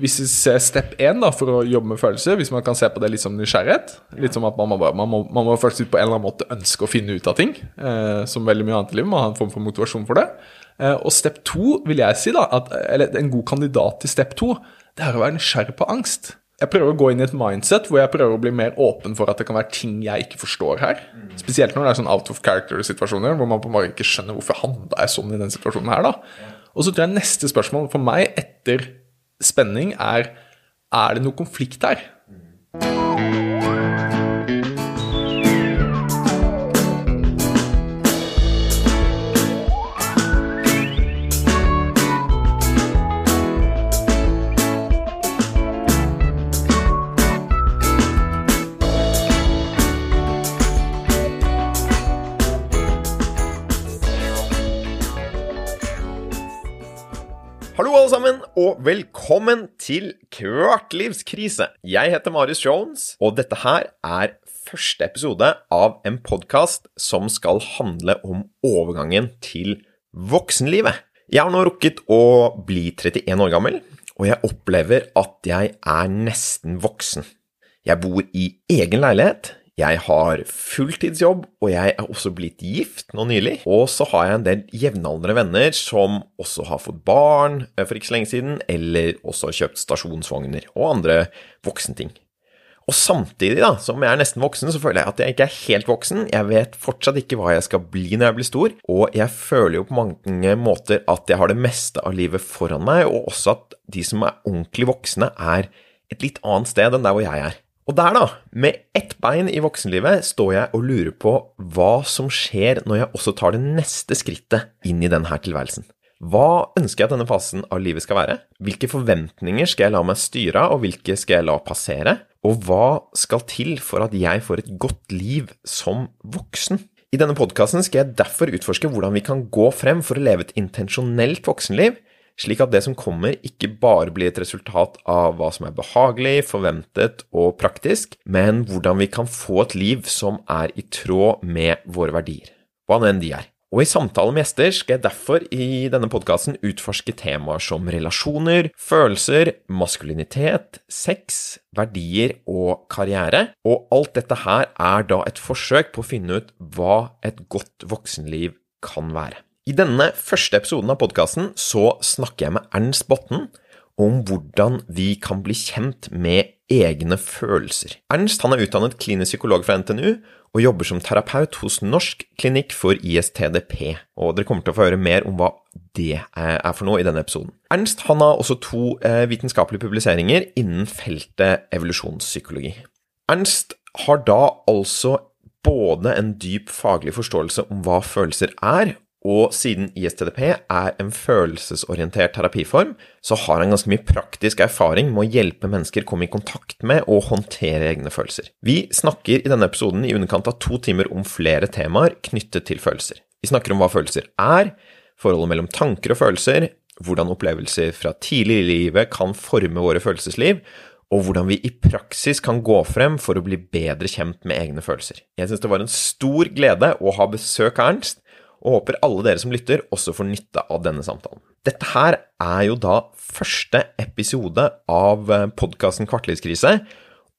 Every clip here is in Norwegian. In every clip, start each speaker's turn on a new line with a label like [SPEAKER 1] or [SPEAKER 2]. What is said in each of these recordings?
[SPEAKER 1] hvis vi ser step 1 for å jobbe med følelser, hvis man kan se på det litt som nysgjerrighet Litt som at man må, bare- man må, man må faktisk på en eller annen måte ønske å finne ut av ting. Eh, som veldig mye annet i livet. Man har en form for motivasjon for det. Eh, og step 2 vil jeg si, da, at, eller en god kandidat til step 2, det er å være nysgjerrig på angst. Jeg prøver å gå inn i et mindset hvor jeg prøver å bli mer åpen for at det kan være ting jeg ikke forstår her. Spesielt når det er sånn out of character-situasjoner hvor man på en måte ikke skjønner hvorfor handla jeg sånn i den situasjonen her, da. Og så tror jeg neste spørsmål for meg etter spenning er er det noe konflikt her?
[SPEAKER 2] Velkommen til Kvartlivskrise. Jeg heter Marius Jones, og dette her er første episode av en podkast som skal handle om overgangen til voksenlivet. Jeg har nå rukket å bli 31 år gammel, og jeg opplever at jeg er nesten voksen. Jeg bor i egen leilighet, jeg har fulltidsjobb, og jeg er også blitt gift nå nylig. Og så har jeg en del jevnaldrende venner som også har fått barn eh, for ikke så lenge siden, eller også har kjøpt stasjonsvogner og andre voksenting. Og samtidig da, som jeg er nesten voksen, så føler jeg at jeg ikke er helt voksen. Jeg vet fortsatt ikke hva jeg skal bli når jeg blir stor, og jeg føler jo på mange måter at jeg har det meste av livet foran meg, og også at de som er ordentlig voksne, er et litt annet sted enn der hvor jeg er. Og der, da, med ett bein i voksenlivet, står jeg og lurer på hva som skjer når jeg også tar det neste skrittet inn i denne tilværelsen. Hva ønsker jeg at denne fasen av livet skal være? Hvilke forventninger skal jeg la meg styre av, og hvilke skal jeg la passere? Og hva skal til for at jeg får et godt liv som voksen? I denne podkasten skal jeg derfor utforske hvordan vi kan gå frem for å leve et intensjonelt voksenliv, slik at det som kommer, ikke bare blir et resultat av hva som er behagelig, forventet og praktisk, men hvordan vi kan få et liv som er i tråd med våre verdier, hva enn de er. Og i samtale med gjester skal jeg derfor i denne podkasten utforske temaer som relasjoner, følelser, maskulinitet, sex, verdier og karriere, og alt dette her er da et forsøk på å finne ut hva et godt voksenliv kan være. I denne første episoden av podkasten så snakker jeg med Ernst Botten om hvordan vi kan bli kjent med egne følelser. Ernst han er utdannet klinisk psykolog fra NTNU og jobber som terapeut hos Norsk klinikk for ISTDP, og dere kommer til å få høre mer om hva det er for noe i denne episoden. Ernst han har også to eh, vitenskapelige publiseringer innen feltet evolusjonspsykologi. Ernst har da altså både en dyp faglig forståelse om hva følelser er, og siden ISTDP er en følelsesorientert terapiform, så har han ganske mye praktisk erfaring med å hjelpe mennesker komme i kontakt med og håndtere egne følelser. Vi snakker i denne episoden i underkant av to timer om flere temaer knyttet til følelser. Vi snakker om hva følelser er, forholdet mellom tanker og følelser, hvordan opplevelser fra tidlig i livet kan forme våre følelsesliv, og hvordan vi i praksis kan gå frem for å bli bedre kjent med egne følelser. Jeg synes det var en stor glede å ha besøk av Ernst, og håper alle dere som lytter også får nytte av denne samtalen. Dette her er jo da første episode av podkasten Kvartlivskrise,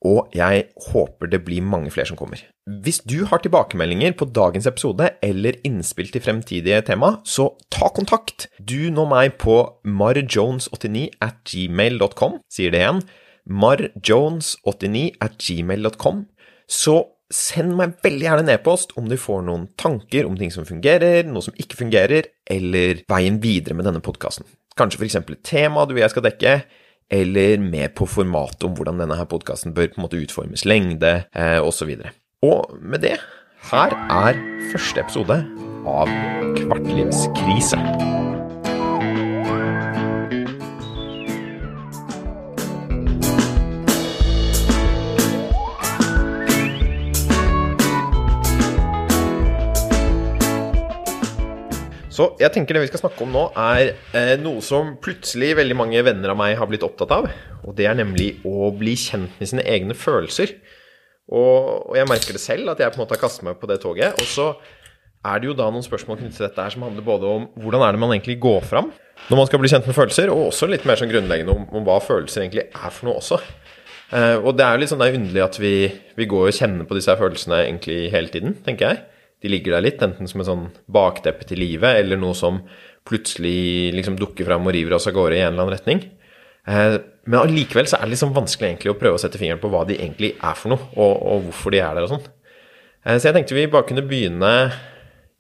[SPEAKER 2] og jeg håper det blir mange flere som kommer. Hvis du har tilbakemeldinger på dagens episode eller innspill til fremtidige tema, så ta kontakt. Du når meg på marjones89 at gmail.com, sier det igjen, marjones89 at gmail.com, så send meg veldig gjerne en e-post om du får noen tanker om ting som fungerer, noe som ikke fungerer, eller veien videre med denne podkasten. Kanskje f.eks. et tema du og jeg skal dekke, eller mer på formatet om hvordan denne podkasten bør på en måte utformes, lengde eh, osv. Og, og med det, her er første episode av Kvartlivskrise. Så jeg tenker det vi skal snakke om nå, er eh, noe som plutselig veldig mange venner av meg har blitt opptatt av. Og det er nemlig å bli kjent med sine egne følelser. Og, og jeg merker det selv, at jeg på en måte har kastet meg på det toget. Og så er det jo da noen spørsmål knyttet til dette her som handler både om hvordan er det man egentlig går fram når man skal bli kjent med følelser, og også litt mer sånn grunnleggende om, om hva følelser egentlig er for noe også. Eh, og det er jo litt sånn det er underlig at vi, vi går og kjenner på disse følelsene egentlig hele tiden, tenker jeg. De ligger der litt, enten som et sånn bakteppe til livet, eller noe som plutselig liksom dukker fram og river oss av gårde i en eller annen retning. Eh, men allikevel så er det liksom vanskelig egentlig å prøve å sette fingeren på hva de egentlig er for noe, og, og hvorfor de er der og sånn. Eh, så jeg tenkte vi bare kunne begynne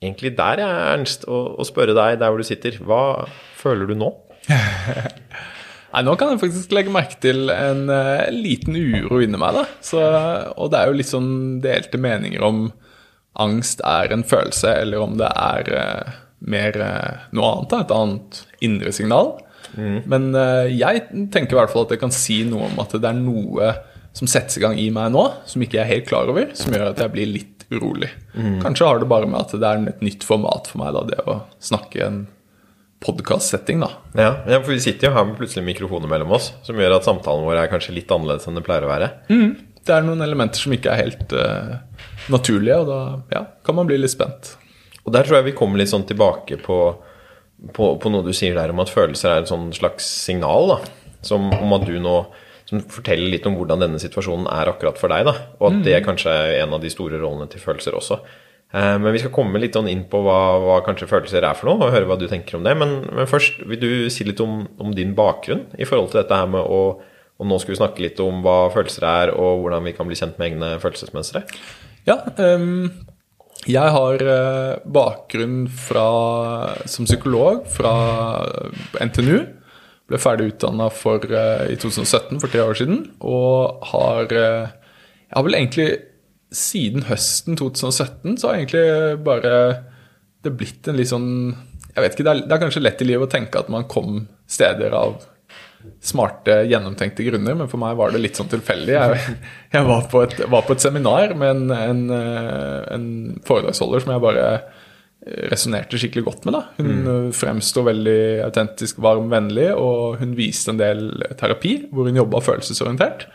[SPEAKER 2] egentlig der, jeg, Ernst, og, og spørre deg der hvor du sitter. Hva føler du nå?
[SPEAKER 1] Nei, Nå kan jeg faktisk legge merke til en uh, liten uro inni meg. da. Så, og det er jo litt sånn delte meninger om angst er en følelse, eller om det er uh, mer uh, noe annet. Et annet indre signal. Mm. Men jeg tenker i hvert fall at jeg kan si noe om at det er noe som settes i gang i meg nå, som ikke jeg er helt klar over, som gjør at jeg blir litt urolig. Mm. Kanskje har det bare med at det er et nytt format for meg, da, det å snakke en podkast-setting, da.
[SPEAKER 2] Ja, ja, for vi sitter jo her med plutselig mikrofoner mellom oss, som gjør at samtalen vår er kanskje litt annerledes enn det pleier å være.
[SPEAKER 1] Mm. Det er noen elementer som ikke er helt uh, naturlige, og da ja, kan man bli litt spent.
[SPEAKER 2] Og der tror jeg vi kommer litt sånn tilbake på, på, på noe du sier der om at følelser er et sånn slags signal, da. Som om at du nå som forteller litt om hvordan denne situasjonen er akkurat for deg. da, Og at mm. det kanskje er en av de store rollene til følelser også. Eh, men vi skal komme litt sånn inn på hva, hva, kanskje følelser er for noe, og høre hva du tenker om det. Men, men først, vil du si litt om, om, din bakgrunn i forhold til dette her med å Og nå skal vi snakke litt om hva følelser er, og hvordan vi kan bli kjent med egne følelsesmønstre.
[SPEAKER 1] Ja, um, jeg har uh, bakgrunn fra, som psykolog fra NTNU. Ble ferdig utdanna uh, i 2017, for tre år siden, og har Jeg har vel egentlig siden høsten 2017 så har egentlig bare det blitt en litt sånn Jeg vet ikke, det er, det er, kanskje lett i livet å tenke at man kom steder av smarte, gjennomtenkte grunner, men for meg var det litt sånn tilfeldig. Jeg, jeg var, på et, var, på et, seminar med en, en, en foredragsholder som jeg bare resonnerte skikkelig godt med. da. Hun mm. fremsto veldig autentisk, varm, vennlig, og hun viste en del terapi hvor hun jobba følelsesorientert.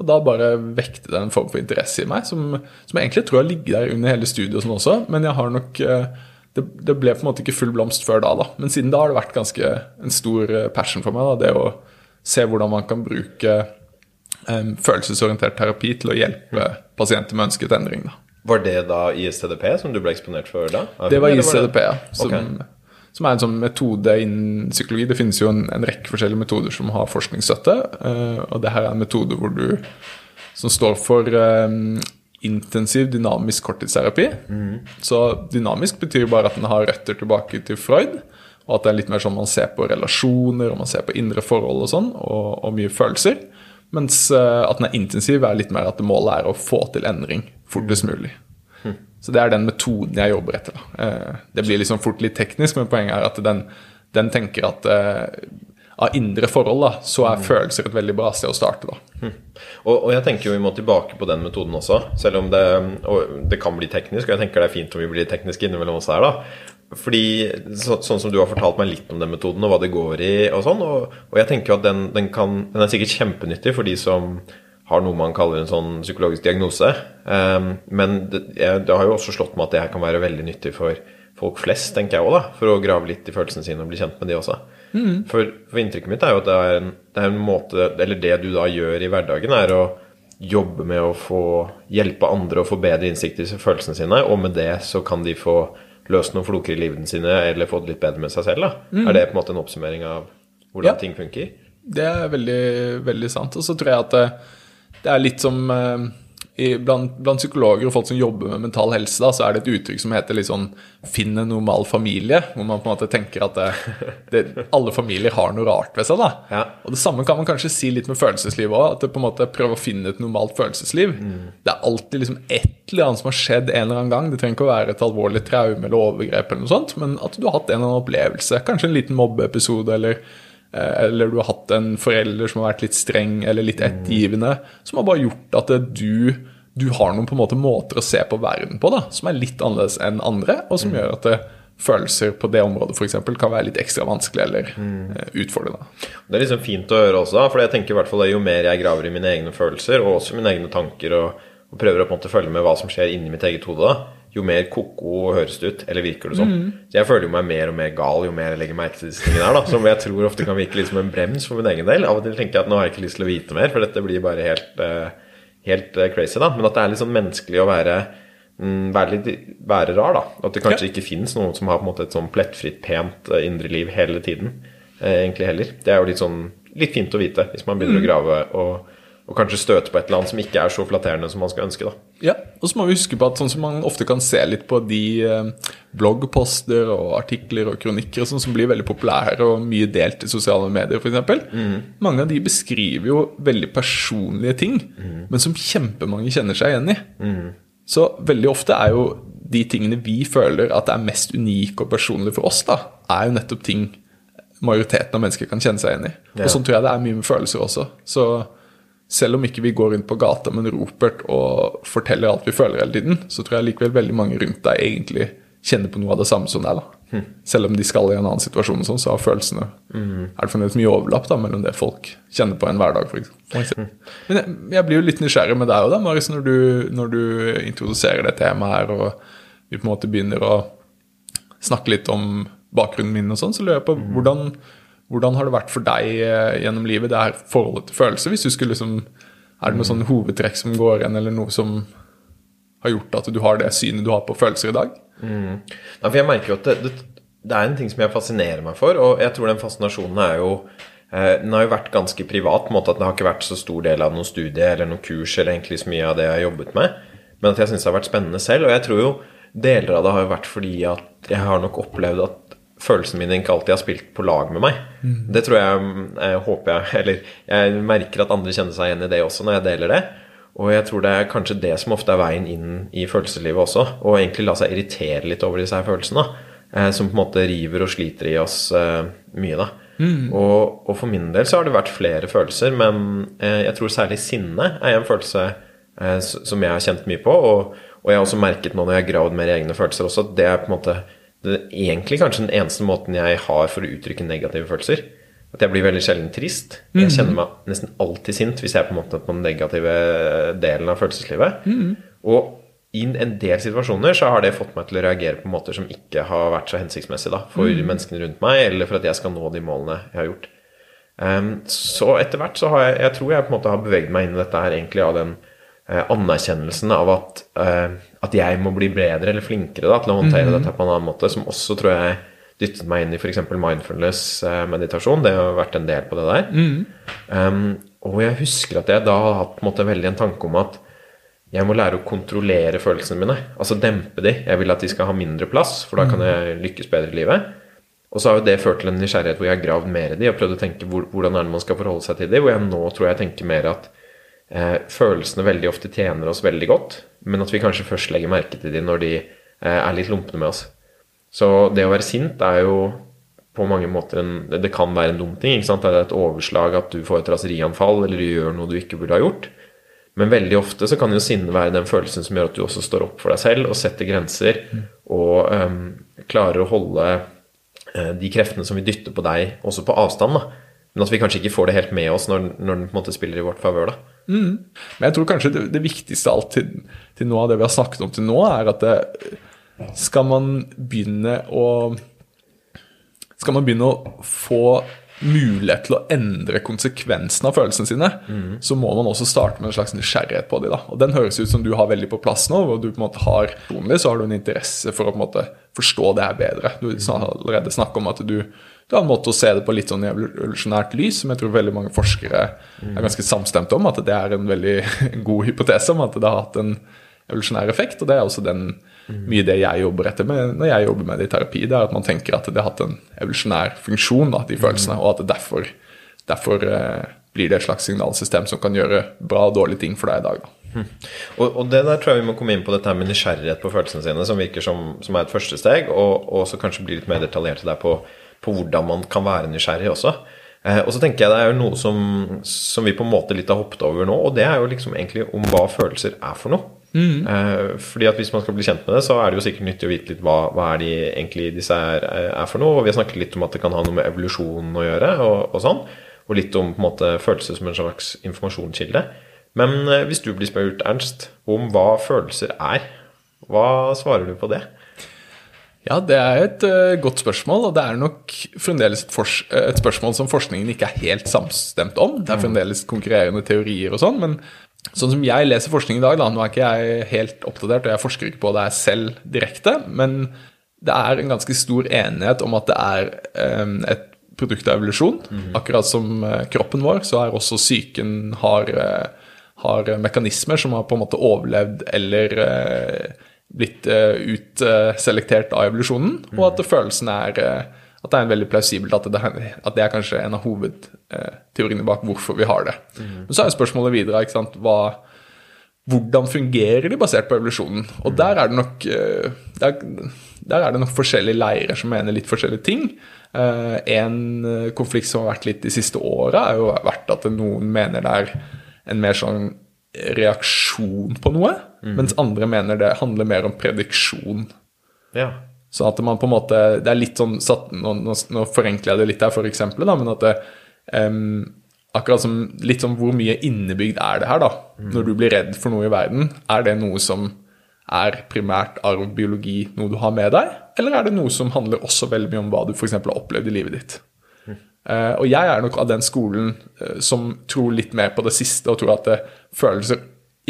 [SPEAKER 1] Og da bare vekte det en form for interesse i meg, som, som jeg egentlig tror har ligget der under hele studiet og sånn også, men jeg har nok eh, det, det, ble på en måte ikke full blomst før da, da. Men siden da har det vært ganske en stor eh, passion for meg. Da, det å se hvordan man kan bruke um, følelsesorientert terapi til å hjelpe pasienter med ønsket endring. Da.
[SPEAKER 2] Var det da ISTDP som du ble eksponert for da?
[SPEAKER 1] Det var ISTDP, ja. Som, okay som er en sånn metode innen psykologi. Det finnes jo en, en rekke forskjellige metoder som har forskningsstøtte. Uh, og det her er en metode hvor du, som står for um, intensiv dynamisk korttidsterapi. Mm. Så dynamisk betyr bare at den har røtter tilbake til Freud. Og at det er litt mer sånn man ser på relasjoner og man ser på indre forhold og sånn, og, og mye følelser. Mens uh, at den er intensiv, er litt mer at målet er å få til endring fortest mulig. Så det er den metoden jeg jobber etter. Eh, det blir liksom fort litt teknisk, men poenget er at den, den tenker at eh, av indre forhold, da, så er mm. følelser et veldig bra sted å starte. da. Mm.
[SPEAKER 2] Og, og, jeg tenker jo vi må tilbake på den metoden også, selv om det, det, kan bli teknisk. Og jeg tenker det er fint om vi blir tekniske innimellom oss her, da. Fordi, så, Sånn som du har fortalt meg litt om den metoden og hva det går i, og sånn, og, og jeg tenker jo at den, den, kan, den er sikkert kjempenyttig for de som har noe man kaller en sånn psykologisk diagnose. Um, men det, jeg, det, har jo også slått meg at det her kan være veldig nyttig for folk flest, tenker jeg òg, da. For å grave litt i følelsene sine og bli kjent med de også. Mm. For, for, inntrykket mitt er jo at det er, en, det er, en, måte Eller det du da gjør i hverdagen, er å jobbe med å få hjelpe andre og få bedre innsikt i følelsene sine, og med det så kan de få løst noen floker i livene sine, eller få det litt bedre med seg selv. da. Mm. Er det på en måte en oppsummering av hvordan ja. ting funker?
[SPEAKER 1] Det er veldig, veldig sant. Og så tror jeg at det, det er litt som eh, i, blant, blant, psykologer og folk som jobber med mental helse, da, så er det et uttrykk som heter sånn 'finn en normal familie'. Hvor man på en måte tenker at det, det, alle familier har noe rart ved seg. Ja. Og Det samme kan man kanskje si litt med følelseslivet òg. At det på en måte prøver å finne et normalt følelsesliv. Mm. Det er alltid liksom et eller annet som har skjedd en eller annen gang. Det trenger ikke å være et alvorlig traume eller overgrep, eller noe sånt, men at du har hatt en eller annen opplevelse. Kanskje en liten mobbeepisode eller eller du har hatt en forelder som har vært litt streng eller litt ettergivende, som har bare gjort at du, du har noen på en måte måter å se på verden på da, som er litt annerledes enn andre, og som mm. gjør at det, følelser på det området eksempel, kan være litt ekstra vanskelig eller mm. utfordrende.
[SPEAKER 2] Det er liksom fint å høre også, for jeg tenker i hvert fall jo mer jeg graver i mine egne følelser, og også mine egne tanker, og, og prøver å på en måte følge med hva som skjer inni mitt eget hode, da, jo mer ko-ko høres det ut, eller virker det som. Så jeg føler jo meg mer og mer gal jo mer jeg legger merke til disse tingene her, da. Som jeg tror ofte kan virke litt som en brems for min egen del. Av og til tenker jeg at nå har jeg ikke lyst til å vite mer, for dette blir bare helt, eh, helt eh, crazy, da. Men at det er litt sånn menneskelig å være mm, være litt være rar, da. At det kanskje
[SPEAKER 1] Ja.
[SPEAKER 2] ikke fins noen som har på en måte et sånn plettfritt, pent eh, indre liv hele tiden. Eh, egentlig heller. Det er jo litt sånn litt fint å vite hvis man begynner å grave og, og kanskje støte på et eller annet som ikke er så flatterende som man skal ønske, da.
[SPEAKER 1] Ja, og så må vi huske på at sånn som man ofte kan se litt på de eh, bloggposter og artikler og kronikker og sånn som blir veldig populære og mye delt i sosiale medier f.eks. Mange av de beskriver jo veldig personlige ting, men som kjempemange kjenner seg igjen i. Så veldig ofte er jo de tingene vi føler at er mest unike og personlige for oss, da, er jo nettopp ting majoriteten av mennesker kan kjenne seg igjen i.
[SPEAKER 2] Ja.
[SPEAKER 1] Og sånn tror jeg det er mye med følelser også. Så selv om ikke vi går rundt på gata med en ropert og forteller alt vi føler hele tiden, så tror jeg likevel veldig mange rundt deg egentlig kjenner på noe av det samme som deg. da. Selv om de skal i en annen situasjon, sånn, så har følelsene er det fremdeles mye overlapp da, mellom det folk kjenner på en hverdag. For eksempel. Men jeg, jeg blir jo litt nysgjerrig med deg òg, Marius, når du, når du introduserer det temaet her, og vi på en måte begynner å snakke litt om bakgrunnen min og sånn, så lurer jeg på hvordan, hvordan har det vært for deg eh, gjennom livet, det her forholdet til følelser? Hvis du skulle liksom Er det noe sånn hovedtrekk som går igjen, eller noe som har gjort at du har det synet du har på følelser i dag?
[SPEAKER 2] Nei, for jeg merker jo at det, det, det er en ting som jeg fascinerer meg for, og jeg tror den fascinasjonen er jo eh, Den har jo vært ganske privat, på en måte at det har ikke vært så stor del av noen studie eller noen kurs eller egentlig så mye av det jeg har jobbet med, men at jeg syns det har vært spennende selv. Og jeg tror jo deler av det har jo vært fordi at jeg har nok opplevd at følelsene mine ikke alltid har spilt på lag med meg. Det tror jeg, jeg håper jeg Eller jeg merker at andre kjenner seg igjen i det også når jeg deler det. Og jeg tror det er kanskje det som ofte er veien inn i følelseslivet også. Å egentlig la seg irritere litt over disse her følelsene. Eh, som på en måte river og sliter i oss eh, mye, da. Og, og for min del så har det vært flere følelser, men eh, jeg tror særlig sinne er en følelse eh, som jeg har kjent mye på. Og, og jeg har også merket nå når jeg har gravd mer i egne følelser også, at det er på en måte det er egentlig kanskje den eneste måten jeg har for å uttrykke negative følelser. At jeg blir veldig sjelden trist. Jeg kjenner meg nesten alltid sint hvis jeg er på en måte på den negative delen av følelseslivet. Og i en del situasjoner så har det fått meg til å reagere på måter som ikke har vært så hensiktsmessig da, for menneskene rundt meg, eller for at jeg skal nå de målene jeg har gjort. Um, så etter hvert så har jeg Jeg tror jeg på en måte har beveget meg inn i dette her egentlig av den uh, anerkjennelsen av at, eh, at jeg må bli bedre eller flinkere da, til å håndtere dette på en annen måte, som også tror jeg dyttet meg inn i f.eks. mindfulness-meditasjon. Det har vært en del på det der. Ehm, og jeg husker at jeg da har hatt på en måte veldig en tanke om at jeg må lære å kontrollere følelsene mine. Altså dempe de. Jeg vil at de skal ha mindre plass, for da kan jeg lykkes bedre i livet. Og så har jo det ført til en nysgjerrighet hvor jeg har gravd mer i de og prøvd å tenke hvor, hvordan er det man skal forholde seg til de, hvor jeg nå tror jeg tenker mer at eh, følelsene veldig ofte tjener oss veldig godt, men at vi kanskje først legger merke til de når de eh, er litt lumpne med oss. Så det å være sint er jo på mange måter en Det kan være en dum ting. ikke sant? Det er et overslag at du får et raserianfall, eller du gjør noe du ikke burde ha gjort. Men veldig ofte så kan jo sinne være den følelsen som gjør at du også står opp for deg selv og setter grenser, og ehm, klarer å holde eh, de kreftene som vil dytte på deg, også på avstand. da. Men at vi kanskje ikke får det helt med oss når, når den på en måte spiller i vårt favør. da.
[SPEAKER 1] Men jeg tror kanskje det, det viktigste alt til, til noe av det vi har snakket om til nå, er at det, skal man begynne å Skal man begynne å få mulighet til å endre konsekvensene av følelsene sine, så må man også starte med en slags nysgjerrighet på dem. Og den høres ut som du har veldig på plass nå, hvor du på en måte har personlig så har du en interesse for å på en måte forstå det her bedre. Du har allerede snakket om at du, du har en måte å se det på litt sånn evolusjonært lys, som jeg tror veldig mange forskere er ganske samstemte om, at det er en veldig god hypotese om at det har hatt en evolusjonær effekt. Og det er også den, mye det jeg jobber etter med når jeg jobber med det i terapi. Det er at man tenker at det har hatt en evolusjonær funksjon, da, de følelsene, og at det derfor, derfor eh, blir det et slags signalsystem som kan gjøre bra og dårlige ting for deg i dag. Da.
[SPEAKER 2] Og, og det der tror jeg vi må komme inn på dette her med nysgjerrighet på følelsene sine, som virker som, som er et første steg, og, og så kanskje bli litt mer detaljerte der på, på hvordan man kan være nysgjerrig også. Eh, og så tenker jeg det er jo noe som, som vi på en måte litt har hoppet over nå, og det er jo liksom egentlig om hva følelser er for noe. Eh, fordi at Hvis man skal bli kjent med det, så er det jo sikkert nyttig å vite litt hva, hva er de egentlig disse er, er for noe. Og vi har snakket litt om at det kan ha noe med evolusjon å gjøre, og, og sånn. Og litt om på en måte følelser som en slags informasjonskilde. Men eh, hvis du blir spurt, Ernst, om hva følelser er, Hva svarer du på det?
[SPEAKER 1] Ja, det er et uh, godt spørsmål, og det er nok fremdeles et, et, spørsmål som forskningen ikke er helt samstemt om. Det er fremdeles konkurrerende teorier og sånn, men sånn som jeg leser forskning i dag, da, nå er ikke jeg helt oppdatert, og jeg forsker ikke på det selv direkte, men det er en ganske stor enighet om at det er um, et produkt av evolusjon. Mm. Akkurat som uh, kroppen vår, så er også psyken har, uh, har, mekanismer som har på en måte overlevd eller blitt utselektert av evolusjonen, mm. og at følelsen er at det er en veldig plausibelt at det, at det er kanskje en av hovedteoriene bak hvorfor vi har det. Mm. Men så er jo spørsmålet videre ikke sant, hva, hvordan fungerer de basert på evolusjonen? Og der er det nok der, der er det nok forskjellige leirer som mener litt forskjellige ting. Eh, en eh, konflikt som har vært litt de siste åra, har jo vært at noen mener det er en mer sånn reaksjon på noe, mm. mens andre mener det handler mer om prediksjon.
[SPEAKER 2] Ja.
[SPEAKER 1] Sånn at man på en måte Det er litt sånn satt, Nå, nå, forenkler jeg det litt her, for eksempel, da, men at det, um, Akkurat som litt sånn hvor mye innebygd er det her, da? Mm. Når du blir redd for noe i verden, er det noe som er primært arv, biologi, noe du har med deg? Eller er det noe som handler også veldig mye om hva du f.eks. har opplevd i livet ditt? Uh, og jeg er nok av den skolen uh, som tror litt mer på det siste, og tror at det, følelser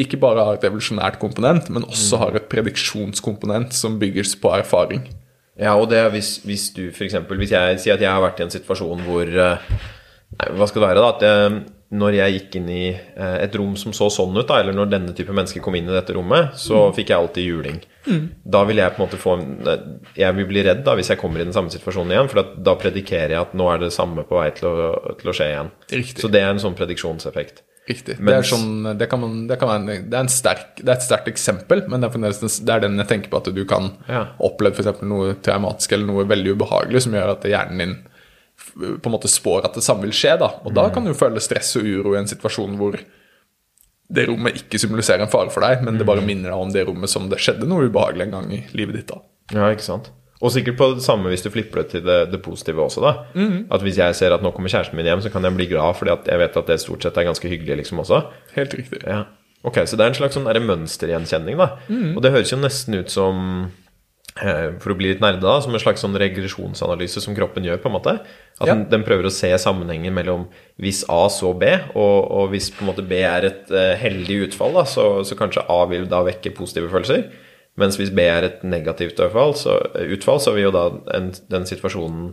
[SPEAKER 1] ikke bare har et evolusjonært komponent, men også mm. har et prediksjonskomponent som bygges på erfaring.
[SPEAKER 2] Ja, og det hvis, hvis du f.eks. Hvis jeg sier at jeg har vært i en situasjon hvor uh, hva skal det være, da? At jeg når jeg gikk inn i eh, et rom som så sånn ut, da, eller når denne type mennesker kom inn i dette rommet, så mm. fikk jeg alltid juling. Mm. Da vil jeg på en måte få en, Jeg vil bli redd da hvis jeg kommer i den samme situasjonen igjen, for da predikerer jeg at nå er det samme på vei til å, til å skje igjen.
[SPEAKER 1] Riktig.
[SPEAKER 2] Så det er en sånn prediksjonseffekt.
[SPEAKER 1] Riktig. Mens, det, er sånn, det, kan man, det, kan være, det, er sterk, det, er et sterkt eksempel, men det er, det er, den jeg tenker på at du kan ja. oppleve f.eks. noe traumatisk eller noe veldig ubehagelig som gjør at hjernen din på en måte spår at det samme vil skje. da, Og da kan du føle stress og uro i en situasjon hvor det rommet ikke symboliserer en fare for deg, men det bare minner deg om det rommet som det skjedde noe ubehagelig en gang i livet ditt. da.
[SPEAKER 2] Ja, ikke sant. Og sikkert på det samme hvis du flipper det til det, det positive også. da. Mm. At Hvis jeg ser at nå kommer kjæresten min hjem, så kan jeg bli glad fordi at jeg vet at det stort sett er ganske hyggelig liksom også.
[SPEAKER 1] Helt riktig.
[SPEAKER 2] Ja. Ok, Så det er en slags sånn mønstergjenkjenning. da. Mm. Og det høres jo nesten ut som for å bli litt nerda, da, som en slags sånn regresjonsanalyse som kroppen gjør. på en måte At ja. den, den, prøver å se sammenhengen mellom hvis A så B, og, og hvis på en måte B er et uh, heldig utfall, da, så, så, kanskje A vil da vekke positive følelser. Mens hvis B er et negativt utfall, så, utfall, så vil jo da en, den situasjonen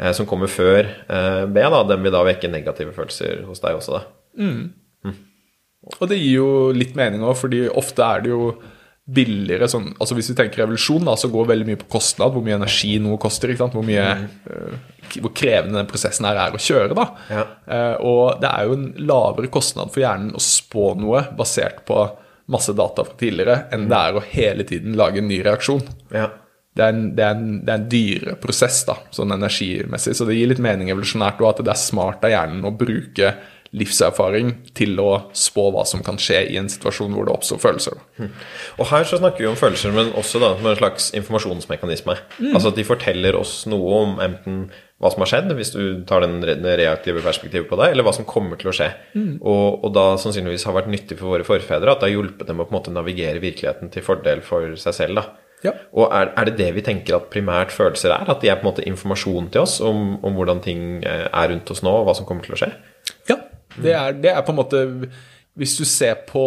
[SPEAKER 2] uh, som kommer før uh, B, da, den vil da vekke negative følelser hos deg også. da
[SPEAKER 1] mm. Mm. Og det gir jo litt mening òg, fordi ofte er det jo billigere sånn, altså Hvis vi tenker revolusjon, da, så går veldig mye på kostnad, hvor mye energi noe koster. Hvor, mye, mm. uh, hvor krevende den prosessen her er å kjøre. da.
[SPEAKER 2] Ja.
[SPEAKER 1] Uh, og det er jo en lavere kostnad for hjernen å spå noe basert på masse data fra tidligere, enn mm. det er å hele tiden lage en ny reaksjon.
[SPEAKER 2] Ja.
[SPEAKER 1] Det er, en, det, er en, det er en dyrere prosess, da, sånn energimessig. Så det gir litt mening evolusjonært òg, at det er smart av hjernen å bruke livserfaring til å spå hva som kan skje i en situasjon hvor det oppstår følelser.
[SPEAKER 2] Mm. Og her så snakker vi om følelser, men også da med en slags informasjonsmekanisme. Mm. Altså at de forteller oss noe om enten hva som har skjedd, hvis du tar den reaktive perspektivet på det, eller hva som kommer til å skje. Mm. Og, og, da sannsynligvis har vært nyttig for våre forfedre at det har hjulpet dem å på en måte navigere virkeligheten til fordel for seg selv. da.
[SPEAKER 1] Ja.
[SPEAKER 2] Og er, er, det det vi tenker at primært følelser er? At de er på en måte informasjon til oss om, om hvordan ting eh, er rundt oss nå, og hva som kommer til å skje?
[SPEAKER 1] Det er, det er, på en måte Hvis du ser på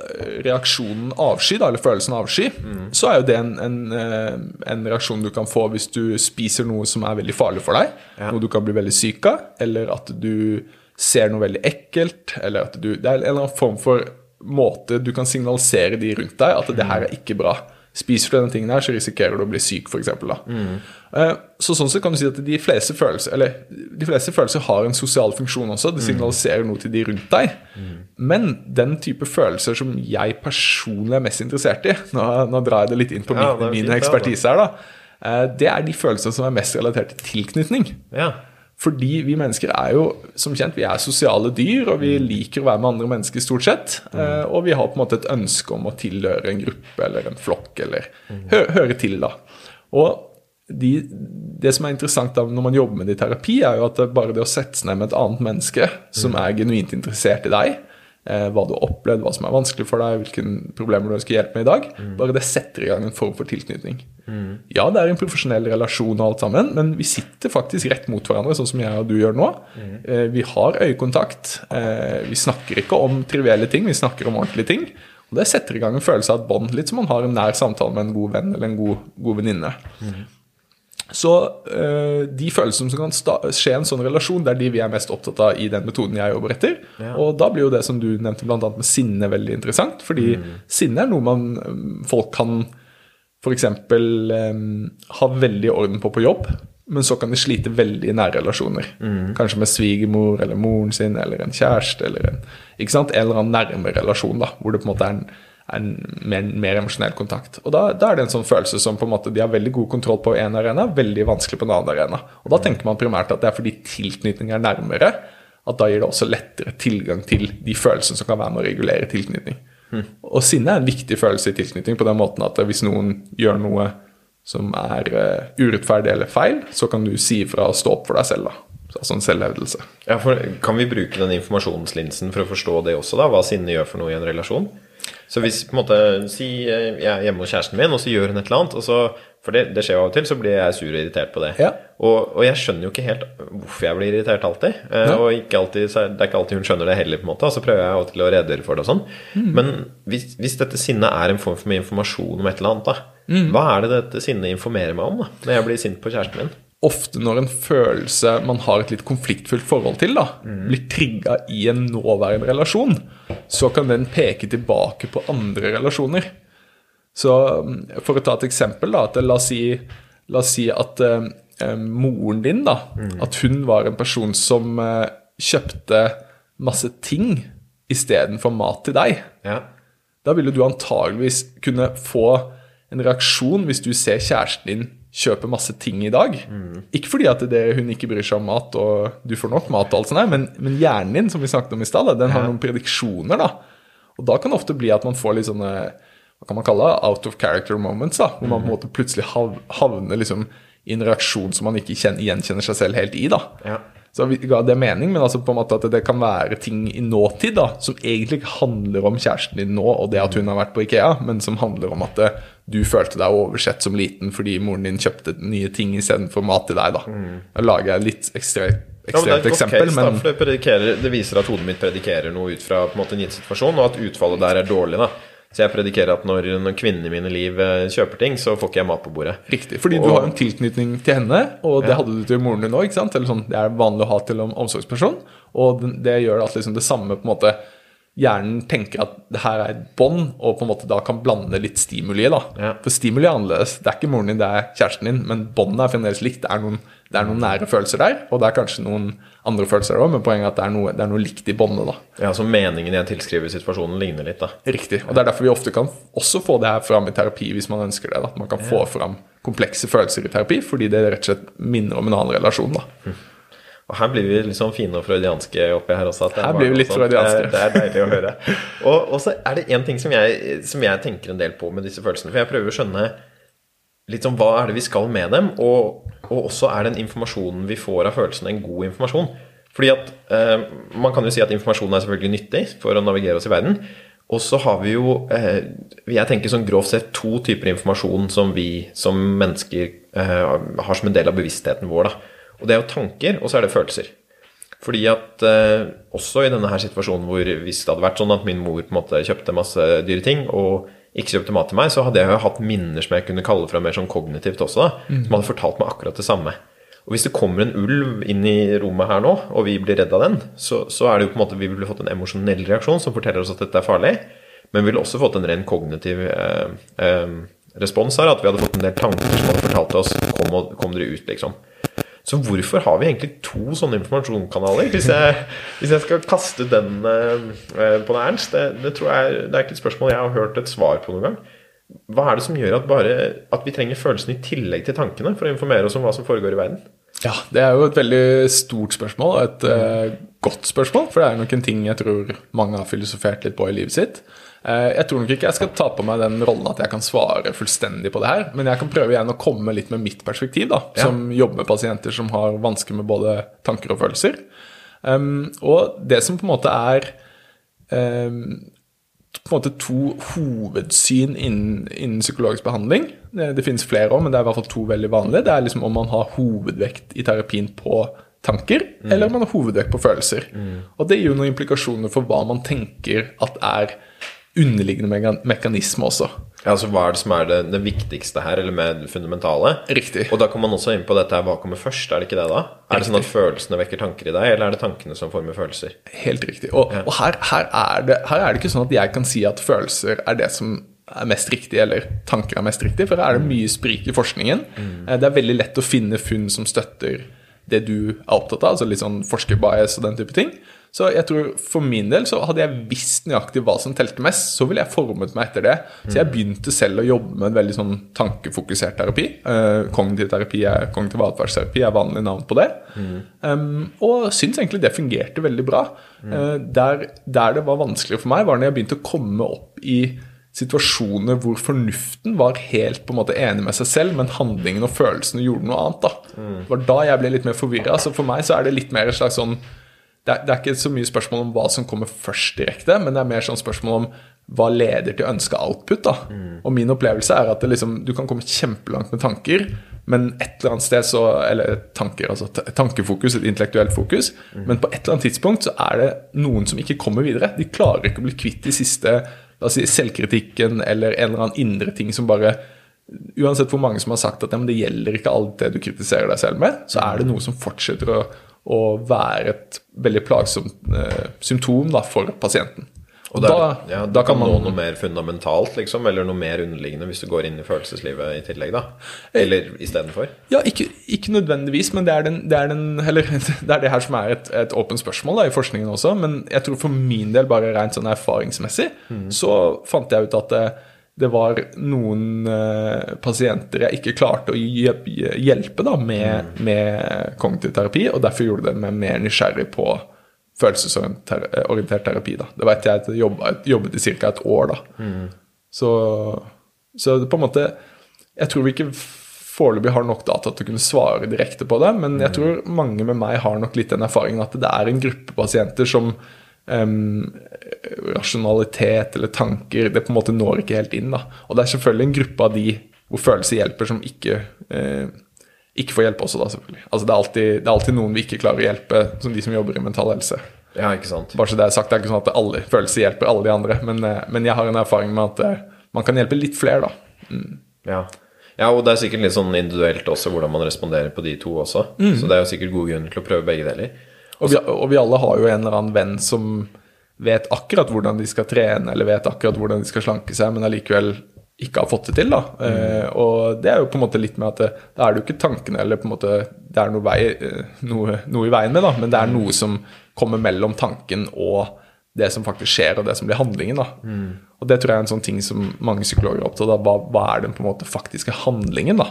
[SPEAKER 1] eh, reaksjonen avsky, da, eller følelsen avsky, mm. så er jo det en, en, eh, en, reaksjon du kan få hvis du spiser noe som er veldig farlig for deg. Ja. Noe du kan bli veldig syk av, eller at du ser noe veldig ekkelt. eller at du, Det er en eller annen form for måte du kan signalisere de rundt deg at det her er ikke bra. Spiser du denne tingen her, så risikerer du å bli syk, f.eks.
[SPEAKER 2] Mm.
[SPEAKER 1] Uh, så sånn sett kan du si at de fleste følelser eller de fleste følelser har en sosial funksjon også. Det mm. signaliserer noe til de rundt deg.
[SPEAKER 2] Mm.
[SPEAKER 1] Men den type følelser som jeg personlig er mest interessert i Nå, nå drar jeg det litt inn på ja, min, min ekspertise her, da. Uh, det er de følelsene som er mest relatert til tilknytning.
[SPEAKER 2] Ja.
[SPEAKER 1] Fordi vi mennesker er jo som kjent, vi er sosiale dyr, og vi mm. liker å være med andre mennesker stort sett. Mm. Eh, og vi har på en måte et ønske om å tilhøre en gruppe eller en flokk, eller mm. hø høre til, da. Og de, det som er interessant da når man jobber med det i terapi, er jo at det bare det å sette seg ned med et annet menneske som er genuint interessert i deg, hva du har opplevd, hva som er vanskelig for deg, hvilke problemer du ønsker hjelp med i dag. Bare det setter i gang en form for tilknytning. Ja, det er en profesjonell relasjon og alt sammen, men vi sitter faktisk rett mot hverandre, sånn som jeg og du gjør nå. Eh, vi har øyekontakt. Eh, vi snakker ikke om trivielle ting, vi snakker om ordentlige ting. Og det setter i gang en følelse av et bånd, litt som man har en nær samtale med en god venn eller en god, god venninne. Så eh, de følelsene som kan skje i en sånn relasjon, det er de vi er mest opptatt av i den metoden jeg jobber etter. Og da blir jo det som du nevnte bl.a. med sinne veldig interessant. Fordi sinne er noe man eh, folk kan f.eks. Um, ha veldig orden på på jobb, men så kan de slite veldig i nære relasjoner. Kanskje med svigermor eller moren sin eller en kjæreste eller en, en eller annen nærme relasjon, da, hvor det på en måte er en, er en mer, mer emosjonell kontakt. Og da, da er det en sånn følelse som på en måte de har veldig god kontroll på en arena, veldig vanskelig på en annen arena. Og da tenker man primært at det er fordi tilknytning er nærmere, at da gir det også lettere tilgang til de følelsene som kan være med å regulere tilknytning. Og sinne er en viktig følelse i tilknytning på den måten at hvis noen gjør noe som er uh, urettferdig eller feil, så kan du si ifra og stå opp for deg selv. da. Altså en selvhevdelse.
[SPEAKER 2] Ja, for Kan vi bruke den informasjonslinsen for å forstå det også, da? Hva sinne gjør for noe i en relasjon? Så hvis på en måte, Si eh, jeg er hjemme hos kjæresten min, og så gjør hun et eller annet. og så, For det, det skjer jo av og til, så blir jeg sur og irritert på det.
[SPEAKER 1] Ja.
[SPEAKER 2] Og, og jeg skjønner jo ikke helt hvorfor jeg blir irritert alltid. Eh,
[SPEAKER 1] Ja.
[SPEAKER 2] Og ikke alltid, så det er ikke alltid hun skjønner det heller, på en måte. Og så prøver jeg av og til å redegjøre for det og sånn.
[SPEAKER 1] Mm.
[SPEAKER 2] Men hvis, hvis dette sinnet er en form for informasjon om et eller annet, da.
[SPEAKER 1] Mm.
[SPEAKER 2] Hva er det dette sinnet informerer meg om da, når jeg blir sint på kjæresten min?
[SPEAKER 1] Ofte når en følelse man har et litt konfliktfullt forhold til, da, blir trigga i en nåværende relasjon, så kan den peke tilbake på andre relasjoner. Så mm, for å ta et eksempel, da, at la oss si, la oss si at eh, eh, moren din, da, at hun var en person som eh, kjøpte masse ting istedenfor mat til deg.
[SPEAKER 2] Ja.
[SPEAKER 1] Da ville du antageligvis kunne få en reaksjon hvis du ser kjæresten din kjøpe masse ting i dag. Ikke fordi at det, hun ikke bryr seg om mat, og du får nok mat, og alt sånt der, men, men hjernen din, som vi snakket om i sted, den har noen prediksjoner. da. Og da kan det ofte bli at man får litt sånne hva kan man kalle det, out of character moments, da, hvor man på en måte plutselig hav, havner liksom i en reaksjon som man ikke kjen, gjenkjenner seg selv helt i. da.
[SPEAKER 2] Ja.
[SPEAKER 1] Så ga det mening, men altså på en måte at det kan være ting i nåtid da, som egentlig ikke handler om kjæresten din nå og det at hun har vært på Ikea, men som handler om at eh, du følte deg oversett som liten fordi moren din kjøpte nye ting istedenfor mat til deg. Da Da lager jeg litt litt ekstre,
[SPEAKER 2] Ja, men det
[SPEAKER 1] ekstremt eksempel,
[SPEAKER 2] case,
[SPEAKER 1] men
[SPEAKER 2] da, det, det viser at hodet mitt predikerer noe ut fra på en måte en gitt situasjon, og at utfallet der er dårlig. da Så jeg predikerer at når, når kvinnene i mine liv eh, kjøper ting, så får ikke jeg mat på bordet.
[SPEAKER 1] riktig. Fordi du har en tilknytning til henne, og det
[SPEAKER 2] Ja.
[SPEAKER 1] hadde du til moren din òg. Sånn, det er vanlig å ha til en omsorgsperson, og det, det gjør at liksom det samme på en måte Hjernen tenker at det her er et bånd, og på en måte da kan blande litt stimuli. da.
[SPEAKER 2] Ja.
[SPEAKER 1] For stimuli er annerledes. Det er ikke moren din, det er kjæresten din, men båndet er fremdeles likt. Det er, noen, det er noen nære følelser der, og det er kanskje noen andre følelser òg, men poenget er at det er noe, det er noe likt i båndet. da.
[SPEAKER 2] Ja, Så meningen jeg tilskriver situasjonen, ligner litt, da.
[SPEAKER 1] Riktig. Og det er derfor vi ofte kan også få det her fram i terapi hvis man ønsker det. da. At man kan få fram komplekse følelser i terapi, fordi det rett og slett minner om en annen relasjon. da.
[SPEAKER 2] Og her blir vi litt sånn fine og freudianske oppi her også. er
[SPEAKER 1] Her blir vi litt freudianske.
[SPEAKER 2] Det er, det er deilig å høre. Og, og så er det én ting som jeg, som jeg tenker en del på med disse følelsene. For jeg prøver å skjønne litt om hva er det vi skal med dem, og, og også er den informasjonen vi får av følelsene, en god informasjon. Fordi at eh, Man kan jo si at informasjon er selvfølgelig nyttig for å navigere oss i verden. Og så har vi jo eh, Jeg tenker sånn grovt sett to typer informasjon som vi som mennesker eh, har som en del av bevisstheten vår. da Og det er jo tanker, og så er det følelser. Fordi at eh, også i denne her situasjonen hvor hvis det hadde vært sånn at min mor på en måte kjøpte masse dyre ting og ikke kjøpte mat til meg, så hadde jeg jo hatt minner som jeg kunne kalle fra mer sånn kognitivt også, da, som hadde fortalt meg akkurat det samme. Og hvis det kommer en ulv inn i rommet her nå, og vi blir redd av den, så, så er det jo på en måte vi ville fått en emosjonell reaksjon som forteller oss at dette er farlig, men vi ville også fått en ren kognitiv eh, eh, respons her, at vi hadde fått en del tanker som hadde fortalt oss kom, og, kom dere ut, liksom. Så hvorfor har vi egentlig to sånne informasjonskanaler? Hvis jeg, hvis jeg skal kaste den eh, eh, på Ernst, det, det, tror jeg, det er ikke et spørsmål jeg har hørt et svar på noen gang. Hva er det som gjør at, bare, at vi trenger følelsene i tillegg til tankene for å informere oss om hva som foregår i verden?
[SPEAKER 1] Ja, det er jo et veldig stort spørsmål, og et eh, godt spørsmål. For det er nok en ting jeg tror mange har filosofert litt på i livet sitt. Eh, jeg tror nok ikke jeg skal ta på meg den rollen at jeg kan svare fullstendig på det her, men jeg kan prøve igjen å komme litt med mitt perspektiv, da,
[SPEAKER 2] Ja.
[SPEAKER 1] som jobber med pasienter som har vansker med både tanker og følelser. Um, og det som på en måte er um, på en måte to hovedsyn innen, innen psykologisk behandling. Det, det finnes flere òg, men det er i hvert fall to veldig vanlige. Det er liksom om man har hovedvekt i terapien på tanker, eller om man har hovedvekt på følelser. Og det gir jo noen implikasjoner for hva man tenker at er underliggende meka- mekanisme også.
[SPEAKER 2] Ja, altså Hva er det som er det, det viktigste her, eller med det fundamentale?
[SPEAKER 1] Riktig.
[SPEAKER 2] Og da kommer man også inn på dette her, hva kommer først? Er det ikke det, da? Er det sånn at følelsene vekker tanker i deg, eller er det tankene som former følelser?
[SPEAKER 1] Helt riktig. Og, og her, her, er det, her er det ikke sånn at jeg kan si at følelser er det som er mest riktig, eller tanker er mest riktig, for her er det mye sprik i forskningen. Mm. Det er veldig lett å finne funn som støtter det du er opptatt av, altså litt sånn forskerbias og den type ting. Så jeg tror for min del så hadde jeg visst nøyaktig hva som telte mest, så ville jeg formet meg etter det. Så jeg begynte selv å jobbe med en veldig sånn tankefokusert terapi. Eh, kognitiv terapi er kognitiv atferdsterapi er vanlig navn på det. Um, og syns egentlig det fungerte veldig bra. Eh, der, der det var vanskelig for meg, var når jeg begynte å komme opp i situasjoner hvor fornuften var helt på en måte enig med seg selv, men handlingen og følelsene gjorde noe annet. da. Det var da jeg ble litt mer forvirra. Så for meg så er det litt mer et slags sånn det er, det ikke så mye spørsmål om hva som kommer først direkte, men det er mer sånn spørsmål om hva leder til ønska output. da. Og min opplevelse er at det liksom, du kan komme kjempelangt med tanker, men et eller annet sted så Eller tanker, altså tankefokus, et intellektuelt fokus. Men på et eller annet tidspunkt så er det noen som ikke kommer videre. De klarer ikke å bli kvitt de siste la oss si, selvkritikken eller en eller annen indre ting som bare Uansett hvor mange som har sagt at ja, men det gjelder ikke alt det du kritiserer deg selv med, så er det noe som fortsetter å, å være et veldig plagsomt eh, symptom da, for pasienten.
[SPEAKER 2] Og
[SPEAKER 1] da,
[SPEAKER 2] der, ja,
[SPEAKER 1] da kan man
[SPEAKER 2] nå noe mer fundamentalt, liksom, eller noe mer underliggende hvis du går inn i følelseslivet i tillegg, da? Eller istedenfor?
[SPEAKER 1] Ja, ikke, ikke nødvendigvis, men det er, den, det, er den, eller, det er det her som er et, et åpent spørsmål da, i forskningen også. Men jeg tror for min del, bare rent sånn erfaringsmessig, så fant jeg ut at det, var noen uh, pasienter jeg ikke klarte å hjelpe, da, med, med kognitiv terapi, og derfor gjorde det meg mer nysgjerrig på følelsesorientert terapi. da. Det vet jeg at jeg jobbet, jobbet i ca. et år. da. Så, så det på en måte Jeg tror vi ikke foreløpig har nok data til å kunne svare direkte på det, men jeg tror mange med meg har nok litt den erfaringen at det er en gruppe pasienter som em, rasjonalitet eller tanker Det på en måte når ikke helt inn. da. Og det er selvfølgelig en gruppe av de hvor følelser hjelper, som ikke uh, ikke får hjelp også, da, selvfølgelig. Altså, det, er alltid, det er alltid noen vi ikke klarer å hjelpe, som de som jobber i mental helse.
[SPEAKER 2] Ja, ikke sant?
[SPEAKER 1] Bare så Det er sagt, det er ikke sånn at alle følelser hjelper alle de andre, men, uh, men jeg har en erfaring med at uh, man kan hjelpe litt flere, da.
[SPEAKER 2] Ja. ja, og det er sikkert litt sånn individuelt også hvordan man responderer på de to også. Så det er jo sikkert gode grunner til å prøve begge deler.
[SPEAKER 1] Og vi, og vi alle har jo en eller annen venn som vet akkurat hvordan de skal trene, eller vet akkurat hvordan de skal slanke seg, men allikevel ikke har fått det til. da. Eh, og det er jo på en måte litt med at det, da er det jo ikke tankene eller på en måte det er noe, vei, eh, noe, noe i veien med, da, men det er noe som kommer mellom tanken og det som faktisk skjer, og det som blir handlingen. da. Og det tror jeg er en sånn ting som mange psykologer er opptatt av. Hva, hva er den på en måte faktiske handlingen? da?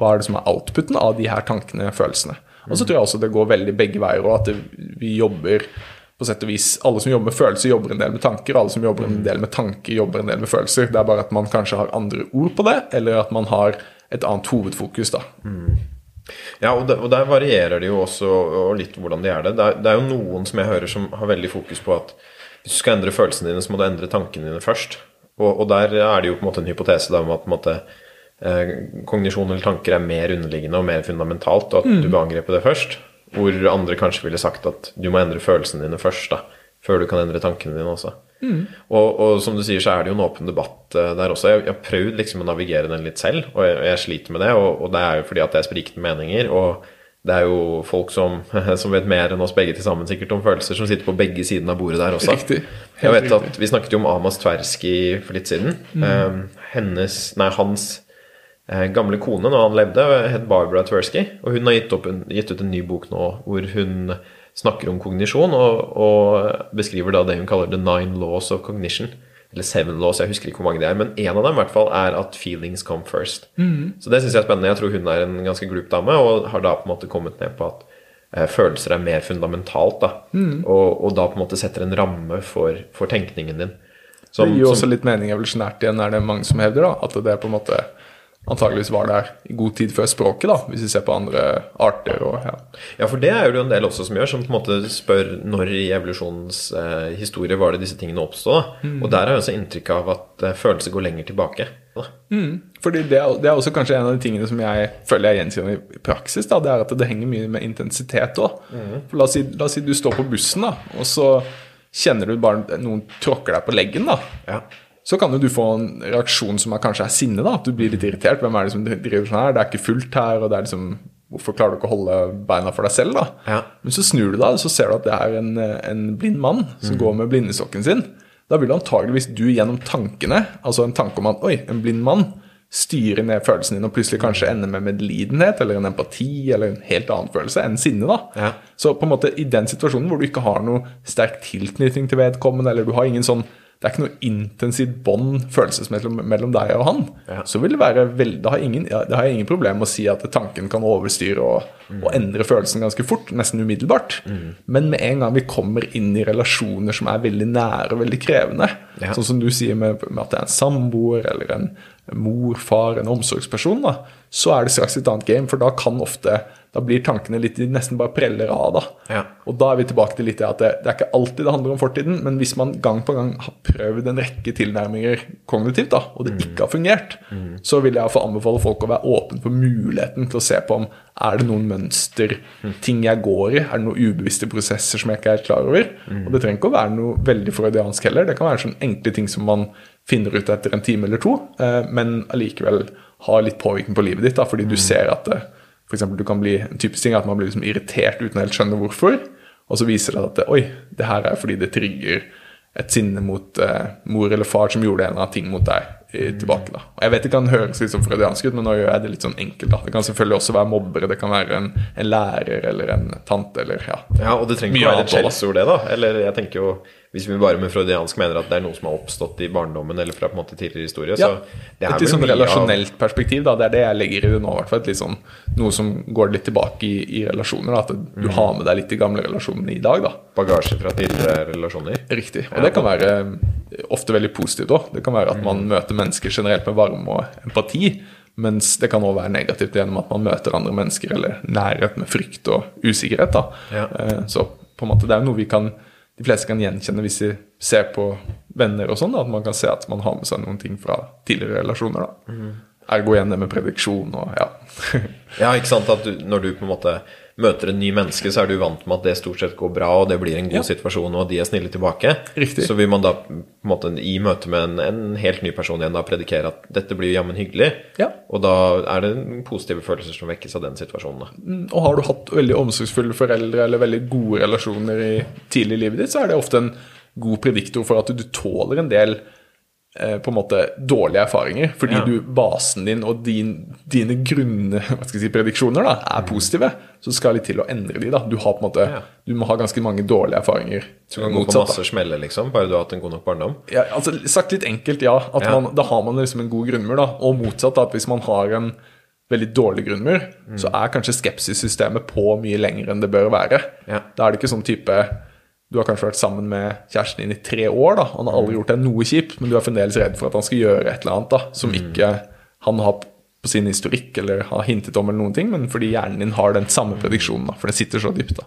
[SPEAKER 1] Hva er det som er outputen av de her tankene, og følelsene? Og så tror jeg også det går veldig begge veier, og at det, vi jobber på sett og vis, Alle som jobber med følelser, jobber en del med tanker. Alle som jobber en del med tanker, jobber en del med følelser. Det er bare at man kanskje har andre ord på det, eller at man har et annet hovedfokus. da.
[SPEAKER 2] Ja, og, der, og der varierer det jo også og litt hvordan de er det. Det er, det er jo noen som jeg hører som har veldig fokus på at hvis du skal endre følelsene dine, så må du endre tankene dine først. Og, og der er det jo på en måte en hypotese da, om at måte, kognisjon eller tanker er mer underliggende og mer fundamentalt, og at du bør angripe det først. Hvor andre kanskje ville sagt at du må endre følelsene dine først, da, før du kan endre tankene dine også. Og, og som du sier, så er det jo en åpen debatt eh, der også. Jeg, jeg har prøvd liksom å navigere den litt selv, og jeg, jeg sliter med det. Og, og det er jo fordi at det er sprikende meninger. Og det er jo folk som, som vet mer enn oss begge til sammen sikkert om følelser, som sitter på begge sidene av bordet der også.
[SPEAKER 1] Riktig. Helt
[SPEAKER 2] Jeg vet
[SPEAKER 1] riktig.
[SPEAKER 2] at Vi snakket jo om Amas Tversky for litt siden. Eh, hennes, nei, hans eh, gamle kone, når han levde, het Barbara Tversky. Og hun har gitt, en, gitt ut en ny bok nå hvor hun snakker om kognisjon, og, og beskriver da det hun kaller the nine laws of cognition. Eller seven laws, jeg husker ikke hvor mange det er. Men én av dem i hvert fall er at feelings come first. Så det syns jeg er spennende. Jeg tror hun er en ganske glup dame, og har da på en måte kommet ned på at eh, følelser er mer fundamentalt. da og, og da på en måte setter en ramme for, for tenkningen din.
[SPEAKER 1] Det gir jo
[SPEAKER 2] som-
[SPEAKER 1] også litt mening evolusjonært igjen, er det mange som hevder. da, At det er på en måte antageligvis var der i god tid før språket, da, hvis vi ser på andre arter. og ja.
[SPEAKER 2] Ja, for det er jo en del også som gjør, som på en måte spør når i evolusjonens eh, historie var det disse tingene oppstod. da. Og der er jo også inntrykk av at eh, følelser går lenger tilbake. Da.
[SPEAKER 1] Fordi det er, det er også kanskje en av de tingene som jeg føler jeg gjenkjenner i praksis. da, Det er at det henger mye med intensitet òg. La, oss si- la oss si du står på bussen, da, og så kjenner du bare noen tråkker deg på leggen. da.
[SPEAKER 2] Ja.
[SPEAKER 1] Så kan jo du få en reaksjon som er, kanskje er sinne. da, At du blir litt irritert. Hvem er det som driver sånn her? Det er ikke fullt her. og det er liksom, Hvorfor klarer du ikke å holde beina for deg selv? da?
[SPEAKER 2] Ja.
[SPEAKER 1] Men så snur du deg, og så ser du at det er en, en blind mann som går med blindesokken sin. Da vil antageligvis du gjennom tankene, altså en tanke om at oi, en blind mann, styre ned følelsen din og plutselig kanskje ende med medlidenhet eller en empati eller en helt annen følelse enn sinne. da.
[SPEAKER 2] Ja.
[SPEAKER 1] Så på en måte i den situasjonen hvor du ikke har noe sterk tilknytning til vedkommende, eller du har ingen sånn det er ikke noe intensivt bånd følelsesmessig mellom deg og han.
[SPEAKER 2] Ja.
[SPEAKER 1] Så vil det være vel, da har, ingen, ja, da har jeg ingen problem med å si at tanken kan overstyre og, og endre følelsen ganske fort, nesten umiddelbart. Men med en gang vi kommer inn i relasjoner som er veldig nære og veldig krevende,
[SPEAKER 2] Ja.
[SPEAKER 1] sånn som du sier med, med at det er en samboer eller en mor, far, en omsorgsperson, da, så er det straks et annet game, for da kan ofte da blir tankene litt nesten bare preller av. da.
[SPEAKER 2] Ja.
[SPEAKER 1] Og da er vi tilbake til litt det at det, det er ikke alltid det handler om fortiden, men hvis man gang på gang har prøvd en rekke tilnærminger kognitivt, da, og det ikke har fungert, så vil jeg få anbefale folk å være åpen for muligheten til å se på om er det noen mønster, ting jeg går i, er det noen ubevisste prosesser som jeg ikke er klar over. Og det trenger ikke å være noe veldig freudiansk heller, det kan være sånne enkle ting som man finner ut etter en time eller to, eh, men allikevel har litt påvirkning på livet ditt, da, fordi du ser at det, eksempel, du kan bli, En typisk ting at man blir liksom irritert uten å helt skjønne hvorfor. Og så viser det at det, oi, det her er fordi det trigger et sinne mot eh, mor eller far som gjorde en eller annen ting mot deg i, tilbake. da. Og Jeg vet det kan høres litt sånn freudiansk ut, men nå gjør jeg det litt sånn enkelt. da. Det kan selvfølgelig også være mobbere, det kan være en, en lærer eller en tante eller ja.
[SPEAKER 2] Ja, og det trenger ikke å
[SPEAKER 1] være
[SPEAKER 2] et skjellsord, det, da. Eller jeg tenker jo Hvis vi bare med freudiansk mener at det er noe som har oppstått i barndommen eller fra på en måte tidligere historie,
[SPEAKER 1] Ja,
[SPEAKER 2] så det er
[SPEAKER 1] Et litt sånn
[SPEAKER 2] mye av
[SPEAKER 1] relasjonelt perspektiv, da. Det er det jeg legger i det nå. i hvert fall, Liksom, Noe som går litt tilbake i, i relasjoner. da, At du
[SPEAKER 2] Mm.
[SPEAKER 1] har med deg litt de gamle relasjonene i dag. da.
[SPEAKER 2] bagasje fra tidligere relasjoner.
[SPEAKER 1] Riktig. Og det kan være eh, ofte veldig positivt òg. Det kan være at man møter mennesker generelt med varme og empati. Mens det kan òg være negativt gjennom at man møter andre mennesker eller nærhet med frykt og usikkerhet. da.
[SPEAKER 2] Ja.
[SPEAKER 1] Eh, Så på en måte det er noe vi kan de fleste kan gjenkjenne hvis de ser på venner og sånn. At man kan se at man har med seg noen ting fra tidligere relasjoner. da. Ergo igjen det med prediksjon og ja.
[SPEAKER 2] Ja, ikke sant at du, Når du på en måte møter en ny menneske, så er du vant med at det stort sett går bra, og det blir en god
[SPEAKER 1] Ja.
[SPEAKER 2] situasjon, og de er snille tilbake.
[SPEAKER 1] Riktig.
[SPEAKER 2] Så vil man da på en måte i møte med en, en helt ny person igjen da predikere at dette blir jammen hyggelig.
[SPEAKER 1] Ja.
[SPEAKER 2] Og da er det positive følelser som vekkes av den situasjonen. da.
[SPEAKER 1] Og har du hatt veldig omsorgsfulle foreldre eller veldig gode relasjoner i tidlig i livet ditt, så er det ofte en god prediktor for at du tåler en del på en måte dårlige erfaringer. Fordi
[SPEAKER 2] Ja.
[SPEAKER 1] du, basen din og din, dine grunne si, prediksjoner da, er positive. Så skal litt til å endre de. da. Du, har på en måte,
[SPEAKER 2] Ja.
[SPEAKER 1] du må ha ganske mange dårlige erfaringer.
[SPEAKER 2] Du kan gå på masse smeller, liksom, bare du har hatt en god nok barndom.
[SPEAKER 1] Ja, altså Sagt litt enkelt, ja. At
[SPEAKER 2] Ja.
[SPEAKER 1] Man, da har man liksom en god grunnmur. da, Og motsatt, da, at hvis man har en veldig dårlig grunnmur,
[SPEAKER 2] Mm.
[SPEAKER 1] så er kanskje skepsissystemet på mye lenger enn det bør være.
[SPEAKER 2] Ja.
[SPEAKER 1] Da er det ikke sånn type Du har kanskje vært sammen med kjæresten din i tre år, da, han har aldri gjort deg noe kjipt, men du er fremdeles redd for at han skal gjøre et eller annet da, som
[SPEAKER 2] Mm.
[SPEAKER 1] ikke han har på sin historikk eller har hintet om, eller noen ting, men fordi hjernen din har den samme prediksjonen. da, For det sitter så dypt. da.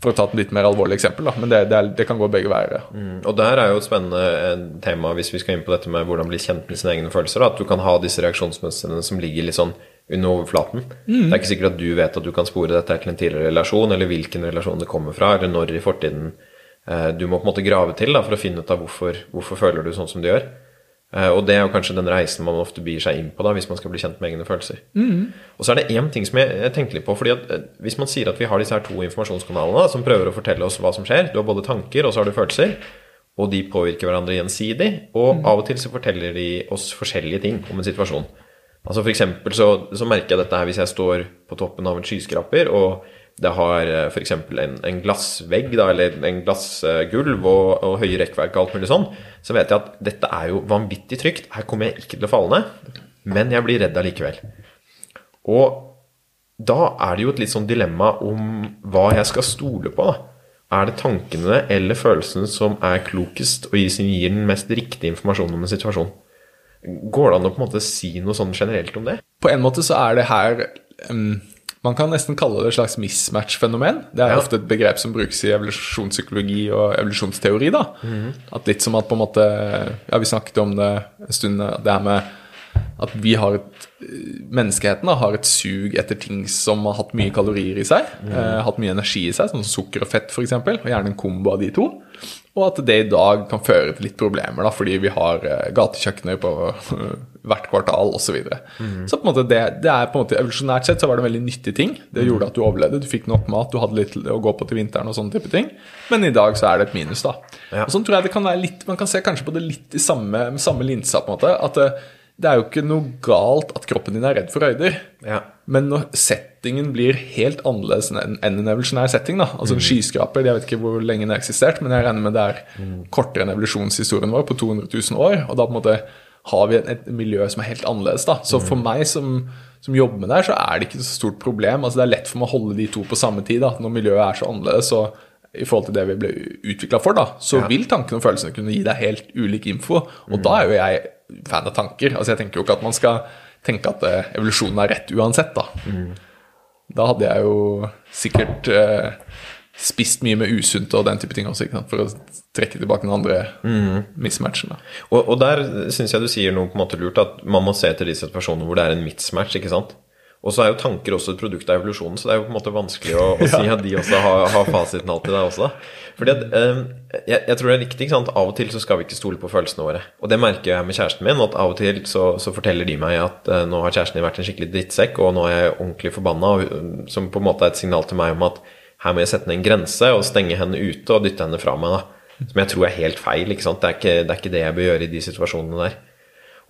[SPEAKER 1] For å ta et litt mer alvorlig eksempel, da, men det, det, er, det kan gå begge veier. ja.
[SPEAKER 2] Mm, Og der er jo et spennende eh, tema hvis vi skal inn på dette med hvordan bli kjent med sine egne følelser. Da. At du kan ha disse reaksjonsmønstrene som ligger litt sånn under overflaten. Det er ikke sikkert at du vet at du kan spore dette til en tidligere relasjon, eller hvilken relasjon det kommer fra, eller når i fortiden du må på en måte grave til da, for å finne ut av hvorfor, hvorfor føler du sånn som du gjør. Eh, og det er jo kanskje den reisen man ofte byr seg inn på da, hvis man skal bli kjent med egne følelser. Og så er det én ting som jeg, jeg tenkte litt på. fordi at eh, Hvis man sier at vi har disse her to informasjonskanalene da, som prøver å fortelle oss hva som skjer Du har både tanker, og så har du følelser. Og de påvirker hverandre gjensidig. Og av og til så forteller de oss forskjellige ting om en situasjon. Altså For eksempel så, så merker jeg dette her hvis jeg står på toppen av en skyskraper, og det har f.eks. En, en glassvegg da, eller en glassgulv og, og høye rekkverk og alt mulig sånn, så vet jeg at dette er jo vanvittig trygt. Her kommer jeg ikke til å falle ned, men jeg blir redd allikevel. Og da er det jo et litt sånn dilemma om hva jeg skal stole på. da. Er det tankene eller følelsene som er klokest og gir den mest riktige informasjonen om en situasjon? Går det an å på en måte si noe sånn generelt om det?
[SPEAKER 1] På en måte så er det her um, Man kan nesten kalle det et slags mismatch-fenomen. Det er
[SPEAKER 2] Ja.
[SPEAKER 1] ofte et begrep som brukes i evolusjonspsykologi og evolusjonsteori. da. At litt som at på en måte Ja, vi snakket om det en stund, det her med at vi har et Menneskeheten da, har et sug etter ting som har hatt mye kalorier i seg. Eh, hatt mye energi i seg, som sukker og fett f.eks. Og gjerne en kombo av de to. Og at det i dag kan føre til litt problemer, da, fordi vi har eh, gatekjøkkener på hvert kvartal osv. Så, videre. så på en måte det, det er på en måte evolusjonært sett så var det en veldig nyttig ting. Det gjorde at du overlevde, du fikk nok mat, du hadde litt å gå på til vinteren og sånne type ting. Men i dag så er det et minus, da.
[SPEAKER 2] Ja.
[SPEAKER 1] Og sånn tror jeg det kan være litt Man kan se kanskje på det litt i samme, samme linsa, på en måte. At det, er jo ikke noe galt at kroppen din er redd for høyder.
[SPEAKER 2] Ja.
[SPEAKER 1] Men når settingen blir helt annerledes enn en evolusjonær setting, da, altså en skyskraper Jeg vet ikke hvor lenge den har eksistert, men jeg regner med det er kortere enn evolusjonshistorien vår, på 200 000 år. Og da på en måte har vi et, miljø som er helt annerledes. da. Så for meg som, som jobber med det her, så er det ikke så stort problem. altså Det er lett for meg å holde de to på samme tid. da, Når miljøet er så annerledes, så i forhold til det vi ble utvikla for, da, så
[SPEAKER 2] Ja.
[SPEAKER 1] vil tankene og følelsene kunne gi deg helt ulik info. Og da er jo jeg fan av tanker. altså Jeg tenker jo ikke at man skal tenke at eh, evolusjonen er rett uansett, da. Da hadde jeg jo sikkert eh, spist mye med usunt og den type ting også, ikke sant? for å trekke tilbake den andre mismatchen. da.
[SPEAKER 2] Og, og der syns jeg du sier noe på en måte lurt, at man må se etter de situasjonene hvor det er en mismatch, ikke sant. Og så er jo tanker også et produkt av evolusjonen, så det er jo på en måte vanskelig å, å si at de også har, har fasiten alltid der også. Fordi at, eh, jeg, jeg tror det er riktig, sant. Av og til så skal vi ikke stole på følelsene våre. Og det merker jeg med kjæresten min, at av og til så, så forteller de meg at eh, nå har kjæresten din vært en skikkelig drittsekk, og nå er jeg ordentlig forbanna, og, som på en måte er et signal til meg om at her må jeg sette ned en grense og stenge henne ute og dytte henne fra meg. da. Som jeg tror er helt feil. ikke sant? Det er ikke det, er ikke det jeg bør gjøre i de situasjonene der.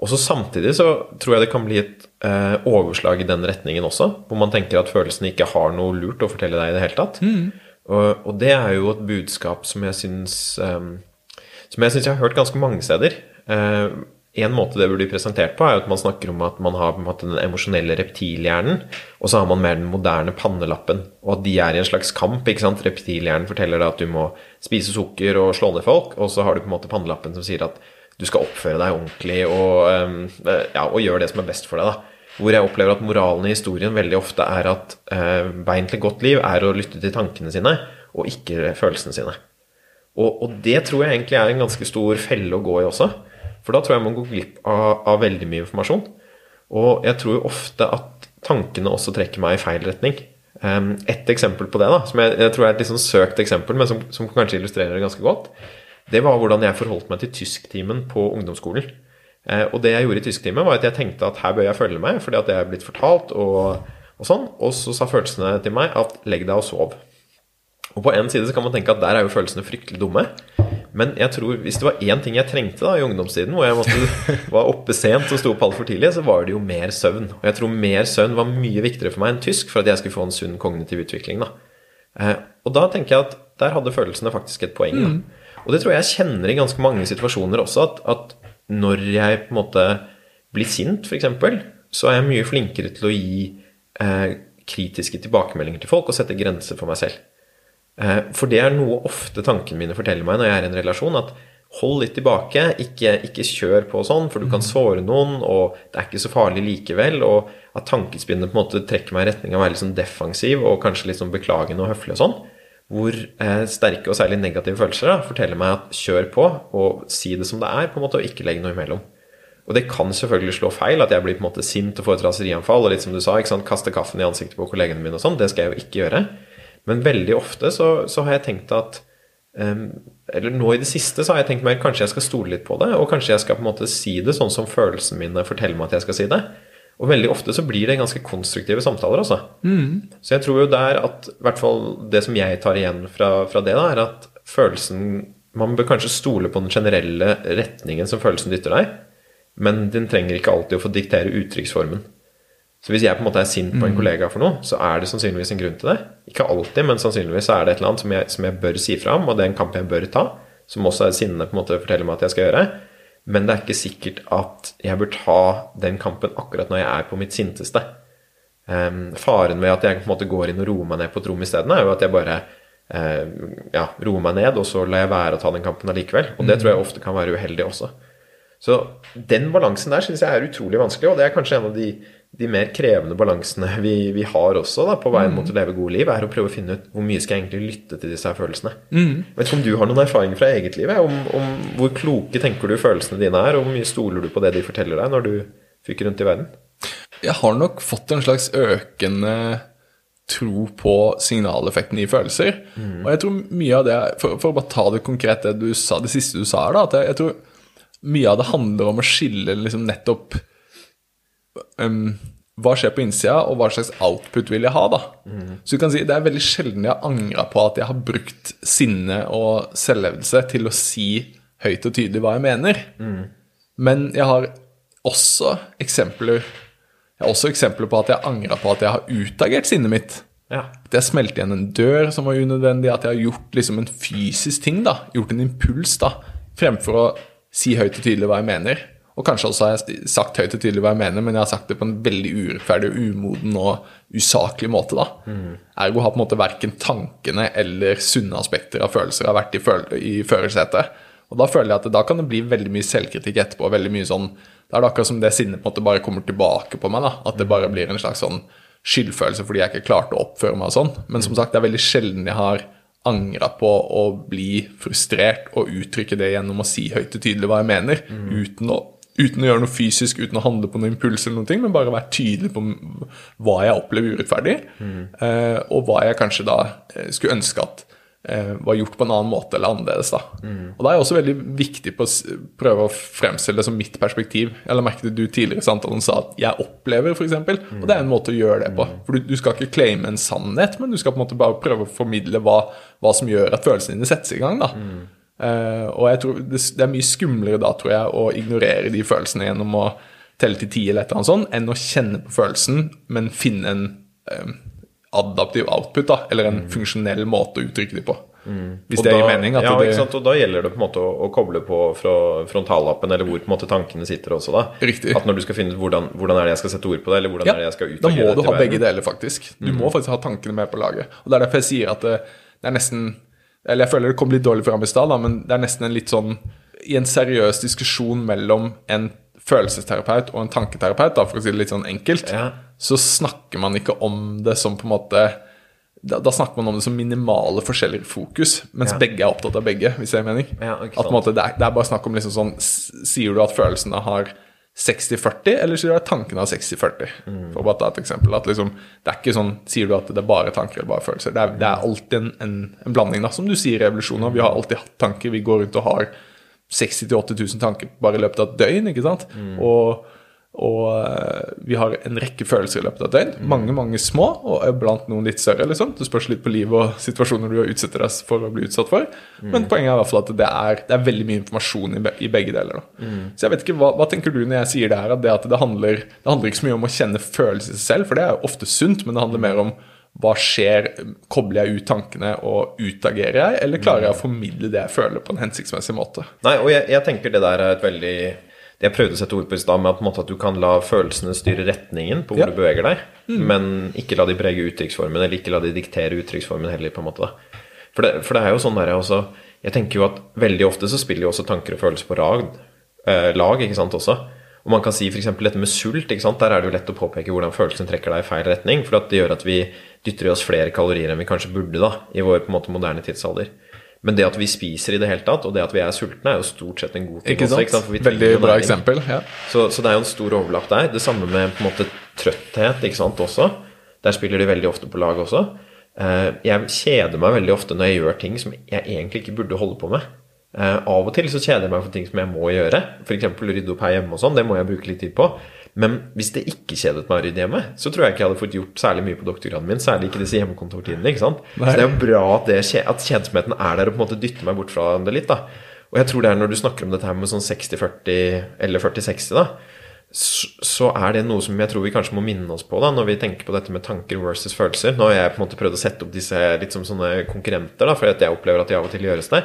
[SPEAKER 2] Og så Samtidig så tror jeg det kan bli et eh, overslag i den retningen også, hvor man tenker at følelsene ikke har noe lurt å fortelle deg i det hele tatt. Og, og det er jo et budskap som jeg syns eh, Som jeg syns jeg har hørt ganske mange steder. Eh, en måte det burde bli presentert på, er at man snakker om at man har måte den emosjonelle reptilhjernen, og så har man mer den moderne pannelappen, og at de er i en slags kamp. ikke sant? Reptilhjernen forteller deg at du må spise sukker og slå ned folk, og så har du på en måte pannelappen som sier at du skal oppføre deg ordentlig og, ehm, eh, ja, og gjøre det som er best for deg. da. Hvor jeg opplever at moralen i historien veldig ofte er at eh, veien til et godt liv er å lytte til tankene sine, og ikke følelsene sine. Og, og det tror jeg egentlig er en ganske stor felle å gå i også. For da tror jeg man går glipp av, av veldig mye informasjon. Og jeg tror ofte at tankene også trekker meg i feil retning. Um, et eksempel på det, da, som jeg, jeg tror er et litt sånn søkt eksempel, men som, som kanskje illustrerer det ganske godt, det var hvordan jeg forholdt meg til tysktimen på ungdomsskolen. Eh, og det jeg gjorde i tysktimen, var at jeg tenkte at her bør jeg følge med, fordi at det er blitt fortalt, og, og sånn. Og så sa følelsene til meg at legg deg og sov. Og på en side så kan man tenke at der er jo følelsene fryktelig dumme. Men jeg tror hvis det var én ting jeg trengte da i ungdomstiden, hvor jeg måtte, var oppe sent og sto opp altfor tidlig, så var det jo mer søvn. Og jeg tror mer søvn var mye viktigere for meg enn tysk for at jeg skulle få en sunn kognitiv utvikling. da. Eh, og da tenker jeg at der hadde følelsene faktisk et poeng. da. Og det tror jeg jeg kjenner i ganske mange situasjoner også, at, at når jeg på en måte blir sint, f.eks., så er jeg mye flinkere til å gi eh, kritiske tilbakemeldinger til folk og sette grenser for meg selv. Eh, For det er noe ofte tankene mine forteller meg når jeg er i en relasjon, at hold litt tilbake, ikke, ikke kjør på sånn, for du kan såre noen, og det er ikke så farlig likevel. Og at tankespinnet på en måte trekker meg i retning av å være litt sånn defensiv og kanskje litt sånn beklagende og høflig og sånn. Hvor eh, sterke og særlig negative følelser da, forteller meg at kjør på, og si det som det er, på en måte, og ikke legg noe imellom. Og det kan selvfølgelig slå feil, at jeg blir på en måte sint og får et raserianfall, og litt som du sa, ikke sant, kaste kaffen i ansiktet på kollegene mine og sånn. Det skal jeg jo ikke gjøre. Men veldig ofte så, så har jeg tenkt at um, Eller nå i det siste så har jeg tenkt mer kanskje jeg skal stole litt på det, og kanskje jeg skal på en måte si det sånn som følelsene mine forteller meg at jeg skal si det. Og veldig ofte så blir det ganske konstruktive samtaler, altså. Så jeg tror jo der at i hvert fall det som jeg tar igjen fra, fra det, da, er at følelsen Man bør kanskje stole på den generelle retningen som følelsen dytter deg, men den trenger ikke alltid å få diktere uttrykksformen. Så hvis jeg på en måte er sint på en kollega for noe, så er det sannsynligvis en grunn til det. Ikke alltid, men sannsynligvis er det et eller annet som jeg, som jeg bør si fra om, og det er en kamp jeg bør ta, som også er sinnet på en måte forteller meg at jeg skal gjøre. Men det er ikke sikkert at jeg bør ta den kampen akkurat når jeg er på mitt sinteste. Um, faren ved at jeg på en måte går inn og roer meg ned på et rom isteden, er jo at jeg bare uh, ja, roer meg ned, og så lar jeg være å ta den kampen allikevel. Og det tror jeg ofte kan være uheldig også. Så den balansen der syns jeg er utrolig vanskelig, og det er kanskje en av de, de mer krevende balansene vi, vi har også da, på veien mot å leve gode liv, er å prøve å finne ut hvor mye skal jeg egentlig lytte til disse her følelsene. Vet ikke om du har noen erfaring fra eget liv, om, om hvor kloke tenker du følelsene dine er, og hvor mye stoler du på det de forteller deg når du fyker rundt i verden?
[SPEAKER 1] Jeg har nok fått en slags økende tro på signaleffekten i følelser. Og jeg tror mye av det For, for å bare ta det konkret, det du sa, det siste du sa her, da, at jeg, jeg tror mye av det handler om å skille liksom nettopp um, hva skjer på innsida, og hva slags output vil jeg ha, da. Så du kan si det er veldig sjelden jeg har angra på at jeg har brukt sinne og selvlevelse til å si høyt og tydelig hva jeg mener. Men jeg har også eksempler Jeg har også eksempler på at jeg angra på at jeg har utagert sinnet mitt.
[SPEAKER 2] Ja.
[SPEAKER 1] At jeg smelte igjen en dør som var unødvendig, at jeg har gjort liksom en fysisk ting, da. Gjort en impuls, da. Fremfor å si høyt og tydelig hva jeg mener. Og kanskje også har jeg sagt høyt og tydelig hva jeg mener, men jeg har sagt det på en veldig urettferdig, umoden og usaklig måte, da. Ergo har på en måte verken tankene eller sunne aspekter av følelser har vært i, føl førersetet. Og da føler jeg at da kan det bli veldig mye selvkritikk etterpå. veldig mye sånn, Da er det akkurat som det sinnet på en måte bare kommer tilbake på meg. da, At det bare blir en slags sånn skyldfølelse fordi jeg ikke klarte å oppføre meg og sånn. Men som sagt, det er veldig sjelden jeg har angra på å bli frustrert og uttrykke det gjennom å si høyt og tydelig hva jeg mener, uten, å, uten å gjøre noe fysisk, uten å handle på noen impuls eller noen ting, men bare være tydelig på hva jeg opplever urettferdig, eh, og hva jeg kanskje da eh, skulle ønske at eh, var gjort på en annen måte eller annerledes. da. Og da er jeg også veldig viktig på å prøve å fremstille det som mitt perspektiv. Jeg merket du tidligere sant, at han sa at 'jeg opplever', f.eks. Og det er en måte å gjøre det på. For du, du skal ikke claime en sannhet, men du skal på en måte bare prøve å formidle hva, hva som gjør at følelsene dine settes i gang. da. Eh, og jeg tror det, det er mye skumlere da, tror jeg, å ignorere de følelsene gjennom å telle til ti eller et eller annet sånt, enn å kjenne på følelsen, men finne en um, adaptiv output, da, eller en funksjonell måte å uttrykke det på. Hvis
[SPEAKER 2] Og
[SPEAKER 1] det gir mening.
[SPEAKER 2] Ja,
[SPEAKER 1] det,
[SPEAKER 2] ikke sant? Og da gjelder det på en måte å, å koble på fra frontallappen, eller hvor på en måte tankene sitter også, da.
[SPEAKER 1] Riktig.
[SPEAKER 2] At når du skal finne ut hvordan, hvordan er det jeg skal sette ord på det, eller hvordan
[SPEAKER 1] Ja,
[SPEAKER 2] er det jeg skal
[SPEAKER 1] da må du ha
[SPEAKER 2] verden.
[SPEAKER 1] begge deler, faktisk. Du må faktisk ha tankene med på laget. Og det er derfor jeg sier at det, det er nesten Eller jeg føler det kom litt dårlig fram i stad, men det er nesten en litt sånn I en seriøs diskusjon mellom en følelsesterapeut og en tanketerapeut, da, for å si det litt sånn enkelt,
[SPEAKER 2] Ja.
[SPEAKER 1] så snakker man ikke om det som på en måte da, da snakker man om det som minimale forskjeller i fokus, mens
[SPEAKER 2] Ja.
[SPEAKER 1] begge er opptatt av begge. hvis jeg mener.
[SPEAKER 2] Ja,
[SPEAKER 1] at måte, det, er, det er bare snakk om liksom sånn Sier du at følelsene har 60-40, eller sier du at tankene av 60-40?
[SPEAKER 2] Mm.
[SPEAKER 1] For bare ta et eksempel. At liksom, det er ikke sånn Sier du at det er bare tanker eller bare følelser? Det er, det er alltid en, en, en blanding, da. Som du sier i revolusjonen, Vi har alltid hatt tanker. Vi går rundt og har 60 000-80 000 tanker bare i løpet av et døgn, ikke sant? Og, og eh, vi har en rekke følelser i løpet av et døgn. Mange, mange små, og blant noen litt større. liksom. Det spørs litt på livet og situasjoner du utsetter deg for å bli utsatt for. Men poenget er i hvert fall at det er, det er veldig mye informasjon i, be, i begge deler. da. Så jeg vet ikke, hva, hva tenker du når jeg sier det her? At det, at det, handler, det handler ikke så mye om å kjenne følelser i seg selv, for det er jo ofte sunt, men det handler mer om hva skjer? Kobler jeg ut tankene og utagerer jeg, eller klarer jeg å formidle det jeg føler, på en hensiktsmessig måte?
[SPEAKER 2] Nei, og jeg, jeg tenker det der er et veldig jeg prøvde å sette ord på i stad, med at, måte at du kan la følelsene styre retningen på hvor
[SPEAKER 1] Ja.
[SPEAKER 2] du beveger deg, men ikke la de prege uttrykksformen, eller ikke la de diktere uttrykksformen heller, på en måte. da. For det, for det er jo sånn der, også Jeg tenker jo at veldig ofte så spiller jo også tanker og følelser på rag, eh, lag, ikke sant, også. Og man kan si f.eks. dette med sult, ikke sant? der er det jo lett å påpeke hvordan følelsen trekker deg i feil retning, for at det gjør at vi dytter i oss flere kalorier enn vi kanskje burde da, i vår på en måte moderne tidsalder. Men det at vi spiser i det hele tatt, og det at vi er sultne, er jo stort sett en god ting.
[SPEAKER 1] Ikke
[SPEAKER 2] også,
[SPEAKER 1] sant?
[SPEAKER 2] For vi trenger
[SPEAKER 1] Veldig bra
[SPEAKER 2] næring.
[SPEAKER 1] eksempel. ja.
[SPEAKER 2] Så, så det er jo en stor overlapp der. Det samme med på en måte trøtthet ikke sant, også. Der spiller de veldig ofte på lag også. Eh, jeg kjeder meg veldig ofte når jeg gjør ting som jeg egentlig ikke burde holde på med. Eh, av og til så kjeder jeg meg for ting som jeg må gjøre. F.eks. rydde opp her hjemme og sånn. Det må jeg bruke litt tid på. Men hvis det ikke kjedet meg å rydde hjemme, så tror jeg ikke jeg hadde fått gjort særlig mye på doktorgraden min. Særlig ikke disse hjemmekontortidene. ikke sant?
[SPEAKER 1] Nei.
[SPEAKER 2] Så det er jo bra at, det, at kjedsomheten er der og på en måte dytter meg bort fra det litt. da. Og jeg tror det er når du snakker om dette her med sånn 60-40 eller 40-60, da, så, så er det noe som jeg tror vi kanskje må minne oss på da, når vi tenker på dette med tanker versus følelser. Nå har jeg på en måte prøvd å sette opp disse litt som sånne konkurrenter, da, for jeg opplever at de av og til gjøres det.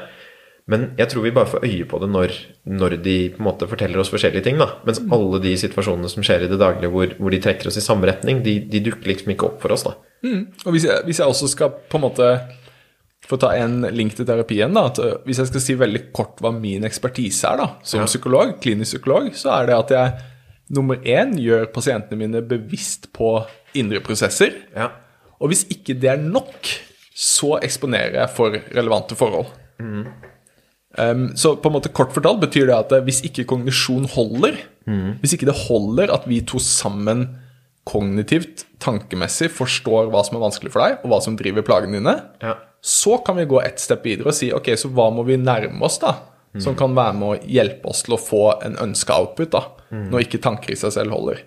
[SPEAKER 2] Men jeg tror vi bare får øye på det når, når de på en måte forteller oss forskjellige ting. da. Mens alle de situasjonene som skjer i det daglige hvor, hvor de trekker oss i samme retning, de, de dukker liksom ikke opp for oss. da.
[SPEAKER 1] Og hvis jeg, hvis jeg også skal på en måte få ta en link til terapien, da, at øh, hvis jeg skal si veldig kort hva min ekspertise er da, som psykolog, klinisk psykolog, så er det at jeg nummer én gjør pasientene mine bevisst på indre prosesser.
[SPEAKER 2] Ja.
[SPEAKER 1] Og hvis ikke det er nok, så eksponerer jeg for relevante forhold. Um, så på en måte kort fortalt betyr det at eh, hvis ikke kognisjon holder, hvis ikke det holder at vi to sammen kognitivt, tankemessig forstår hva som er vanskelig for deg, og hva som driver plagene dine,
[SPEAKER 2] Ja.
[SPEAKER 1] så kan vi gå ett step videre og si ok, så hva må vi nærme oss, da? Som kan være med å hjelpe oss til å få en ønska output, da, når ikke tanker i seg selv holder.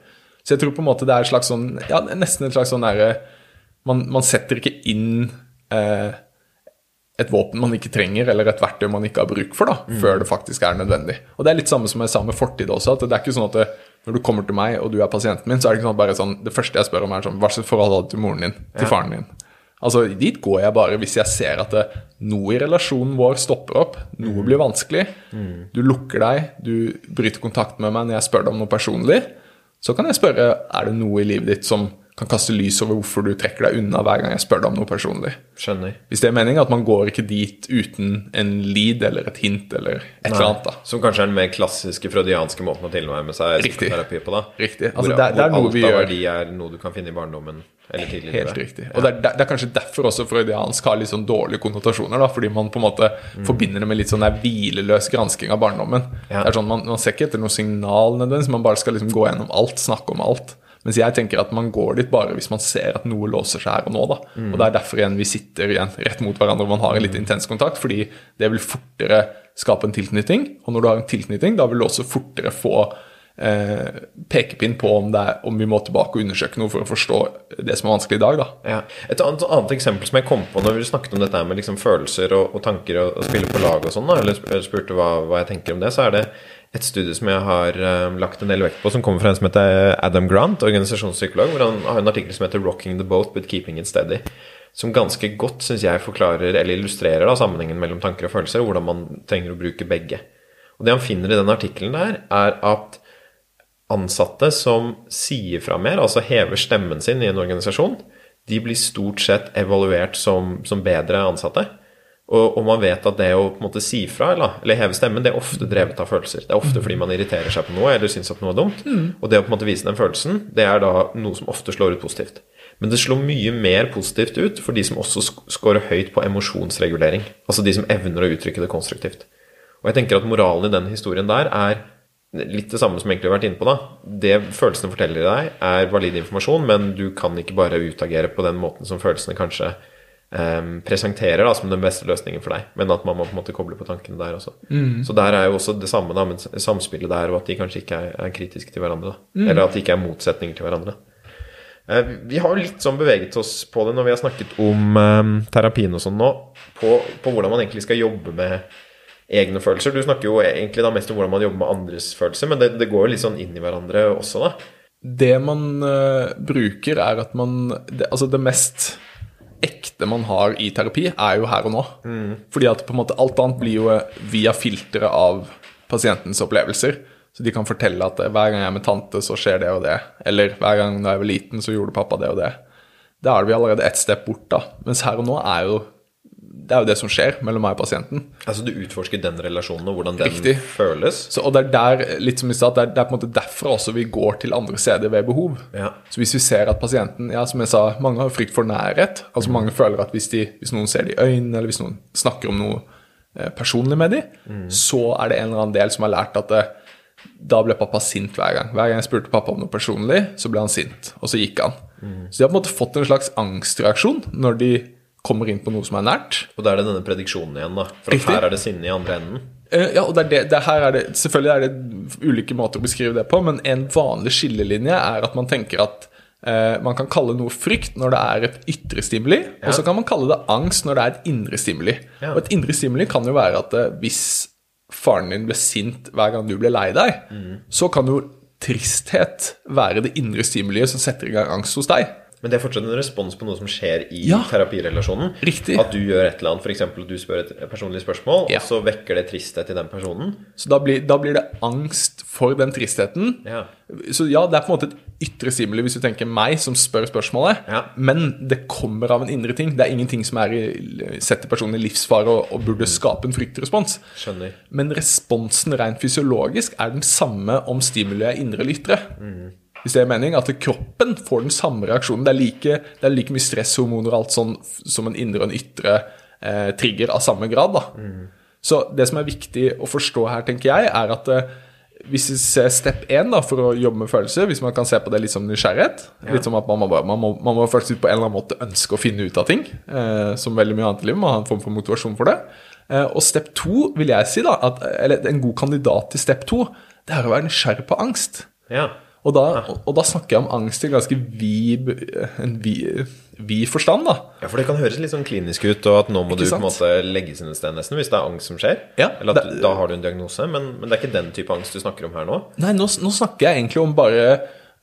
[SPEAKER 1] Så jeg tror på en måte det er et slags sånn, ja, nesten et slags sånn derre man, man setter ikke inn eh, et våpen man ikke trenger, eller et verktøy man ikke har bruk for, da, før det faktisk er nødvendig. Og det er litt samme som jeg sa med fortid også, at det er ikke sånn at det, når du kommer til meg, og du er pasienten min, så er det ikke sånn bare sånn, det første jeg spør om er sånn, hva slags forhold hadde du til moren din, til
[SPEAKER 2] Ja.
[SPEAKER 1] faren din? Altså, dit går jeg bare hvis jeg ser at det, noe i relasjonen vår stopper opp, noe blir vanskelig, du lukker deg, du bryter kontakt med meg når jeg spør deg om noe personlig, så kan jeg spørre, er det noe i livet ditt som kan kaste lys over hvorfor du trekker deg unna hver gang jeg spør deg om noe personlig?
[SPEAKER 2] Skjønner.
[SPEAKER 1] Hvis det er meningen, at man går ikke dit uten en lead eller et hint eller et eller annet. da.
[SPEAKER 2] Som kanskje er den mer klassiske freudianske måten å tilnærme seg
[SPEAKER 1] Riktig.
[SPEAKER 2] psykoterapi på. da
[SPEAKER 1] Riktig.
[SPEAKER 2] Hvor,
[SPEAKER 1] Altså, det, er- det er
[SPEAKER 2] hvor
[SPEAKER 1] noe vi gjør
[SPEAKER 2] verdi er noe du kan finne i barndommen eller tidligere.
[SPEAKER 1] helt
[SPEAKER 2] livet.
[SPEAKER 1] riktig. Og det er, det er kanskje derfor også freudiansk har litt sånn dårlige konnotasjoner, da, fordi man på en måte forbinder det med litt sånn der hvileløs gransking av barndommen.
[SPEAKER 2] Ja.
[SPEAKER 1] Det er sånn, man, man ser ikke etter noe signal nødvendigvis, man bare skal liksom gå gjennom alt, snakke om alt. Mens jeg tenker at man går dit bare hvis man ser at noe låser seg her og nå. da. Og det er derfor igjen vi sitter igjen rett mot hverandre og man har en litt intens kontakt, fordi det vil fortere skape en tilknytning. Og når du har en tilknytning, da vil du også fortere få eh, pekepinn på om, det er, om vi må tilbake og undersøke noe for å forstå det som er vanskelig i dag. da.
[SPEAKER 2] Ja. Et annet, annet eksempel som jeg kom på når vi snakket om dette her med liksom følelser og, og tanker og, og spille på lag og sånn, eller spurte hva, hva jeg tenker om det, så er det et studie som jeg har uh, lagt en del vekt på, som kommer fra en som heter Adam Grant, organisasjonspsykolog, hvor han har en artikkel som heter 'Rocking the Boat but Keeping It Steady'. Som ganske godt, syns jeg, forklarer eller illustrerer da, sammenhengen mellom tanker og følelser, og hvordan man trenger å bruke begge. Og det han finner i den artikkelen der, er at ansatte som sier fra mer, altså hever stemmen sin i en organisasjon, de blir stort sett evaluert som, som bedre ansatte. Og, og man vet at det å på en måte si fra eller, eller heve stemmen, det er ofte drevet av følelser. Det er ofte fordi man irriterer seg på noe eller syns at noe er dumt. Og det å på en måte vise den følelsen, det er da noe som ofte slår ut positivt. Men det slår mye mer positivt ut for de som også scorer høyt på emosjonsregulering. Altså de som evner å uttrykke det konstruktivt. Og jeg tenker at moralen i den historien der er litt det samme som egentlig har vært inne på. da. Det følelsene forteller deg, er valid informasjon, men du kan ikke bare utagere på den måten som følelsene kanskje em, presenterer da, som den beste løsningen for deg. Men at man må på en måte koble på tankene der også. Så der er jo også det samme da, med samspillet der, og at de kanskje ikke er, er kritiske til hverandre. da. Eller at de ikke er motsetninger til hverandre. Eh, Vi har jo litt sånn beveget oss på det når vi har snakket om eh, terapien og sånn nå, på, på hvordan man egentlig skal jobbe med egne følelser. Du snakker jo egentlig da mest om hvordan man jobber med andres følelser, men det, det går jo litt sånn inn i hverandre også, da.
[SPEAKER 1] Det man uh, bruker, er at man det, Altså, det mest ekte man har i terapi, er jo her og nå. Fordi at på en måte alt annet blir jo eh, via filteret av pasientens opplevelser. Så de kan fortelle at eh, hver gang jeg er med tante, så skjer det og det. Eller hver gang da jeg var liten, så gjorde pappa det og det. Da er vi allerede ett step bort, da. Mens her og nå er jo det er jo det som skjer mellom meg og pasienten.
[SPEAKER 2] Altså du utforsker den relasjonen og hvordan den
[SPEAKER 1] Riktig.
[SPEAKER 2] føles.
[SPEAKER 1] Så, og det er der, litt som vi sa, det er, det er på en måte derfra også vi går til andre steder ved behov.
[SPEAKER 2] Ja.
[SPEAKER 1] Så hvis vi ser at pasienten ja, som jeg sa, Mange har frykt for nærhet. altså Mange føler at hvis, de, hvis noen ser det i øynene, eller hvis noen snakker om noe eh, personlig med dem, så er det en eller annen del som har lært at det, da ble pappa sint hver gang. Hver gang jeg spurte pappa om noe personlig, så ble han sint. Og så gikk han. Så de har på en måte fått en slags angstreaksjon når de kommer inn på noe som er nært.
[SPEAKER 2] Og da er det denne prediksjonen igjen, da. For
[SPEAKER 1] Riktig.
[SPEAKER 2] her er det sinne i andre enden.
[SPEAKER 1] Uh, Ja, og det er det, det her er det, Selvfølgelig er det ulike måter å beskrive det på, men en vanlig skillelinje er at man tenker at uh, man kan kalle noe frykt når det er et ytre stimuli, og så kan man kalle det angst når det er et indre stimuli.
[SPEAKER 2] Ja.
[SPEAKER 1] Og et indre stimuli kan jo være at uh, hvis faren din ble sint hver gang du ble lei deg, så kan jo tristhet være det indre stimuliet som setter i gang angst hos deg.
[SPEAKER 2] Men det er fortsatt en respons på noe som skjer i
[SPEAKER 1] Ja.
[SPEAKER 2] terapirelasjonen.
[SPEAKER 1] Riktig.
[SPEAKER 2] At du gjør et eller annet, f.eks. at du spør et personlig spørsmål,
[SPEAKER 1] Ja.
[SPEAKER 2] og så vekker det tristhet i den personen.
[SPEAKER 1] Så da blir, da blir det angst for den tristheten.
[SPEAKER 2] Ja.
[SPEAKER 1] Så ja, det er på en måte et ytre stimuli hvis du tenker meg som spør spørsmålet, men det kommer av en indre ting. Det er ingenting som er i, setter personen i livsfare og, og burde skape en fryktrespons.
[SPEAKER 2] Skjønner.
[SPEAKER 1] Men responsen rent fysiologisk er den samme om stimuliet er indre eller ytre. Hvis det er mening, At kroppen får den samme reaksjonen. Det er like, det er like mye stresshormoner og alt sånn som en indre og en ytre eh, trigger av samme grad. da. Så det som er viktig å forstå her, tenker jeg, er at eh, hvis vi ser step 1 da, for å jobbe med følelser, hvis man kan se på det litt som nysgjerrighet Litt som at man må, bare- man må, man må faktisk på en eller annen måte ønske å finne ut av ting. Eh, som veldig mye annet i livet. Man har en form for motivasjon for det. Eh, og step 2 vil jeg si, da, at, eller en god kandidat til step 2, det er å være nysgjerrig på angst.
[SPEAKER 2] Ja.
[SPEAKER 1] Og da, og, da snakker jeg om angst i ganske vid, vid, vid forstand, da.
[SPEAKER 2] ja, for det kan høres litt sånn klinisk ut, og at nå må
[SPEAKER 1] Ikke
[SPEAKER 2] du på en måte legges inn et sted nesten, hvis det er angst som skjer.
[SPEAKER 1] Ja,
[SPEAKER 2] Eller at
[SPEAKER 1] det-
[SPEAKER 2] da har du en diagnose, men, men det er ikke den type angst du snakker om her nå.
[SPEAKER 1] Nei, nå, nå snakker jeg egentlig om bare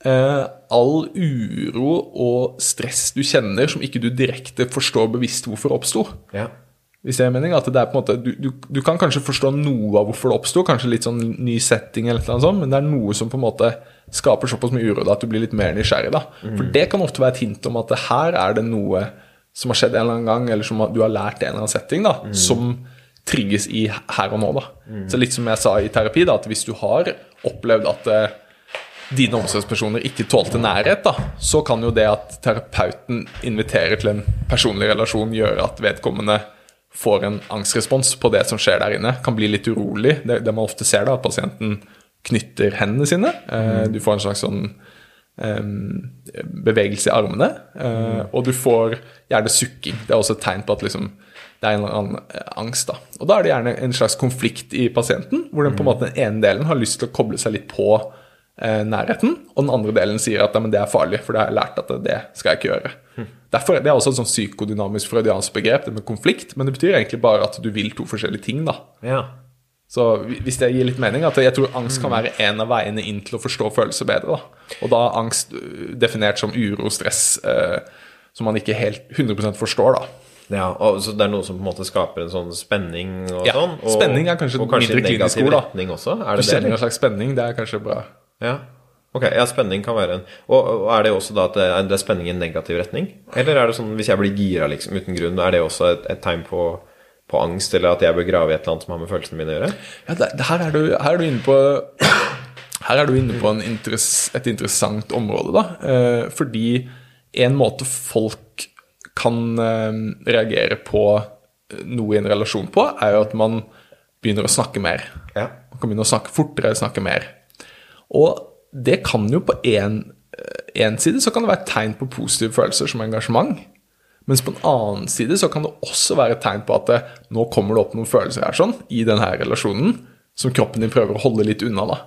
[SPEAKER 1] eh, all uro og stress du kjenner som ikke du direkte forstår bevisst hvorfor oppsto.
[SPEAKER 2] Ja.
[SPEAKER 1] Hvis det er mening, at det er på en måte, du, du, du kan kanskje forstå noe av hvorfor det oppsto, kanskje litt sånn ny setting, eller noe sånt, men det er noe som på en måte skaper såpass mye uro da, at du blir litt mer nysgjerrig. da. For det kan ofte være et hint om at her er det noe som har skjedd en eller annen gang, eller som du har lært i en eller annen setting, da, som trigges i her og nå. da. Så litt som jeg sa i terapi, da, at hvis du har opplevd at uh, dine omsorgspersoner ikke tålte nærhet, da, så kan jo det at terapeuten inviterer til en personlig relasjon, gjøre at vedkommende får en angstrespons på det som skjer der inne. Kan bli litt urolig. Det, det man ofte ser, da, at pasienten knytter hendene sine. Eh, du får en slags sånn bevegelse i armene. Eh, og du får gjerne sukking. Det er også et tegn på at liksom, det er en eller annen eh, angst. da. Og da er det gjerne en slags konflikt i pasienten, hvor den på en måte den ene delen har lyst til å koble seg litt på eh, nærheten, og den andre delen sier at «Nei, men det er farlig, for det har jeg lært at det, skal jeg ikke gjøre. Derfor, Det er også et sånn psykodynamisk freudiansk begrep, det med konflikt, men det betyr egentlig bare at du vil to forskjellige ting. da.
[SPEAKER 2] Ja.
[SPEAKER 1] Så hvis det gir litt mening, at jeg tror angst kan være en av veiene inn til å forstå følelser bedre. da. Og da er angst øh, definert som uro stress eh, som man ikke helt 100% forstår. da.
[SPEAKER 2] ja og, så det er noe som på en måte skaper en sånn spenning og
[SPEAKER 1] Ja,
[SPEAKER 2] sånn? Og,
[SPEAKER 1] spenning er kanskje
[SPEAKER 2] og kanskje
[SPEAKER 1] mindre klinisk ord, da.
[SPEAKER 2] også? Er det du
[SPEAKER 1] kjenner en slags spenning, det er kanskje bra.
[SPEAKER 2] Ja. Ok, ja, spenning kan være en Og, og er det også da at det er, det er spenning i en negativ retning? Eller er det sånn hvis jeg blir gira liksom uten grunn, er det også et, et tegn på, på angst, eller at jeg bør grave i et eller annet som har med følelsene mine å gjøre?
[SPEAKER 1] Ja, det, det, her, er du, her er du inne på her er du inne på interess, et interessant område, da. Eh, fordi en måte folk kan eh, reagere på noe i en relasjon på, er jo at man begynner å snakke mer.
[SPEAKER 2] Ja.
[SPEAKER 1] Man kan begynne å snakke fortere, snakke mer. Og det kan jo på én side så kan det være et tegn på positive følelser som engasjement. Mens på en annen side så kan det også være et tegn på at det, nå kommer det opp noen følelser her sånn, i denne relasjonen som kroppen din prøver å holde litt unna. da.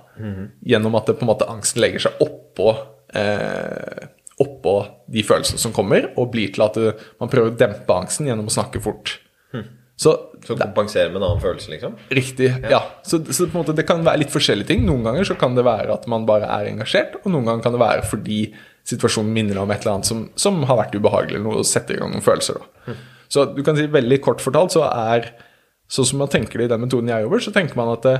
[SPEAKER 1] Gjennom at det på en måte angsten legger seg oppå, eh, oppå de følelsene som kommer, og blir til at det, man prøver å dempe angsten gjennom å snakke fort. Så
[SPEAKER 2] Så kompensere med en annen følelse, liksom?
[SPEAKER 1] Riktig. ja. Så, så på en måte det kan være litt forskjellige ting. Noen ganger så kan det være at man bare er engasjert, og noen ganger kan det være fordi situasjonen minner om et eller annet som, som har vært ubehagelig, eller noe og setter i gang noen følelser. Da. Så du kan si veldig kort fortalt så er Sånn som man tenker det i den metoden jeg jobber, så tenker man at det,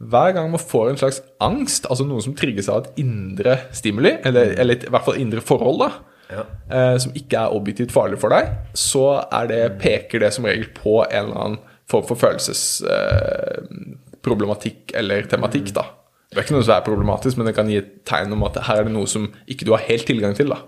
[SPEAKER 1] hver gang man får en slags angst, altså noe som trigges av et indre stimuli, eller, eller i hvert fall indre forhold, da,
[SPEAKER 2] Ja.
[SPEAKER 1] eh, som ikke er objektivt farlig for deg, så er det, peker det som regel på en eller annen form for følelsesproblematikk eh, eller tematikk. da. Det er ikke noe som er problematisk, men det kan gi et tegn om at her er det noe som ikke du har helt tilgang til. da.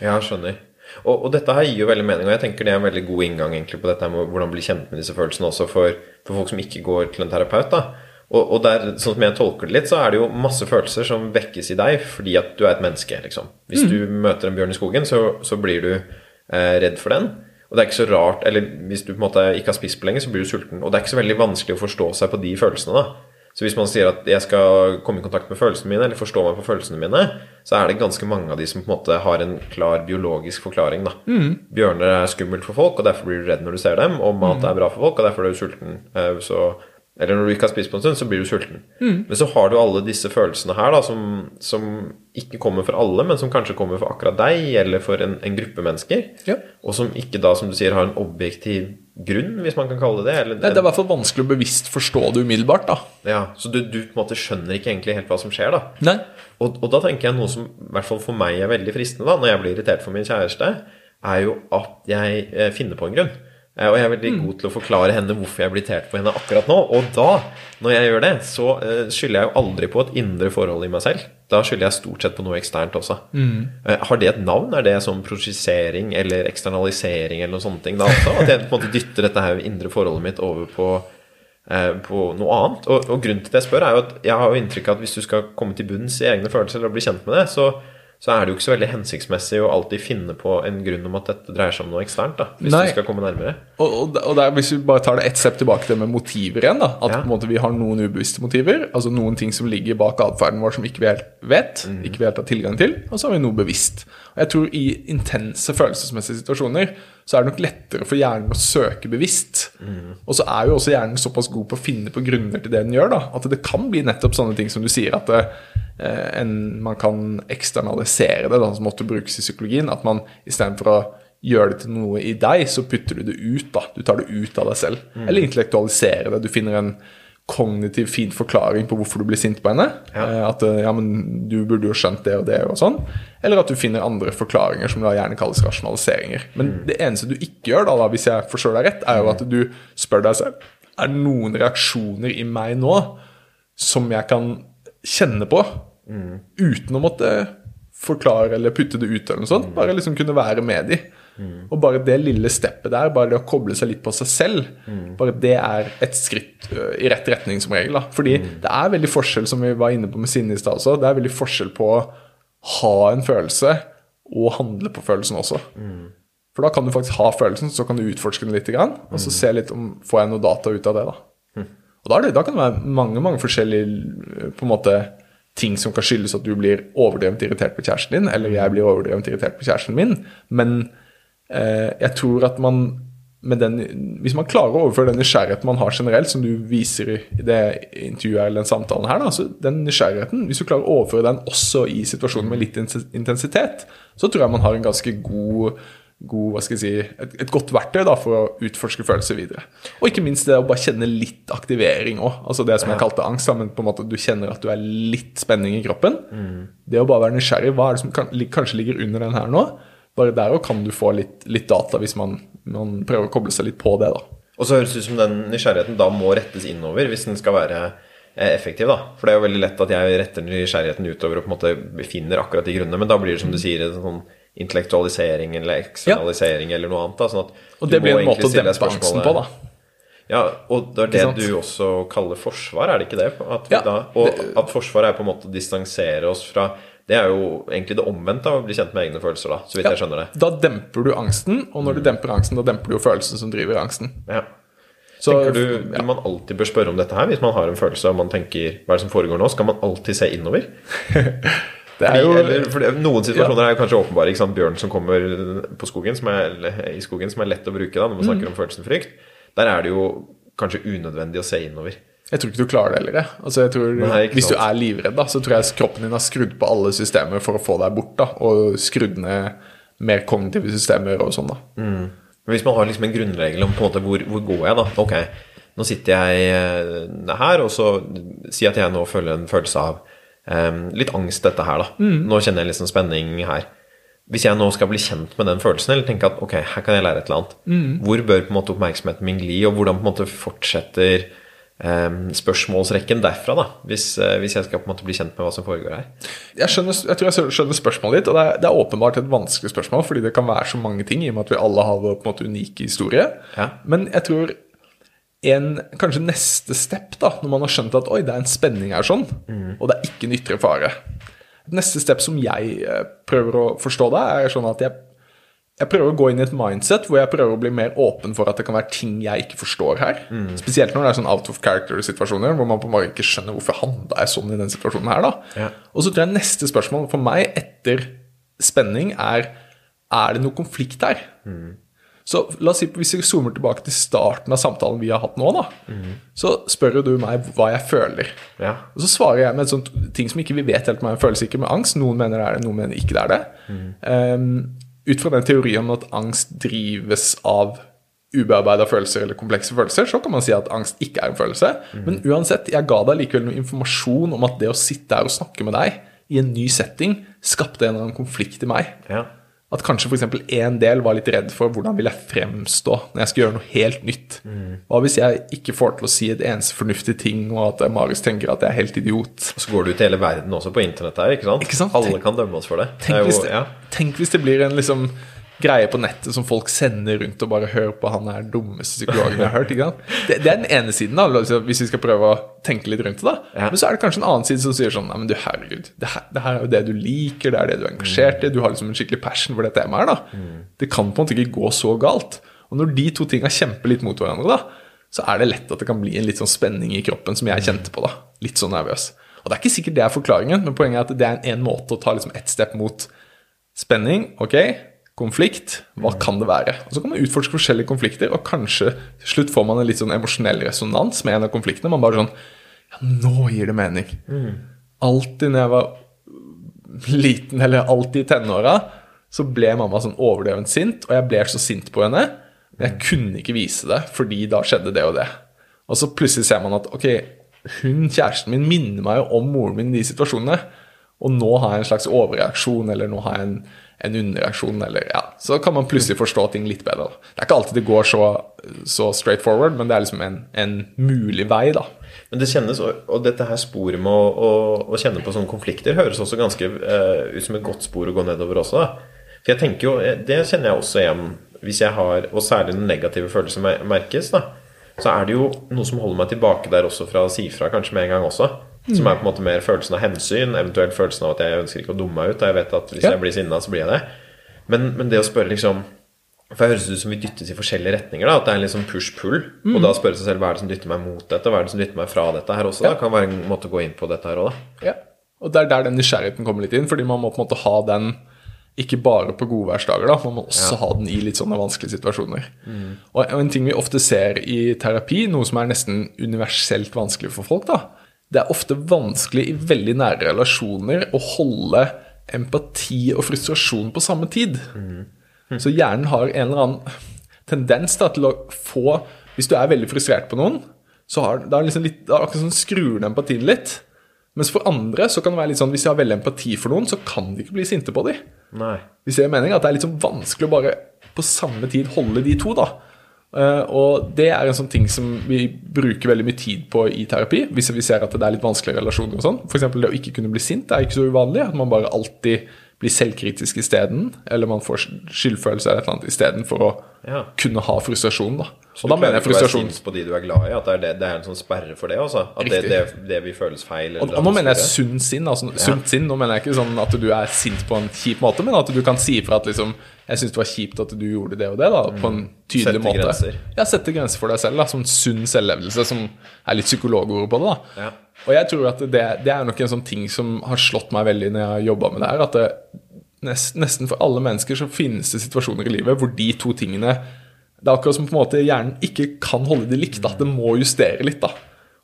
[SPEAKER 2] Ja, skjønner. Og, og dette her gir jo veldig mening, og jeg tenker det er en veldig god inngang egentlig på dette med hvordan bli kjent med disse følelsene også for, for folk som ikke går til en terapeut. da. Og, og der, sånn som jeg tolker det litt, så er det jo masse følelser som vekkes i deg fordi at du er et menneske. liksom. Hvis du møter en bjørn i skogen, så, så blir du eh, redd for den. Og det er ikke så rart, eller hvis du på en måte ikke har spist på lenge, så blir du sulten. Og det er ikke så veldig vanskelig å forstå seg på de følelsene. da. Så hvis man sier at jeg skal komme i kontakt med følelsene mine, eller forstå meg på følelsene mine, så er det ganske mange av de som på en måte har en klar biologisk forklaring. da. Bjørner er skummelt for folk, og derfor blir du redd når du ser dem. Og mat er bra for folk, og derfor er du sulten. Eh, Så, eller når du ikke har spist på en stund, så blir du sulten. Men så har du alle disse følelsene her da, som, som ikke kommer for alle, men som kanskje kommer for akkurat deg, eller for en, en gruppe mennesker.
[SPEAKER 1] Ja.
[SPEAKER 2] Og som ikke da, som du sier, har en objektiv grunn, hvis man kan kalle det det? Nei,
[SPEAKER 1] Det er i hvert fall vanskelig å bevisst forstå det umiddelbart, da.
[SPEAKER 2] ja, så du, du på en måte skjønner ikke egentlig helt hva som skjer, da?
[SPEAKER 1] Nei.
[SPEAKER 2] Og, og da tenker jeg noe som i hvert fall for meg er veldig fristende da, når jeg blir irritert for min kjæreste, er jo at jeg eh, finner på en grunn. Eh, og jeg er veldig god til å forklare henne hvorfor jeg blir irritert på henne akkurat nå. Og da, når jeg gjør det, så eh, skylder jeg jo aldri på et indre forhold i meg selv. Da skylder jeg stort sett på noe eksternt også. Mm. har det et navn? Er det sånn prosjisering eller eksternalisering eller noen sånne ting da også? At jeg på en måte dytter dette her indre forholdet mitt over på eh, på noe annet. Og, og grunnen til det jeg spør, er jo at jeg har jo inntrykk av at hvis du skal komme til bunns i egne følelser eller bli kjent med det, så, så er det jo ikke så veldig hensiktsmessig å alltid finne på en grunn om at dette dreier seg om noe eksternt. da, Hvis
[SPEAKER 1] Nei.
[SPEAKER 2] du skal komme nærmere.
[SPEAKER 1] Og, og, og der, hvis vi bare tar det ett step tilbake til det med motiver igjen, da, at
[SPEAKER 2] Ja.
[SPEAKER 1] måte vi har noen ubevisste motiver, altså noen ting som ligger bak atferden vår som ikke vi helt vet, ikke vi helt har tilgang til, og så har vi noe bevisst. Og jeg tror i intense følelsesmessige situasjoner så er det nok lettere for hjernen å søke bevisst. Og så er jo også hjernen såpass god på å finne på grunner til det den gjør, da, at det kan bli nettopp sånne ting som du sier, at det, eh, en, man kan eksternalisere det, da, som måtte brukes i psykologien, at man istedenfor å gjøre det til noe i deg, så putter du det ut. da, Du tar det ut av deg selv. Eller intellektualiserer det. Du finner en kognitiv fin forklaring på hvorfor du blir sint på henne.
[SPEAKER 2] Ja.
[SPEAKER 1] Eh, At eh, ja, men du burde jo skjønt det og det og sånn. Eller at du finner andre forklaringer som da gjerne kalles rasjonaliseringer. Men det eneste du ikke gjør, da, da hvis jeg forstår deg rett, er jo at du spør deg selv Er det noen reaksjoner i meg nå som jeg kan kjenne på uten å måtte forklare eller putte det ut eller noe sånt. Bare liksom kunne være med de. Og bare det lille steppet der, bare det å koble seg litt på seg selv, bare det er et skritt i rett retning som regel. da. Fordi det er veldig forskjell, som vi var inne på med sinne i stad også, det er veldig forskjell på å ha en følelse og handle på følelsen også. For da kan du faktisk ha følelsen, så kan du utforske den litt, og så se litt om får jeg noe data ut av det. da. Og da, det, da kan det være mange mange forskjellige på en måte, ting som kan skyldes at du blir overdrevent irritert på kjæresten din, eller jeg blir overdrevent irritert på kjæresten min. Men jeg tror at man med den, Hvis man klarer å overføre den nysgjerrigheten man har generelt, som du viser i det intervjuet eller den samtalen her, da, så den nysgjerrigheten, hvis du klarer å overføre den også i situasjoner med litt intensitet, så tror jeg man har en ganske god god, si, et, et godt verktøy da, for å utforske følelser videre. Og ikke minst det å bare kjenne litt aktivering òg. Altså det som jeg kalte angst. Men på en måte du kjenner at du er litt spenning i kroppen. Det å bare være nysgjerrig. Hva er det som kan, kanskje ligger under den her nå? Bare der òg kan du få litt, litt data hvis man, man prøver å koble seg litt på det. da.
[SPEAKER 2] Og så høres det ut som den nysgjerrigheten da må rettes innover hvis den skal være eh, effektiv. da. For det er jo veldig lett at jeg retter nysgjerrigheten utover og på en måte finner akkurat de grunnene, men da blir det som du sier en sånn intellektualisering eller eksternalisering eller noe annet. da, sånn at
[SPEAKER 1] Og det blir en måte å dempe angsten på, da.
[SPEAKER 2] Ja, og det er det du også kaller forsvar, er det ikke det? At
[SPEAKER 1] Ja,
[SPEAKER 2] da, og at forsvar er på en måte å distansere oss fra Det er jo egentlig det omvendte av å bli kjent med egne følelser, da, så vidt jeg skjønner det.
[SPEAKER 1] Da demper du angsten, og når du demper angsten, da demper du jo følelsen som driver angsten.
[SPEAKER 2] Ja.
[SPEAKER 1] Så,
[SPEAKER 2] Tenker du ja. man alltid bør spørre om dette her hvis man har en følelse og man tenker hva er det som foregår nå? Skal man alltid se innover?
[SPEAKER 1] det er jo
[SPEAKER 2] Eller, det, noen situasjoner er kanskje åpenbare. Ikke sant? Bjørn som kommer på skogen, som er, i skogen, som er lett å bruke da, når man
[SPEAKER 1] Mm.
[SPEAKER 2] snakker om følelsen frykt. Der er det jo kanskje unødvendig å se innover.
[SPEAKER 1] Jeg tror ikke du klarer det heller. Altså, tror,
[SPEAKER 2] Nei,
[SPEAKER 1] hvis du er livredd, da, så tror jeg kroppen din har skrudd på alle systemer for å få deg bort. da, Og skrudd ned mer kognitive systemer og sånn. da.
[SPEAKER 2] Men hvis man har liksom en grunnregel om på en måte hvor, hvor går jeg, da. Ok, nå sitter jeg eh, her, og så si at jeg nå føler en følelse av um, litt angst, dette her, da. Nå kjenner jeg sånn spenning her. Hvis jeg nå skal bli kjent med den følelsen, eller tenke at ok, her kan jeg lære et eller annet, hvor bør på en måte oppmerksomheten min gli, og hvordan på en måte fortsetter spørsmålsrekken derfra, da, hvis, eh, hvis jeg skal på en måte bli kjent med hva som foregår her?
[SPEAKER 1] Jeg, skjønner, jeg tror jeg skjønner spørsmålet ditt, og det er, det er åpenbart et vanskelig spørsmål, fordi det kan være så mange ting, i og med at vi alle har vår på en måte unike historie.
[SPEAKER 2] Ja.
[SPEAKER 1] Men jeg tror en kanskje neste step, da, når man har skjønt at oi, det er en spenning her sånn, og det er ikke en ytre fare Neste step som jeg eh, prøver å forstå det, er sånn at jeg, jeg prøver å gå inn i et mindset hvor jeg prøver å bli mer åpen for at det kan være ting jeg ikke forstår her. Spesielt når det er sånn out of character-situasjoner hvor man på en måte ikke skjønner hvorfor handla jeg sånn i den situasjonen her. da.
[SPEAKER 2] Ja.
[SPEAKER 1] Og så tror jeg neste spørsmål for meg etter spenning er er det noe konflikt her. Så la oss si hvis vi zoomer tilbake til starten av samtalen vi har hatt nå, da, så spør jo du meg hva jeg føler.
[SPEAKER 2] Ja.
[SPEAKER 1] Og så svarer jeg med et sånt ting som ikke vi vet helt om er en følelse ikke med angst. Noen mener det er det, noen mener ikke det er det. Um, ut fra den teorien om at angst drives av ubearbeida følelser eller komplekse følelser, så kan man si at angst ikke er en følelse. Men uansett, jeg ga deg likevel noe informasjon om at det å sitte her og snakke med deg i en ny setting skapte en eller annen konflikt i meg.
[SPEAKER 2] Ja.
[SPEAKER 1] At kanskje f.eks. en del var litt redd for hvordan vil jeg fremstå når jeg skal gjøre noe helt nytt. Hva hvis jeg ikke får til å si et eneste fornuftig ting, og at Marius tenker at jeg er helt idiot?
[SPEAKER 2] Og så går du til hele verden også på internett her, ikke sant?
[SPEAKER 1] Ikke sant?
[SPEAKER 2] Alle kan dømme oss for det.
[SPEAKER 1] Tenk,
[SPEAKER 2] det jo,
[SPEAKER 1] hvis det,
[SPEAKER 2] ja.
[SPEAKER 1] tenk hvis det blir en liksom greie på nettet som folk sender rundt og bare hører på han er dummeste psykologen jeg har hørt. ikke? Det, det er den ene siden, da, altså, hvis vi skal prøve å tenke litt rundt det. da. Men så er det kanskje en annen side som sier sånn Nei, men du herregud, det her, det her er jo det du liker, det er det du er engasjert i, du har liksom en skikkelig passion for det temaet her. da. Det kan på en måte ikke gå så galt. Og når de to tinga kjemper litt mot hverandre, da, så er det lett at det kan bli en litt sånn spenning i kroppen som jeg kjente på. da. Litt sånn nervøs. Og det er ikke sikkert det er forklaringen, men poenget er at det er en, en måte å ta liksom ett step mot Spenning, ok. Konflikt, hva kan det være? Og Så kan man utforske forskjellige konflikter, og kanskje til slutt får man en litt sånn emosjonell resonans med en av konfliktene. Man bare sånn Ja, nå gir det mening. Alltid når jeg var liten, eller alltid i tenåra, så ble mamma sånn overdrevent sint, og jeg ble så sint på henne. Men jeg kunne ikke vise det, fordi da skjedde det og det. Og så plutselig ser man at ok, hun kjæresten min minner meg jo om moren min i de situasjonene. Og nå har jeg en slags overreaksjon, eller nå har jeg en, en underreaksjon, eller ja. Så kan man plutselig forstå ting litt bedre. Det er ikke alltid det går så, så straight forward, men det er liksom en, en mulig vei, da.
[SPEAKER 2] Men det kjennes, og dette her sporet med å, å, å kjenne på sånne konflikter høres også ganske eh, ut som et godt spor å gå nedover også. Da. For jeg tenker jo, eh, Det kjenner jeg også igjen hvis jeg har, og særlig den negative følelsen merkes. da, Så er det jo noe som holder meg tilbake der også fra å si fra kanskje med en gang også. Som er på en måte mer følelsen av hensyn, eventuelt følelsen av at jeg ønsker ikke å dumme meg ut. Og jeg vet at hvis
[SPEAKER 1] Ja.
[SPEAKER 2] jeg blir sinna, så blir jeg det. Men, men det å spørre liksom For det høres ut som vi dyttes i forskjellige retninger. da, At det er en sånn push-pull. Og da spørre seg selv hva er det som dytter meg mot dette, hva er det som dytter meg fra dette her også.
[SPEAKER 1] Ja.
[SPEAKER 2] da, Kan være en måte å gå inn på dette her òg, da.
[SPEAKER 1] Ja. Og det er der den nysgjerrigheten kommer litt inn, fordi man må på en måte ha den ikke bare på godværsdager, da, man må også ha den i litt sånne vanskelige situasjoner. Mm. og en ting vi ofte ser i terapi, noe som er nesten universelt vanskelig for folk, da, det er ofte vanskelig i veldig nære relasjoner å holde empati og frustrasjon på samme tid. Så hjernen har en eller annen tendens da, til å få Hvis du er veldig frustrert på noen, så har det er liksom litt, det er akkurat sånn skrur ned empatien litt. Mens for andre så kan det være litt sånn hvis de har veldig empati for noen, så kan de ikke bli sinte på dem. Hvis jeg mener at det er litt sånn vanskelig å bare på samme tid holde de to, da. Eh, og det er en sånn ting som vi bruker veldig mye tid på i terapi. Hvis vi ser at det er litt vanskelige relasjoner og sånn. F.eks. det å ikke kunne bli sint det er ikke så uvanlig. At man bare alltid blir selvkritisk isteden. Eller man får skyldfølelse eller et eller annet istedenfor å
[SPEAKER 2] Ja.
[SPEAKER 1] kunne ha frustrasjon, da.
[SPEAKER 2] Så
[SPEAKER 1] Og
[SPEAKER 2] du
[SPEAKER 1] da mener jeg
[SPEAKER 2] være
[SPEAKER 1] frustrasjon
[SPEAKER 2] sint på de du er glad i? At det er, det, det er en sånn sperre for det også? At det, det, det vil føles feil? eller
[SPEAKER 1] Og, og nå mener jeg sunn sinn. Altså, sunt sinn, Nå mener jeg ikke sånn at du er sint på en kjip måte, men at du kan si ifra at liksom Jeg syns det var kjipt at du gjorde det og det, da, på en tydelig
[SPEAKER 2] Sette
[SPEAKER 1] måte.
[SPEAKER 2] grenser.
[SPEAKER 1] Ja, sette grenser for deg selv. da, Sånn sunn selvlevelse, som er litt psykologord på det. da.
[SPEAKER 2] Ja.
[SPEAKER 1] Og jeg tror at det, det er nok en sånn ting som har slått meg veldig når jeg har jobba med det her. At det, nest, nesten for alle mennesker så finnes det situasjoner i livet hvor de to tingene Det er akkurat som på en måte hjernen ikke kan holde det likt. da, Det må justere litt. da.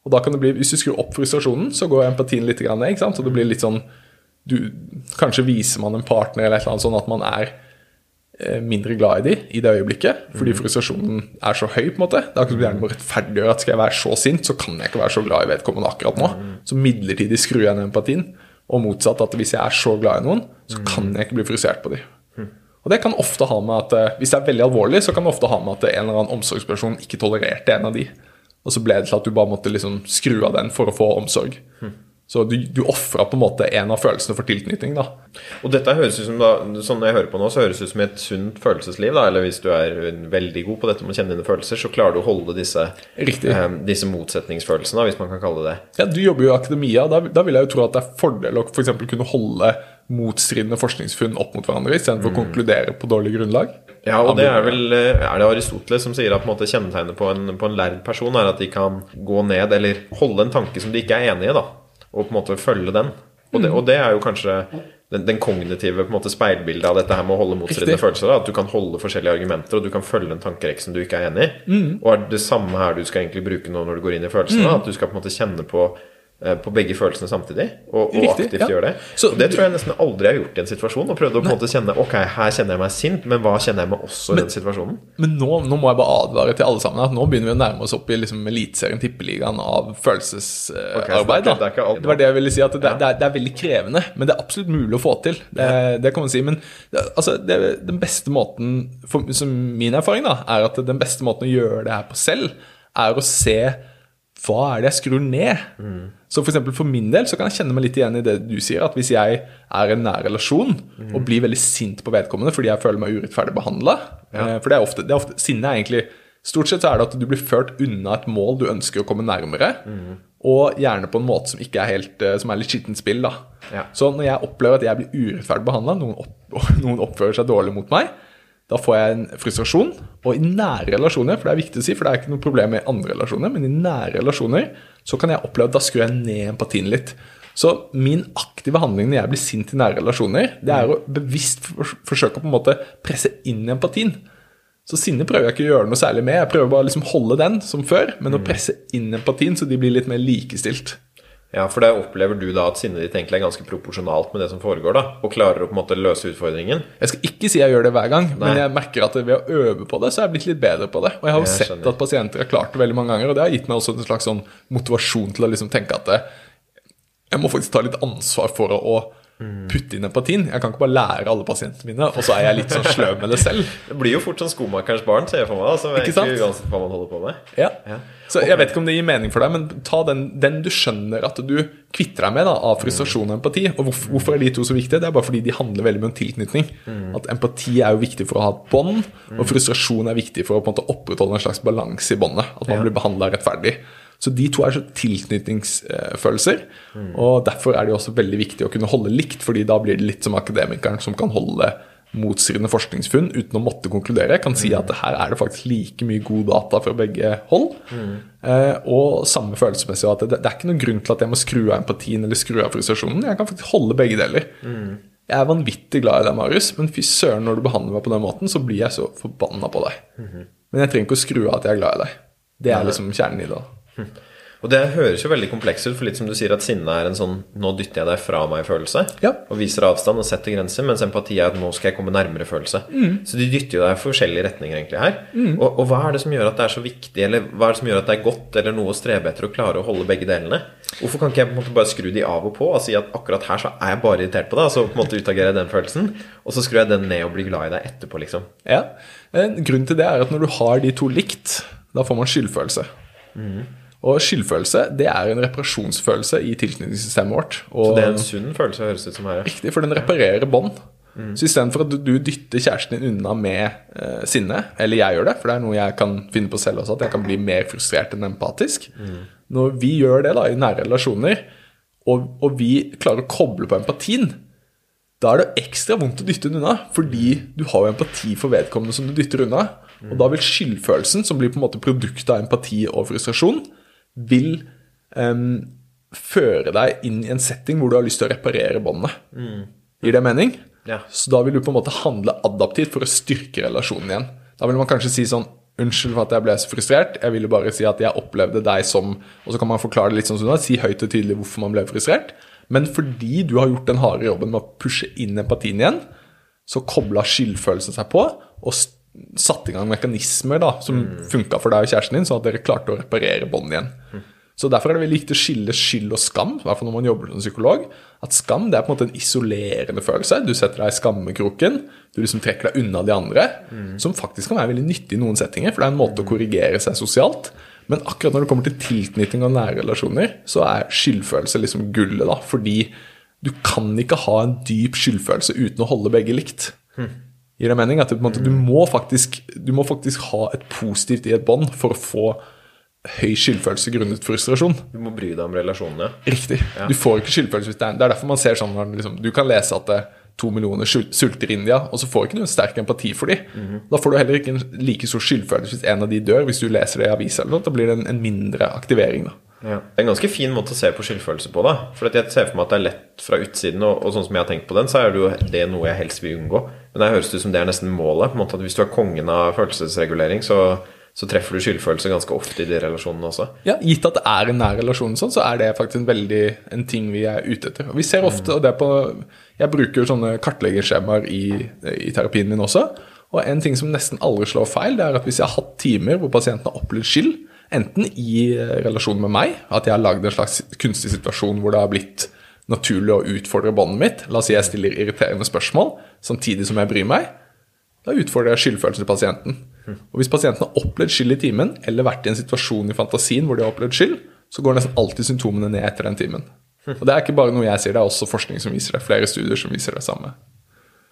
[SPEAKER 1] Og da kan det bli, Hvis du skrur opp frustrasjonen, så går empatien litt ned. ikke sant? Så det blir litt sånn du, Kanskje viser man en partner eller et eller annet sånn at man er mindre glad i de i det øyeblikket, fordi frustrasjonen er så høy. på en måte. Det er akkurat som hjernen må rettferdiggjøre at skal jeg være så sint, så kan jeg ikke være så glad i vedkommende akkurat nå. Så midlertidig skrur jeg ned empatien. Og motsatt, at hvis jeg er så glad i noen, så kan jeg ikke bli frustrert på dem. Og det kan ofte ha med at eh, Hvis det er veldig alvorlig, så kan det ofte ha med at en eller annen omsorgsperson ikke tolererte en av de. Og så ble det til at du bare måtte liksom skru av den for å få omsorg. Så du, du ofra på en måte en av følelsene for tilknytning. da.
[SPEAKER 2] Og dette høres ut som da, sånn jeg hører på nå, så høres ut som et sunt følelsesliv. da, Eller hvis du er veldig god på dette med å kjenne dine følelser, så klarer du å holde disse, eh, disse motsetningsfølelsene, da, hvis man kan kalle det det.
[SPEAKER 1] Ja, Du jobber jo i akademia. Da, da vil jeg jo tro at det er fordel å for eksempel kunne holde motstridende forskningsfunn opp mot hverandre istedenfor å konkludere på dårlig grunnlag.
[SPEAKER 2] Ja, og det er vel eh, Er det Aristoteles som sier at på en måte kjennetegnet på en, på en lærd person er at de kan gå ned, eller holde en tanke som de ikke er enig i, da, og på en måte følge den. Og det, og det er jo kanskje den, den kognitive på en måte speilbildet av dette her med å holde motstridende følelser. Da, at du kan holde forskjellige argumenter, og du kan følge en tankerekk som du ikke er enig i. Og er det samme her du skal egentlig bruke nå når du går inn i følelsene? At du skal på en måte kjenne på på begge følelsene samtidig, og, og
[SPEAKER 1] Riktig,
[SPEAKER 2] aktivt
[SPEAKER 1] ja.
[SPEAKER 2] gjør det.
[SPEAKER 1] Så
[SPEAKER 2] og det tror jeg nesten aldri jeg har gjort i en situasjon. Og prøvde å på en måte kjenne Ok, her kjenner jeg meg sint, men hva kjenner jeg meg også i den situasjonen?
[SPEAKER 1] Men nå, nå må jeg bare advare til alle sammen at nå begynner vi å nærme oss opp i liksom Eliteserien, Tippeligaen av følelsesarbeid.
[SPEAKER 2] Okay, det det alt-
[SPEAKER 1] det var det jeg ville si, at det, det, er, det er veldig krevende, men det er absolutt mulig å få til. Det, kan man si. Men altså, det, den beste måten, for, som min erfaring, da, er at den beste måten å gjøre det her på selv, er å se hva er det jeg skrur ned? Så for for min del så kan jeg kjenne meg litt igjen i det du sier, at hvis jeg er i en nær relasjon og blir veldig sint på vedkommende fordi jeg føler meg urettferdig behandla For det er ofte, det er ofte Sinne er egentlig Stort sett så er det at du blir ført unna et mål du ønsker å komme nærmere, og gjerne på en måte som ikke er helt eh, Som er litt skittent spill, da.
[SPEAKER 2] Ja.
[SPEAKER 1] Så når jeg opplever at jeg blir urettferdig behandla, noen, opp, noen oppfører seg dårlig mot meg, da får jeg en frustrasjon. Og i nære relasjoner, for det er viktig å si, for det er ikke noe problem i andre relasjoner, men i nære relasjoner så kan jeg oppleve at da skrur jeg ned empatien litt. Så min aktive handling når jeg blir sint i nære relasjoner, det er å bevisst forsøke å på en måte presse inn empatien. Så sinne prøver jeg ikke å gjøre noe særlig med. Jeg prøver bare å liksom holde den som før, men å presse inn empatien så de blir litt mer likestilt.
[SPEAKER 2] Ja, for der opplever du da at sinnet ditt egentlig er ganske proporsjonalt med det som foregår, da, og klarer å på en måte løse utfordringen.
[SPEAKER 1] Jeg skal ikke si jeg gjør det hver gang, men jeg merker at ved å øve på det, så er jeg blitt litt bedre på det. Og jeg har jo
[SPEAKER 2] Jeg
[SPEAKER 1] sett
[SPEAKER 2] skjønner.
[SPEAKER 1] at pasienter har klart det veldig mange ganger, og det har gitt meg også en slags sånn motivasjon til å liksom tenke at jeg må faktisk ta litt ansvar for å,
[SPEAKER 2] Mm.
[SPEAKER 1] putte inn empatien. Jeg kan ikke bare lære alle pasientene mine, og så er jeg litt sånn sløv med det selv.
[SPEAKER 2] Det blir jo fort sånn skomakerens barn, ser jeg for meg. Altså, Så
[SPEAKER 1] Ikke sant?
[SPEAKER 2] uansett hva man holder på med.
[SPEAKER 1] Ja.
[SPEAKER 2] Ja.
[SPEAKER 1] Så jeg vet ikke om det gir mening for deg, men ta den, den du skjønner at du kvitter deg med da, av frustrasjon og empati. Og hvorfor, hvorfor er de to så viktige? Det er bare fordi de handler veldig mye om tilknytning. At empati er jo viktig for å ha et bånd, og frustrasjon er viktig for å på en måte opprettholde en slags balanse i båndet. At man
[SPEAKER 2] Ja.
[SPEAKER 1] blir behandla rettferdig. Så de to er så tilknytningsfølelser. Og derfor er det også veldig viktig å kunne holde likt, fordi da blir det litt som akademikeren som kan holde motstridende forskningsfunn uten å måtte konkludere. Jeg kan si at her er det faktisk like mye god data fra begge hold. Eh, og samme følelsesmessig. At det, det er ikke noen grunn til at jeg må skru av empatien eller skru av frustrasjonen. Jeg kan faktisk holde begge deler. Jeg er vanvittig glad i deg, Marius, men fy søren, når du behandler meg på den måten, så blir jeg så forbanna på deg. Men jeg trenger ikke å skru av at jeg er glad i deg. Det er liksom kjernen i det.
[SPEAKER 2] Og det høres jo veldig komplekst ut, for litt som du sier at sinne er en sånn 'nå dytter jeg deg fra meg'-følelse.
[SPEAKER 1] Ja.
[SPEAKER 2] Og viser avstand og setter grenser, mens empati er at 'nå skal jeg komme nærmere'-følelse. Så de dytter jo deg i forskjellige retninger egentlig her. Og, og hva er det som gjør at det er så viktig, eller hva er det som gjør at det er godt eller noe å strebe etter å klare å holde begge delene? Hvorfor kan ikke jeg på en måte bare skru de av og på og si at akkurat her så er jeg bare irritert på deg, og så på en måte utagerer jeg den følelsen, og så skrur jeg den ned og blir glad i deg etterpå, liksom.
[SPEAKER 1] Ja. Grunnen til det er at når du har de to likt, da får man skyldfølelse. Og skyldfølelse det er en reparasjonsfølelse i tilknytningssystemet vårt. Og
[SPEAKER 2] Så det er en sunn følelse, høres ut som her.
[SPEAKER 1] Riktig, for den reparerer bånd. Så istedenfor at du, du dytter kjæresten din unna med eh, sinne, eller jeg gjør det, for det er noe jeg kan finne på selv også, at jeg kan bli mer frustrert enn empatisk Når vi gjør det da i nære relasjoner, og, og vi klarer å koble på empatien, da er det ekstra vondt å dytte den unna, fordi du har jo empati for vedkommende som du dytter unna. Og da vil skyldfølelsen, som blir på en måte produktet av empati og frustrasjon, vil um, føre deg inn i en setting hvor du har lyst til å reparere båndet. Gir det mening?
[SPEAKER 2] Ja.
[SPEAKER 1] Så da vil du på en måte handle adaptivt for å styrke relasjonen igjen. Da vil man kanskje si sånn Unnskyld for at jeg ble så frustrert. Jeg ville bare si at jeg opplevde deg som Og så kan man forklare det litt sånn som har, si høyt og tydelig hvorfor man ble frustrert. Men fordi du har gjort den harde jobben med å pushe inn empatien igjen, så kobla skyldfølelsen seg på, og s- satte i gang mekanismer da, som
[SPEAKER 2] Mm.
[SPEAKER 1] funka for deg og kjæresten din, sånn at dere klarte å reparere bånd igjen. Så Derfor er det veldig viktig å skille skyld og skam, i hvert fall når man jobber som psykolog. At skam det er på en måte en isolerende følelse. Du setter deg i skammekroken. Du liksom trekker deg unna de andre. Som faktisk kan være veldig nyttig i noen settinger, for det er en måte å korrigere seg sosialt. Men akkurat når det kommer til tilknytning av nære relasjoner, så er skyldfølelse liksom gullet, da. Fordi du kan ikke ha en dyp skyldfølelse uten å holde begge likt. Gir det mening? At en måte, du, må faktisk, du må faktisk ha et positivt i et bånd for å få høy skyldfølelse grunnet frustrasjon.
[SPEAKER 2] Du må bry deg om relasjonene.
[SPEAKER 1] Riktig. Du får ikke skyldfølelse hvis det er Det er derfor man ser sånn liksom, Du kan lese at det to millioner sulter i India, og så får ikke du en sterk empati for dem. Da får du heller ikke en like stor skyldfølelse hvis en av de dør, hvis du leser det i avisa eller noe. Da blir det en, en mindre aktivering, da.
[SPEAKER 2] Ja. Det er en ganske fin måte å se på skyldfølelse på. da For jeg ser for meg at det er lett fra utsiden, og, og sånn som jeg har tenkt på den, så er det jo det noe jeg helst vil unngå. Men det høres ut som det er nesten målet. på en måte at Hvis du er kongen av følelsesregulering, så, så treffer du skyldfølelse ganske ofte i de relasjonene også.
[SPEAKER 1] Ja, Gitt at det er en nær relasjon, sånn, så er det faktisk en veldig en ting vi er ute etter. Vi ser ofte, og det er på, Jeg bruker sånne kartleggerskjemaer i, i terapien min også. Og en ting som nesten aldri slår feil, det er at hvis jeg har hatt timer hvor pasienten har opplevd skyld, enten i relasjon med meg, at jeg har lagd en slags kunstig situasjon hvor det har blitt naturlig å utfordre båndet mitt, la oss si jeg stiller irriterende spørsmål samtidig som jeg bryr meg, da utfordrer jeg skyldfølelsen til pasienten. Og Hvis pasienten har opplevd skyld i timen, eller vært i en situasjon i fantasien hvor de har opplevd skyld, så går nesten alltid symptomene ned etter den timen. Og Det er ikke bare noe jeg sier, det er også forskning som viser det. Flere studier som viser det samme.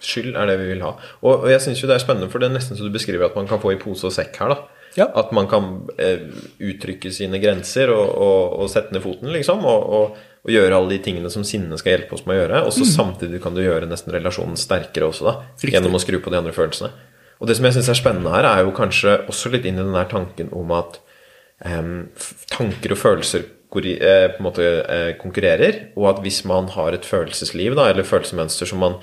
[SPEAKER 2] Skyld er det vi vil ha. Og, og jeg syns jo det er spennende, for det er nesten så du beskriver at man kan få i pose og sekk her. da.
[SPEAKER 1] Ja.
[SPEAKER 2] At man kan eh, uttrykke sine grenser og, og, og, sette ned foten, liksom. Og, og, gjøre alle de tingene som sinnet skal hjelpe oss med å gjøre. Og så mm. samtidig kan du gjøre nesten relasjonen sterkere også, da. Riktig. Gjennom å skru på de andre følelsene. Og det som jeg syns er spennende her, er jo kanskje også litt inn i den der tanken om at um, tanker og følelser eh, på en måte eh, konkurrerer, og at hvis man har et følelsesliv da, eller følelsesmønster som man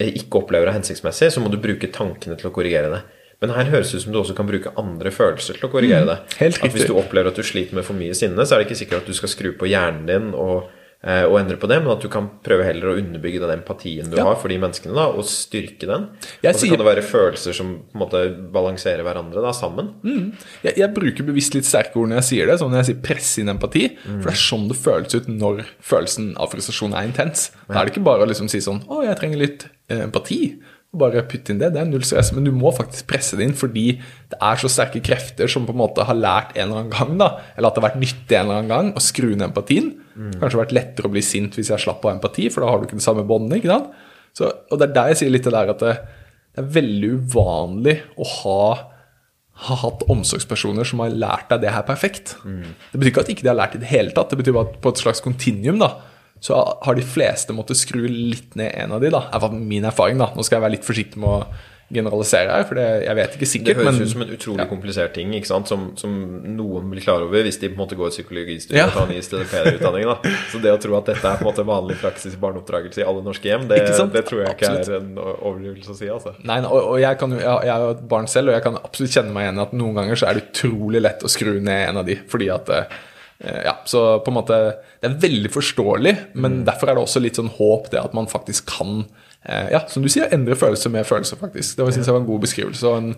[SPEAKER 2] eh, ikke opplever er hensiktsmessig, så må du bruke tankene til å korrigere det. Men her høres det ut som du også kan bruke andre følelser til å korrigere mm, det.
[SPEAKER 1] Helt
[SPEAKER 2] at Hvis du opplever at du sliter med for mye sinne, så er det ikke sikkert at du skal skru på hjernen din og, eh, og endre på det, men at du kan prøve heller å underbygge den empatien du ja. har for de menneskene, da, og styrke den. og så sier... kan det være følelser som på en måte balanserer hverandre da, sammen.
[SPEAKER 1] Mm. Jeg, jeg, bruker bevisst litt sterke ord når jeg sier det, sånn når jeg sier 'press inn empati. Mm. For det er sånn det føles ut når følelsen av frustrasjon er intens. Da er det ikke bare å liksom si sånn Å, jeg trenger litt eh, empati. Bare putte inn det. Det er null stress. Men du må faktisk presse det inn fordi det er så sterke krefter som på en måte har lært en eller annen gang, da, eller at det har vært nyttig en eller annen gang, å skru ned empatien. Mm. Kanskje vært lettere å bli sint hvis jeg slapp av empati, for da har du ikke det samme båndet. ikke sant? Så, og det er der jeg sier litt det der at det, det er veldig uvanlig å ha har hatt omsorgspersoner som har lært deg det her perfekt. Mm. Det betyr ikke at ikke de har lært det i det hele tatt, det betyr bare at på et slags kontinuum da, så har de fleste måttet skru litt ned en av de, da. Det er min erfaring, da. Nå skal jeg være litt forsiktig med å generalisere her, for det, jeg vet ikke sikkert.
[SPEAKER 2] Det høres men, ut som en utrolig ja. komplisert ting ikke sant? Som, som, noen blir klar over hvis de på en måte går psykologistudiet ja. og tar en ISTP-utdanning. Så det å tro at dette er på en måte vanlig praksis i barneoppdragelse i alle norske hjem, det, det tror jeg ikke absolutt. er en overdrivelse å si. altså.
[SPEAKER 1] Nei, og, og jeg, kan, jeg, jeg er jo et barn selv, og jeg kan absolutt kjenne meg igjen i at noen ganger så er det utrolig lett å skru ned en av de, fordi at Eh, ja, så på en måte Det er veldig forståelig, men mm. derfor er det også litt sånn håp det at man faktisk kan eh, Ja, som du sier, endre følelse med følelse, faktisk. Det synes jeg var en god beskrivelse. en,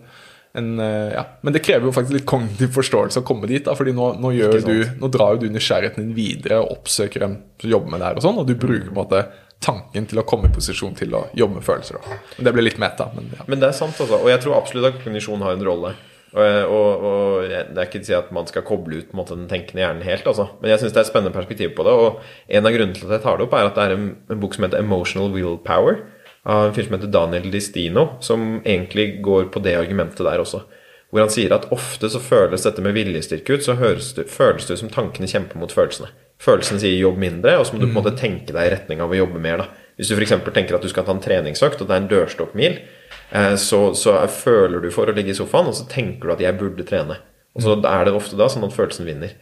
[SPEAKER 1] en, eh, ja. Men det krever jo faktisk litt kognitiv forståelse å komme dit. da, fordi nå, nå, du, nå drar jo du nysgjerrigheten din videre og oppsøker dem som jobber med det her, og sånn, og du bruker på en måte tanken til å komme i posisjon til å jobbe med følelser. Da. Det blir litt meta. Men, ja.
[SPEAKER 2] men det er sant, altså. Og jeg tror absolutt at kognisjon har en rolle. Og, og, og, Det er ikke å si at man skal koble ut måte, den tenkende hjernen helt, altså. men jeg syns det er et spennende perspektiv på det. Og en av grunnene til at jeg tar det opp, er at det er en, en bok som heter 'Emotional Willpower', av en fyr som heter Daniel Distino, som egentlig går på det argumentet der også. Hvor han sier at ofte så føles dette med viljestyrke ut, så det, føles det som tankene kjemper mot følelsene. Følelsene sier 'jobb mindre', og så må du på en måte tenke deg i retning av å jobbe mer. da. Hvis du f.eks. tenker at du skal ta en treningsøkt, og det er en dørstokkmil, Eh, så, så, føler du for å ligge i sofaen, og så tenker du at 'jeg burde trene'. Og så er det ofte da sånn at følelsen vinner.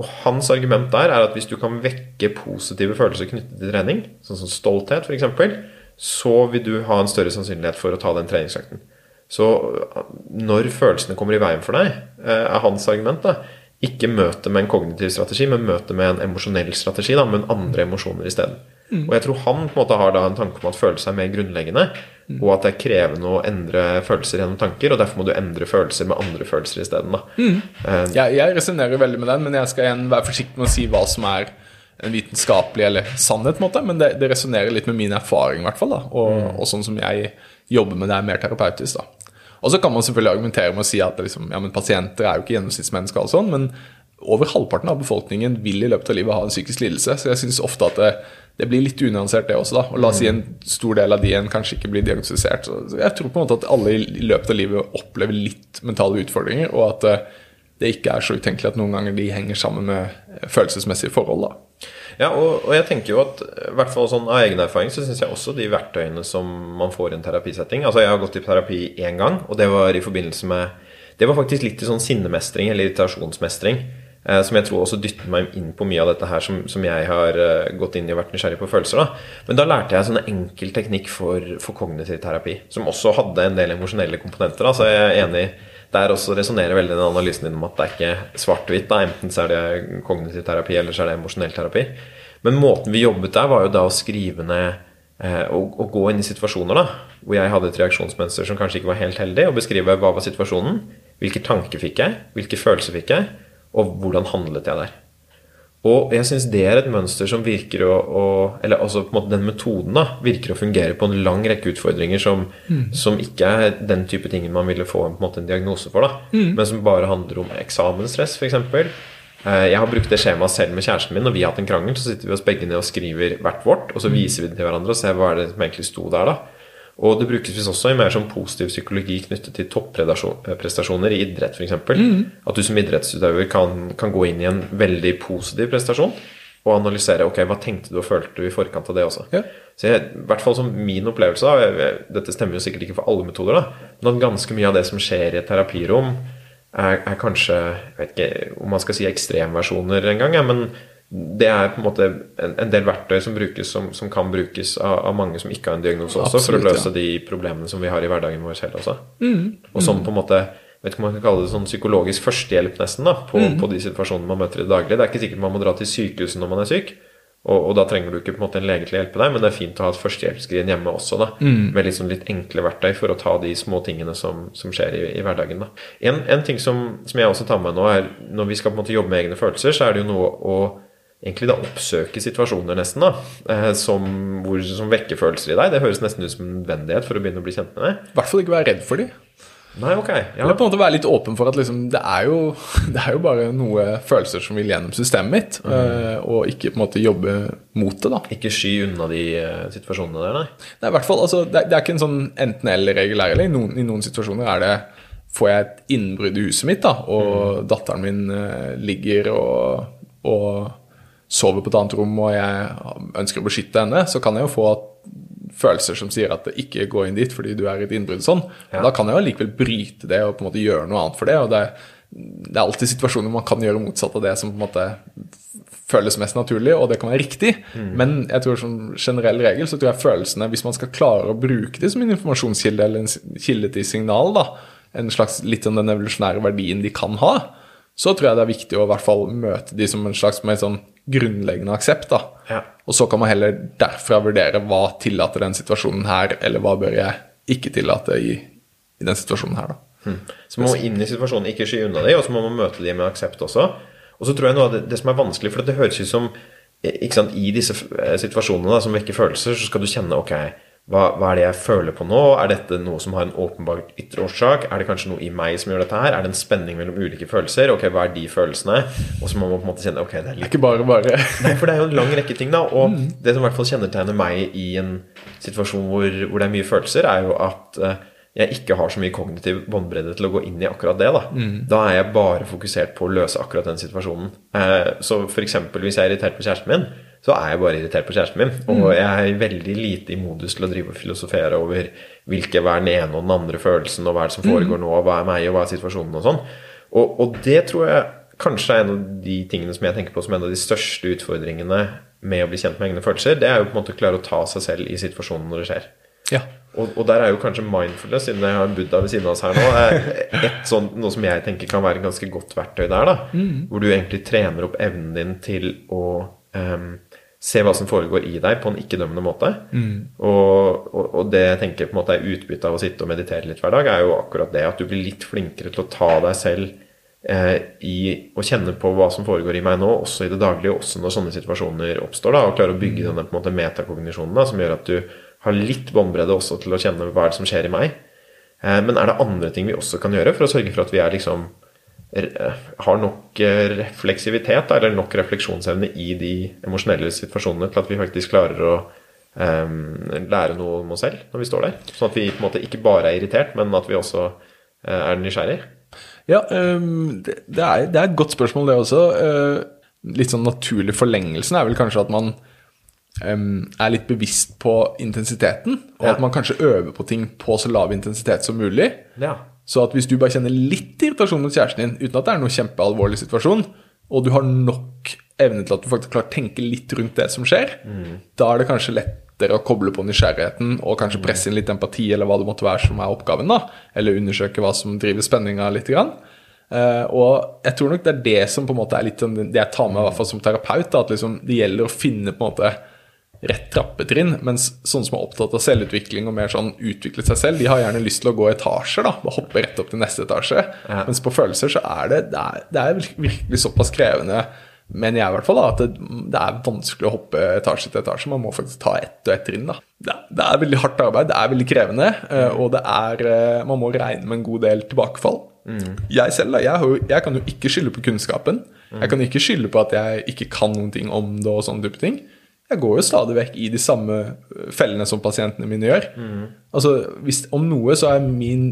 [SPEAKER 2] Og hans argument der er at hvis du kan vekke positive følelser knyttet til trening, sånn som stolthet f.eks., så vil du ha en større sannsynlighet for å ta den treningsøkten. Så eh, når følelsene kommer i veien for deg, eh, er hans argument da, ikke møte med en kognitiv strategi, men møte med en emosjonell strategi, da, men andre emosjoner isteden. Mm. Og jeg tror han på en måte har da en tanke om at følelser er mer grunnleggende, mm. og at det er krevende å endre følelser gjennom tanker, og derfor må du endre følelser med andre følelser isteden.
[SPEAKER 1] Mm. Uh, jeg jeg resonnerer veldig med den, men jeg skal igjen være forsiktig med å si hva som er en vitenskapelig eller sannhet, på en måte, men det, det resonnerer litt med min erfaring, i hvert fall, da, og, mm. og, sånn som jeg jobber med det, er mer terapeutisk. da. Og så kan man selvfølgelig argumentere med å si at liksom, ja, men pasienter er jo ikke gjennomsnittsmennesker, og sånn, men over halvparten av befolkningen vil i løpet av livet ha en psykisk lidelse. Så jeg syns ofte at det, det blir litt unyansert, det også. da, og La oss si en stor del av de en kanskje ikke blir diagnostisert. Så jeg tror på en måte at alle i løpet av livet opplever litt mentale utfordringer, og at eh, det ikke er så utenkelig at noen ganger de henger sammen med følelsesmessige forhold. da.
[SPEAKER 2] Ja, og, og, jeg tenker jo at i hvert fall sånn av egen erfaring så syns jeg også de verktøyene som man får i en terapisetting Altså, jeg har gått i terapi én gang, og det var i forbindelse med Det var faktisk litt i sånn sinnemestring eller irritasjonsmestring. Eh, som jeg tror også dytter meg inn på mye av dette her som, som jeg har uh, gått inn i og vært nysgjerrig på følelser. Da. Men da lærte jeg sånn enkel teknikk for, for, kognitiv terapi, som også hadde en del emosjonelle komponenter. Da. Så jeg er enig der også resonnerer veldig den analysen din om at det er ikke svart-hvitt. Enten så er det kognitiv terapi, eller så er det emosjonell terapi. Men måten vi jobbet der, var jo da å skrive ned eh, og, og, gå inn i situasjoner da, hvor jeg hadde et reaksjonsmønster som kanskje ikke var helt heldig, og beskrive hva var situasjonen, hvilke tanker fikk jeg, hvilke følelser fikk jeg, og hvordan handlet jeg der. Og jeg syns det er et mønster som virker å, å Eller altså på en måte den metoden da, virker å fungere på en lang rekke utfordringer som, mm. som ikke er den type ting man ville få en, måte, en diagnose for, da, mm. men som bare handler om eksamensstress, f.eks. Eh, jeg har brukt det skjemaet selv med kjæresten min. Når vi har hatt en krangel, så sitter vi oss begge ned og skriver hvert vårt, og så mm. viser vi det til hverandre og ser hva er det som egentlig sto der. da og det brukes visst også i mer sånn positiv psykologi knyttet til topprestasjoner i idrett f.eks. Mm. At du som idrettsutøver kan, kan, gå inn i en veldig positiv prestasjon og analysere ok, hva tenkte du og følte du i forkant av det også. Ja. Så jeg, i hvert fall som min opplevelse av, Dette stemmer jo sikkert ikke for alle metoder, da, men at ganske mye av det som skjer i et terapirom, er, er kanskje Jeg vet ikke om man skal si ekstremversjoner engang, ja, men det er på en måte en, en del verktøy som, brukes, som, som kan brukes av, av, mange som ikke har en diagnose også, Absolutt, for å løse ja. de problemene som vi har i hverdagen vår selv også. Mm. Og som på en måte vet ikke om man kan kalle det sånn psykologisk førstehjelp nesten da, på, mm. på, de situasjonene man møter i det daglige. Det er ikke sikkert man må dra til sykehuset når man er syk, og, og, da trenger du ikke på en måte en lege til å hjelpe deg, men det er fint å ha et førstehjelpsskrin hjemme også, da, mm. med liksom litt enkle verktøy for å ta de små tingene som, som skjer i, i, hverdagen. da. En, en ting som, som, jeg også tar med nå, er når vi skal på en måte jobbe med egne følelser, så er det jo noe å egentlig da oppsøke situasjoner nesten da, eh, som, hvor, som vekker følelser i deg. Det høres nesten ut som en nødvendighet for å begynne å bli kjent med deg.
[SPEAKER 1] I hvert fall ikke være redd for dem.
[SPEAKER 2] Nei, ok. Ja.
[SPEAKER 1] Eller på en måte være litt åpen for at liksom, det, er jo, det, er jo, bare noe følelser som vil gjennom systemet mitt, mm. og ikke på en måte jobbe mot det. da.
[SPEAKER 2] Ikke sky unna de uh, situasjonene der, nei?
[SPEAKER 1] Nei, i hvert fall, altså, det, det, er ikke en sånn enten-eller-regel her. I noen, I noen situasjoner er det Får jeg et innbrudd i huset mitt, da, og mm. datteren min uh, ligger og, og sover på et annet rom og jeg ønsker å beskytte henne, så kan jeg jo få følelser som sier at det ikke går inn dit fordi du er et innbrudd sånn. Ja. Da kan jeg jo likevel bryte det og på en måte gjøre noe annet for det. og det, det er alltid situasjoner man kan gjøre motsatt av det som på en måte føles mest naturlig, og det kan være riktig. Mm. Men jeg tror som generell regel så tror jeg følelsene, hvis man skal klare å bruke det som en informasjonskilde eller en kilde til signal, da, en slags litt sånn den evolusjonære verdien de kan ha, så tror jeg det er viktig å i hvert fall møte de som en slags mer sånn grunnleggende aksept. da. Ja. Og så kan man heller derfra vurdere hva tillater den situasjonen her, eller hva bør jeg ikke tillate i, i den situasjonen her, da.
[SPEAKER 2] Mm. Så man må inn i situasjonen, ikke sky unna dem, og så må man møte dem med aksept også. Og så tror jeg noe av det, det som er vanskelig, for det høres ut som sant, i disse eh, situasjonene da, som vekker følelser, så skal du kjenne ok, hva, hva, er det jeg føler på nå? Er dette noe som har en åpenbar ytre årsak? Er det kanskje noe i meg som gjør dette her? Er det en spenning mellom ulike følelser? Ok, hva er de følelsene? Og så må man på en måte kjenne ok, det er litt...
[SPEAKER 1] Ikke bare bare.
[SPEAKER 2] Nei, for det er jo en lang rekke ting, da. Og mm. det som i hvert fall kjennetegner meg i en situasjon hvor, hvor det er mye følelser, er jo at uh, jeg ikke har så mye kognitiv båndbredde til å gå inn i akkurat det. Da mm. Da er jeg bare fokusert på å løse akkurat den situasjonen. Uh, så f.eks. hvis jeg er irritert på kjæresten min, så er jeg bare irritert på kjæresten min. Og mm. jeg er veldig lite i modus til å drive og filosofere over hvilke, hva er den ene og den andre følelsen, og hva er det som foregår mm. nå, og hva er meg, og hva er situasjonen, og sånn. Og, og, det tror jeg kanskje er en av de tingene som jeg tenker på som en av de største utfordringene med å bli kjent med egne følelser. Det er jo på en måte å klare å ta seg selv i situasjonen når det skjer. Ja. Og, og, der er jo kanskje mindfulness, siden jeg har en buddha ved siden av oss her nå, et sånt, noe som jeg tenker kan være et ganske godt verktøy der. da, mm. Hvor du egentlig trener opp evnen din til å um, se hva som foregår i deg, på en ikke-dømmende måte. Mm. Og, og, og, det jeg tenker på en måte er utbyttet av å sitte og meditere litt hver dag, er jo akkurat det at du blir litt flinkere til å ta deg selv eh, i å kjenne på hva som foregår i meg nå, også i det daglige, også når sånne situasjoner oppstår. da, Og klare å bygge mm. denne på en måte metakognisjonen da, som gjør at du har litt båndbredde også til å kjenne hva er det som skjer i meg. Eh, men er det andre ting vi også kan gjøre for å sørge for at vi er liksom har nok eh, refleksivitet, eller nok refleksjonsevne i de emosjonelle situasjonene til at vi faktisk klarer å um, lære noe om oss selv når vi står der. Sånn at vi på en måte ikke bare er irritert, men at vi også uh, er nysgjerrig.
[SPEAKER 1] Ja, um, det, det, er, det, er, et godt spørsmål, det også. Uh, litt sånn naturlig forlengelsen er vel kanskje at man um, er litt bevisst på intensiteten, og ja. at man kanskje øver på ting på så lav intensitet som mulig. Ja. Så at hvis du bare kjenner litt irritasjon mot kjæresten din, uten at det er noen kjempealvorlig situasjon, og du har nok evne til at du faktisk klarer å tenke litt rundt det som skjer, mm. da er det kanskje lettere å koble på nysgjerrigheten og kanskje presse inn litt empati, eller hva det måtte være som er oppgaven, da. Eller undersøke hva som driver spenninga litt. Grann. Uh, og jeg tror nok det er det som på en måte er litt sånn det jeg tar med i hvert fall som terapeut. Da, at liksom det gjelder å finne på en måte rett trappetrinn. Mens sånne som er opptatt av selvutvikling og mer sånn utviklet seg selv, de har gjerne lyst til å gå etasjer. da, og Hoppe rett opp til neste etasje. Ja. Mens på følelser så er det, det er, det er virkelig såpass krevende mener jeg i hvert fall da, at det, det, er vanskelig å hoppe etasje til etasje. Man må faktisk ta ett og ett trinn. da. Det, det, er veldig hardt arbeid, det er veldig krevende, eh, og det er, eh, man må regne med en god del tilbakefall. Mm. Jeg selv da, jeg, jeg, kan jo ikke skylde på kunnskapen. Mm. Jeg kan ikke skylde på at jeg ikke kan noen ting om det. og sånne type ting jeg går jo stadig vekk i de samme øh, fellene som pasientene mine gjør. Mm. Altså, hvis, Om noe så er min,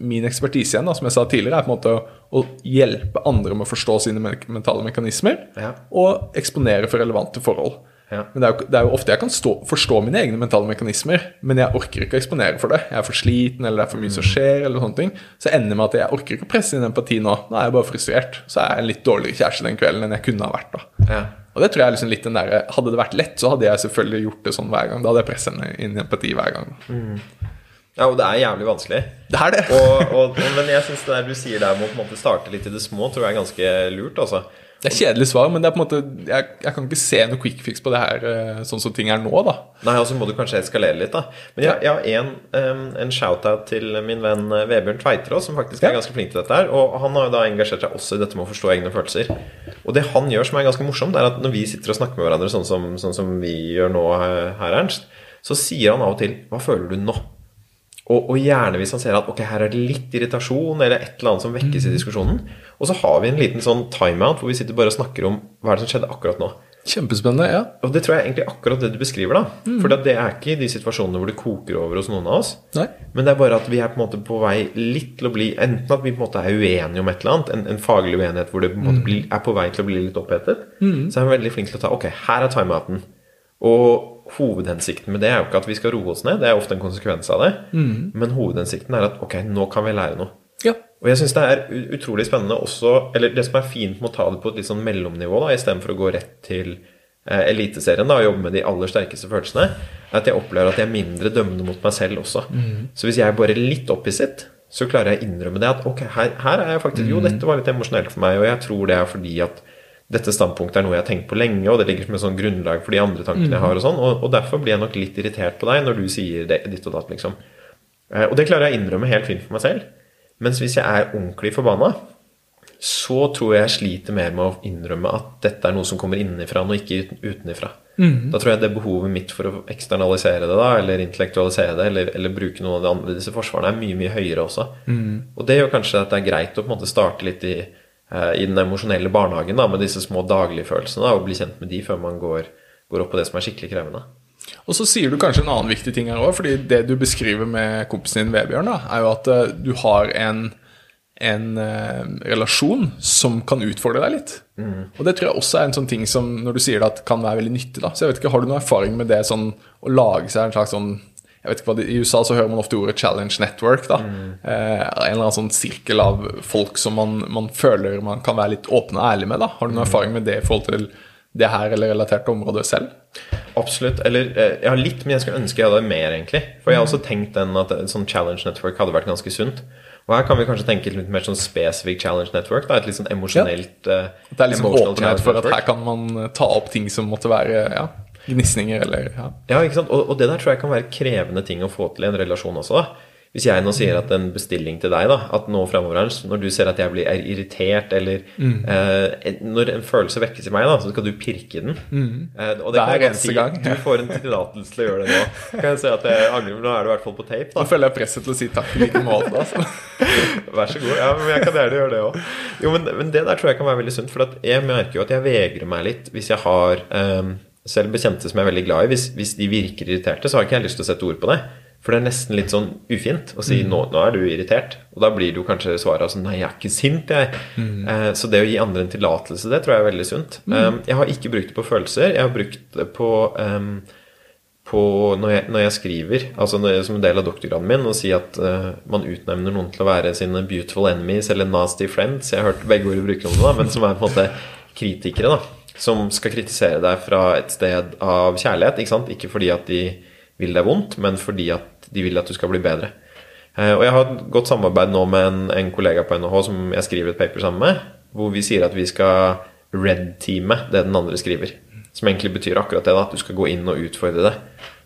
[SPEAKER 1] min ekspertise igjen, da, som jeg sa tidligere, er på en måte å, å hjelpe andre med å forstå sine mentale mekanismer ja. og eksponere for relevante forhold. Ja. Men det er, jo, det er, jo, ofte jeg kan stå, forstå mine egne mentale mekanismer, men jeg orker ikke å eksponere for det. Jeg er for sliten, eller det er for mye som mm. skjer, eller sånne ting. Så ender med at jeg orker ikke å presse inn empati nå. Nå er jeg bare frustrert. Så er jeg en litt dårligere kjæreste den kvelden enn jeg kunne ha vært. da. Ja. Og det tror jeg er liksom litt den der, Hadde det vært lett, så hadde jeg selvfølgelig gjort det sånn hver gang. Da hadde jeg presset inn empati hver gang. Mm.
[SPEAKER 2] Ja, og det er jævlig vanskelig.
[SPEAKER 1] Det er det.
[SPEAKER 2] og, og, men jeg syns det der du sier der med å starte litt i det små, tror jeg er ganske lurt. altså.
[SPEAKER 1] Det er kjedelig svar, men det er på en måte, jeg, jeg kan ikke se noe quick fix på det her eh, sånn som ting er nå. da.
[SPEAKER 2] Nei, og så må du kanskje eskalere litt. da. Men jeg, jeg har en, um, en shout-out til min venn eh, Vebjørn Tveiterås, som faktisk er ganske flink til dette. her, og Han har jo da engasjert seg også i dette med å forstå egne følelser. Og det han gjør som er ganske morsomt, er at når vi sitter og snakker med hverandre sånn som, sånn som vi gjør nå her, Ernst, så sier han av og til 'Hva føler du nå?' Og, og, gjerne hvis han ser at ok, her er det litt irritasjon eller et eller annet som vekkes i mm. diskusjonen. Og så har vi en liten sånn timeout hvor vi sitter bare og snakker om hva er det som skjedde akkurat nå.
[SPEAKER 1] Kjempespennende, ja.
[SPEAKER 2] Og det tror jeg egentlig akkurat det du beskriver. da mm. For det er ikke de situasjonene hvor det koker over hos noen av oss. Nei. Men det er bare at vi er på en måte på vei litt til å bli Enten at vi på en måte er uenige om et eller annet, en, en faglig uenighet hvor det på en måte mm. blir, er på vei til å bli litt opphetet, mm. så er vi veldig flinke til å ta Ok, her er timeouten. Og hovedhensikten med det er jo ikke at vi skal roe oss ned, det er ofte en konsekvens av det. Mm. Men hovedhensikten er at ok, nå kan vi lære noe. Ja. Og jeg syns det er utrolig spennende også Eller det som er fint med å ta det på et litt sånn mellomnivå, da, istedenfor å gå rett til eh, Eliteserien da, og jobbe med de aller sterkeste følelsene, er at jeg opplever at jeg er mindre dømmende mot meg selv også. Mm. Så hvis jeg er bare litt opphisset, så klarer jeg å innrømme det at ok, her, her er jeg faktisk Jo, mm. dette var litt emosjonelt for meg, og jeg tror det er fordi at dette standpunktet er noe jeg har tenkt på lenge, og det ligger som et sånn grunnlag for de andre tankene mm. jeg har. Og sånn, og, og, derfor blir jeg nok litt irritert på deg når du sier det, ditt og datt, liksom. Eh, og det klarer jeg å innrømme helt fint for meg selv. Mens hvis jeg er ordentlig forbanna, så tror jeg jeg sliter mer med å innrømme at dette er noe som kommer innenfra, og ikke utenifra. Mm. Da tror jeg det behovet mitt for å eksternalisere det, da, eller intellektualisere det, eller, eller bruke noen av de andre disse forsvarene, er mye mye høyere også. Mm. Og det gjør kanskje at det er greit å på en måte starte litt i i den emosjonelle barnehagen da, med disse små daglige følelsene, og bli kjent med de før man går, går opp på det som er skikkelig krevende.
[SPEAKER 1] Og så sier du kanskje en annen viktig ting her òg, fordi det du beskriver med kompisen din Vebjørn, da, er jo at uh, du har en, en eh, relasjon som kan utfordre deg litt. Mm. Og det tror jeg også er en sånn ting som når du sier det, at kan være veldig nyttig. da. Så jeg vet ikke, Har du noen erfaring med det sånn å lage seg en slags sånn jeg vet ikke hva, I USA så hører man ofte ordet 'challenge network'. da, mm. eh, En eller annen sånn sirkel av folk som man, man, føler man kan være litt åpne og ærlig med. da, Har du noen mm. erfaring med det i forhold til det her eller relaterte området selv?
[SPEAKER 2] Absolutt. Eller eh, jeg har litt, men jeg skulle ønske jeg hadde mer, egentlig. For jeg har også tenkt den at et sånn challenge network hadde vært ganske sunt. Og her kan vi kanskje tenke litt mer sånn «specific challenge network. Da, et litt sånn emosjonelt ja.
[SPEAKER 1] Det er sånn åpenhet for at her kan man ta opp ting som måtte være ja, Gnisninger eller ja.
[SPEAKER 2] ja ikke sant? Og, og, det der tror jeg kan være krevende ting å få til i en relasjon også. da. Hvis jeg nå sier at en bestilling til deg, da, at nå fremover når du ser at jeg blir irritert, eller mm. eh, Når en følelse vekkes i meg, da, så skal du pirke den. Mm.
[SPEAKER 1] Eh, og det, det er eneste si, gang.
[SPEAKER 2] Du får en tillatelse til å gjøre det nå. Kan jeg si at jeg angrer, men Nå er du i hvert fall på tape.
[SPEAKER 1] Da Nå føler jeg presset til å si takk i like måte. Altså.
[SPEAKER 2] Vær så god. Ja, men jeg kan gjerne gjøre det òg. Jo, men, men, det der tror jeg kan være veldig sunt. For jeg merker jo at jeg vegrer meg litt hvis jeg har um, selv bekjente som jeg er veldig glad i, hvis, hvis, de virker irriterte, så har ikke jeg lyst til å sette ord på det. For det er nesten litt sånn ufint å si mm. nå, nå, er du irritert'. Og da blir jo kanskje svaret sånn 'Nei, jeg er ikke sint, jeg'. Mm. Eh, så det å gi andre en tillatelse, det tror jeg er veldig sunt. Mm. Um, jeg har ikke brukt det på følelser. Jeg har brukt det på, um, på når, jeg, når, jeg, skriver, altså jeg, som en del av doktorgraden min, å si at uh, man utnevner noen til å være sine 'beautiful enemies' eller 'nasty friends'. Jeg har hørt begge ord bruke om det, da, men som er på en måte kritikere. da som skal kritisere deg fra et sted av kjærlighet. Ikke sant? Ikke fordi at de vil deg vondt, men fordi at de vil at du skal bli bedre. Eh, og jeg har et godt samarbeid nå med en, en kollega på NHH som jeg skriver et paper sammen med, hvor vi sier at vi skal red-teame det den andre skriver. Som egentlig betyr akkurat det, da, at du skal gå inn og utfordre det.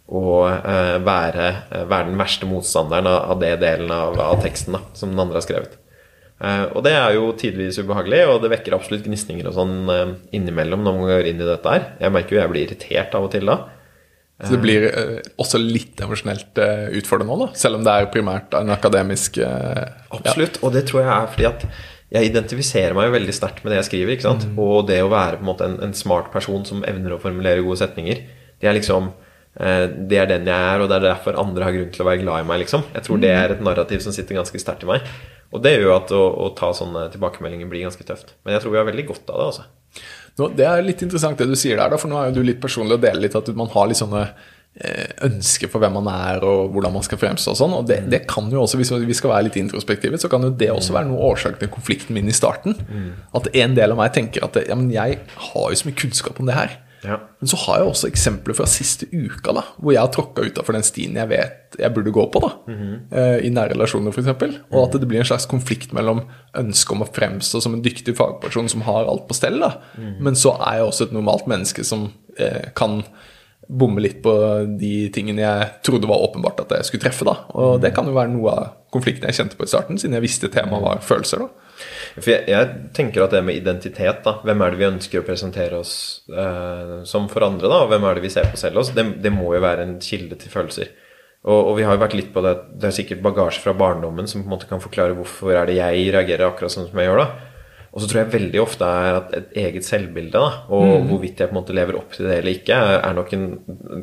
[SPEAKER 2] Og eh, være, eh, være, den verste motstanderen av, det delen av, av teksten da, som den andre har skrevet. Uh, og det er jo tidvis ubehagelig, og det vekker absolutt gnisninger og sånn uh, innimellom når man går inn i dette her. Jeg merker jo jeg blir irritert av og til da.
[SPEAKER 1] Så det blir uh, også litt emosjonelt utfordrende nå, da? Selv om det er primært en akademisk
[SPEAKER 2] Absolutt, og det tror jeg er fordi at jeg identifiserer meg jo veldig sterkt med det jeg skriver. ikke sant? Mm. Og det å være på en måte en, en, smart person som evner å formulere gode setninger, det er liksom det er den jeg er, og det er derfor andre har grunn til å være glad i meg. liksom. Jeg tror det mm. er et narrativ som sitter ganske sterkt i meg. Og det gjør jo at å, å, ta sånne tilbakemeldinger blir ganske tøft. Men jeg tror vi har veldig godt av det. altså.
[SPEAKER 1] Nå, det er litt interessant det du sier der, da, for nå er jo du litt personlig og deler litt at man har litt sånne eh, ønsker for hvem man er og hvordan man skal fremstå og sånn. Og det, det, kan jo også, hvis vi skal være litt introspektive, så kan jo det også være noe årsak til konflikten min i starten. Mm. At en del av meg tenker at ja, men jeg har jo så mye kunnskap om det her. Ja. Men så har jeg også eksempler fra siste uka, da, hvor jeg har tråkka utafor den stien jeg vet jeg burde gå på. da, mm -hmm. I nære relasjoner, f.eks. Og at det blir en slags konflikt mellom ønsket om å fremstå som en dyktig fagperson som har alt på stell, da, mm. men så er jeg også et normalt menneske som eh, kan bomme litt på de tingene jeg trodde var åpenbart at jeg skulle treffe. da, Og mm. det kan jo være noe av konflikten jeg kjente på i starten, siden jeg visste temaet var følelser. da.
[SPEAKER 2] For jeg, jeg, tenker at det med identitet, da, hvem er det vi ønsker å presentere oss eh, som for andre, da, og hvem er det vi ser på selv oss, det, det må jo være en kilde til følelser. Og, og, vi har jo vært litt på det, det er sikkert bagasje fra barndommen som på en måte kan forklare hvorfor er det jeg reagerer akkurat sånn som jeg gjør, da. Og så tror jeg veldig ofte er at et eget selvbilde, da, og mm. hvorvidt jeg på en måte lever opp til det eller ikke, er nok en,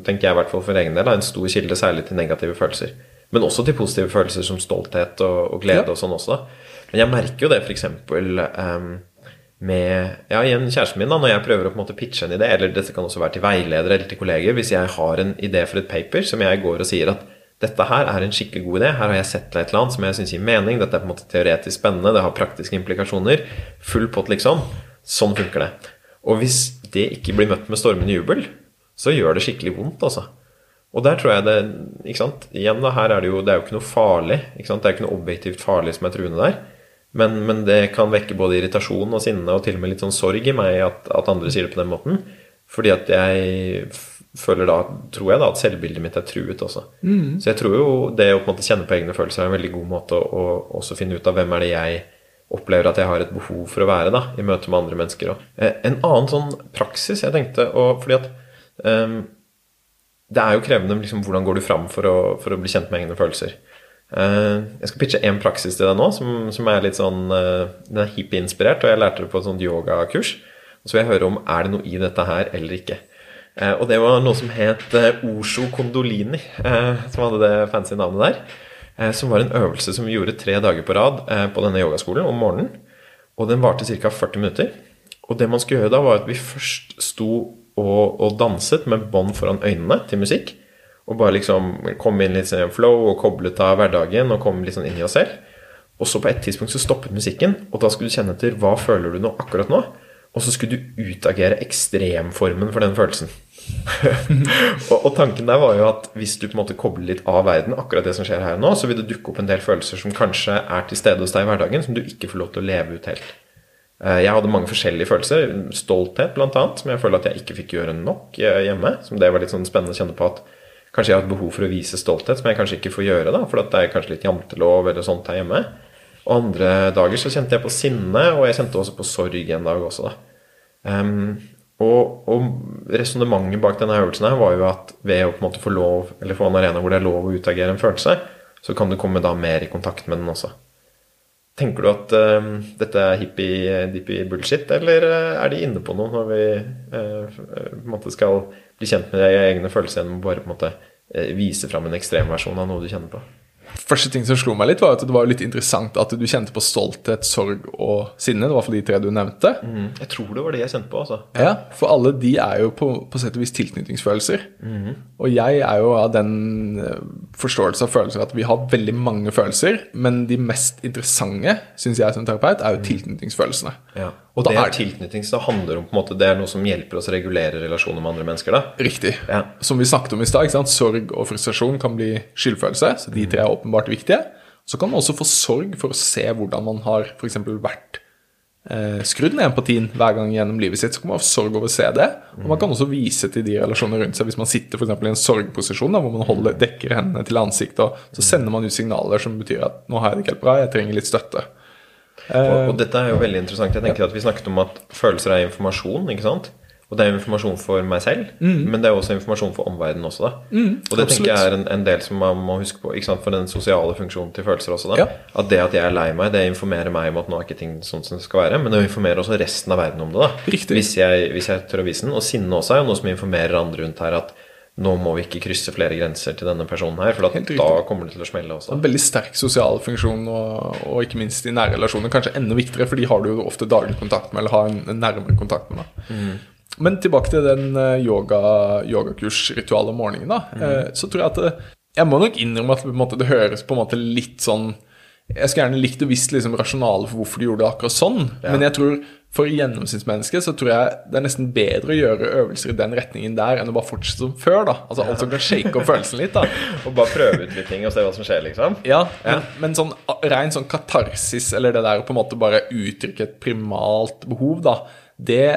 [SPEAKER 2] tenker jeg i hvert fall for egen del, en stor kilde særlig til negative følelser. Men også til positive følelser som stolthet og, og glede ja. og sånn også. da. Men jeg merker jo det f.eks. Um, med ja, igjen kjæresten min, da, når jeg prøver å på en måte pitche en idé, eller dette kan også være til veiledere eller til kolleger, hvis jeg har en idé for et paper som jeg går og sier at dette her er en skikkelig god idé, her har jeg sett et eller annet som jeg syns gir mening, dette er på en måte teoretisk spennende, det har praktiske implikasjoner, full pott, liksom. Sånn funker det. Og hvis det ikke blir møtt med stormende jubel, så gjør det skikkelig vondt, altså. Og der tror jeg det ikke sant? Igjen da, her er det jo Det er jo ikke noe farlig. Ikke sant? Det er ikke noe objektivt farlig som er truende der. Men, men, det kan vekke både irritasjon og sinne og til og med litt sånn sorg i meg at, at andre sier det på den måten. Fordi at jeg føler da, tror jeg da, at selvbildet mitt er truet også. Mm. Så jeg tror jo det å på en måte kjenne på egne følelser er en veldig god måte å, å også finne ut av hvem er det jeg opplever at jeg har et behov for å være da, i møte med andre mennesker òg. Eh, en annen sånn praksis jeg tenkte og fordi at um, Det er jo krevende liksom, hvordan går du fram for å, for å bli kjent med egne følelser. Eh, jeg skal pitche én praksis til deg nå, som, som, er litt sånn eh, Den er hippie-inspirert, og jeg lærte det på et sånt yogakurs. Så vil jeg høre om er det noe i dette her eller ikke. Eh, og det var noe som het Osho Kondolini, som hadde det fancy navnet der. Som var en øvelse som vi gjorde tre dager på rad på denne yogaskolen om morgenen. Og den varte ca. 40 minutter. Og det man skulle gjøre da, var at vi først sto og, og danset med bånd foran øynene til musikk. Og bare liksom komme inn litt i flow og koblet av hverdagen og komme litt sånn inn i oss selv. Og så på et tidspunkt så stoppet musikken, og da skulle du kjenne etter hva føler du nå akkurat nå. Og så skulle du utagere ekstremformen for den følelsen. og, og, tanken der var jo at hvis du på en måte kobler litt av verden, akkurat det som skjer her nå, så vil det dukke opp en del følelser som kanskje er til stede hos deg i hverdagen, som du ikke får lov til å leve ut helt. Eh, jeg hadde mange forskjellige følelser. Stolthet, blant annet, som jeg føler at jeg ikke fikk gjøre nok eh, hjemme. Som det var litt sånn spennende å kjenne på at Kanskje jeg har et behov for å vise stolthet, som jeg kanskje ikke får gjøre, da, for det er kanskje litt jantelov eller sånt her hjemme. Og andre dager så kjente jeg på sinne, og jeg kjente også på sorg en dag også, da. Um, og, og resonnementet bak denne øvelsen her var jo at ved å på en måte få lov, eller få en arena hvor det er lov å utagere en følelse, så kan du komme da mer i kontakt med den også. Tenker du at uh, dette er hippie-dippie bullshit, eller eh, er de inne på noe når vi uh, skal bli kjent med egne følelser gjennom bare på en måte vise fram en ekstremversjon av noe du kjenner på.
[SPEAKER 1] Første ting som slo meg litt, var at det var litt interessant at du kjente på stolthet, sorg og sinne. Det var for de tre du nevnte.
[SPEAKER 2] Mm. Jeg tror det var det jeg kjente på, altså.
[SPEAKER 1] Ja, For alle de er jo på, på sett og vis tilknytningsfølelser. Og jeg er jo av den eh, forståelse av følelser at vi har veldig mange følelser, men de mest interessante, syns jeg som terapeut, er jo tilknytningsfølelsene.
[SPEAKER 2] Ja. Og det
[SPEAKER 1] er
[SPEAKER 2] tilknytning, som det handler om på en måte, det er noe som hjelper oss å regulere relasjoner med andre mennesker. da.
[SPEAKER 1] Riktig.
[SPEAKER 2] Ja.
[SPEAKER 1] Som vi snakket om i stad, sorg og frustrasjon kan bli skyldfølelse, så de tre er åpenbart viktige. Så kan man også få sorg for å se hvordan man har f.eks. vært eh, skrudd ned empatien hver gang gjennom livet sitt. Så kan man ha sorg over å se det. Og man kan også vise til de relasjonene rundt seg. Hvis man sitter for i en sorgposisjon da, hvor man holder, dekker hendene til ansiktet, og så sender man ut signaler som betyr at 'nå har jeg det ikke helt bra, jeg trenger litt støtte'.
[SPEAKER 2] Og, og dette er jo veldig interessant. Jeg tenker at Vi snakket om at følelser er informasjon. ikke sant? Og det er jo informasjon for meg selv, men det er også informasjon for omverdenen også. da. og det tenker jeg er en, en del som man må huske på for den sosiale funksjonen til følelser også. da.
[SPEAKER 1] Ja.
[SPEAKER 2] At det at jeg er lei meg, det informerer meg om at nå er ikke ting sånn som det skal være. Men det informerer også resten av verden om det. Hvis jeg, hvis jeg tør å vise den. Og sinne også er jo noe som informerer andre rundt her at nå må vi ikke krysse flere grenser til denne personen her, for da kommer det til å smelle også.
[SPEAKER 1] En veldig sterk sosial funksjon, og, og ikke minst i nære relasjoner. Kanskje enda viktigere, for de har du jo ofte daglig kontakt med, eller har en, en nærmere kontakt med. Da. Men tilbake til den eh, yoga, yogakursritualet om morgenen, da. mm. så tror jeg at det, Jeg må nok innrømme at måte, det høres på en måte litt sånn Jeg skulle gjerne likt å visst liksom, rasjonalet for hvorfor de gjorde det akkurat sånn, men jeg tror for gjennomsnittsmennesket så tror jeg det er nesten bedre å gjøre øvelser i den retningen der enn å bare fortsette som før. da Altså alt som kan shake opp følelsen litt. da
[SPEAKER 2] Og bare prøve ut litt ting og se hva som skjer, liksom.
[SPEAKER 1] ja, men, men sånn rein sånn katarsis, eller det der å på en måte bare uttrykke et primalt behov, da, det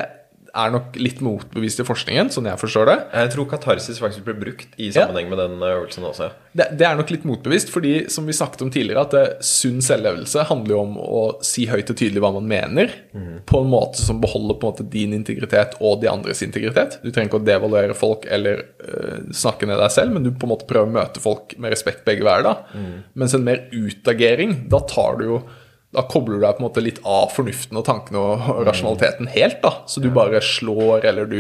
[SPEAKER 1] er nok litt motbevist i forskningen, sånn jeg forstår det.
[SPEAKER 2] Jeg tror katarsis faktisk ble brukt i sammenheng med den øvelsen også.
[SPEAKER 1] det. Det er nok litt motbevist, fordi som vi snakket om tidligere, at det, sunn selvlevelse handler jo om å si høyt og tydelig hva man mener, på en måte som beholder på en måte din integritet og de andres integritet. Du trenger ikke å devaluere folk eller øh, snakke ned deg selv, men du på en måte prøver å møte folk med respekt begge hver dag. Mm. Mens en mer utagering, da tar du jo da kobler du deg på en måte litt av fornuften og tankene og rasjonaliteten helt. da, Så du bare slår, eller du,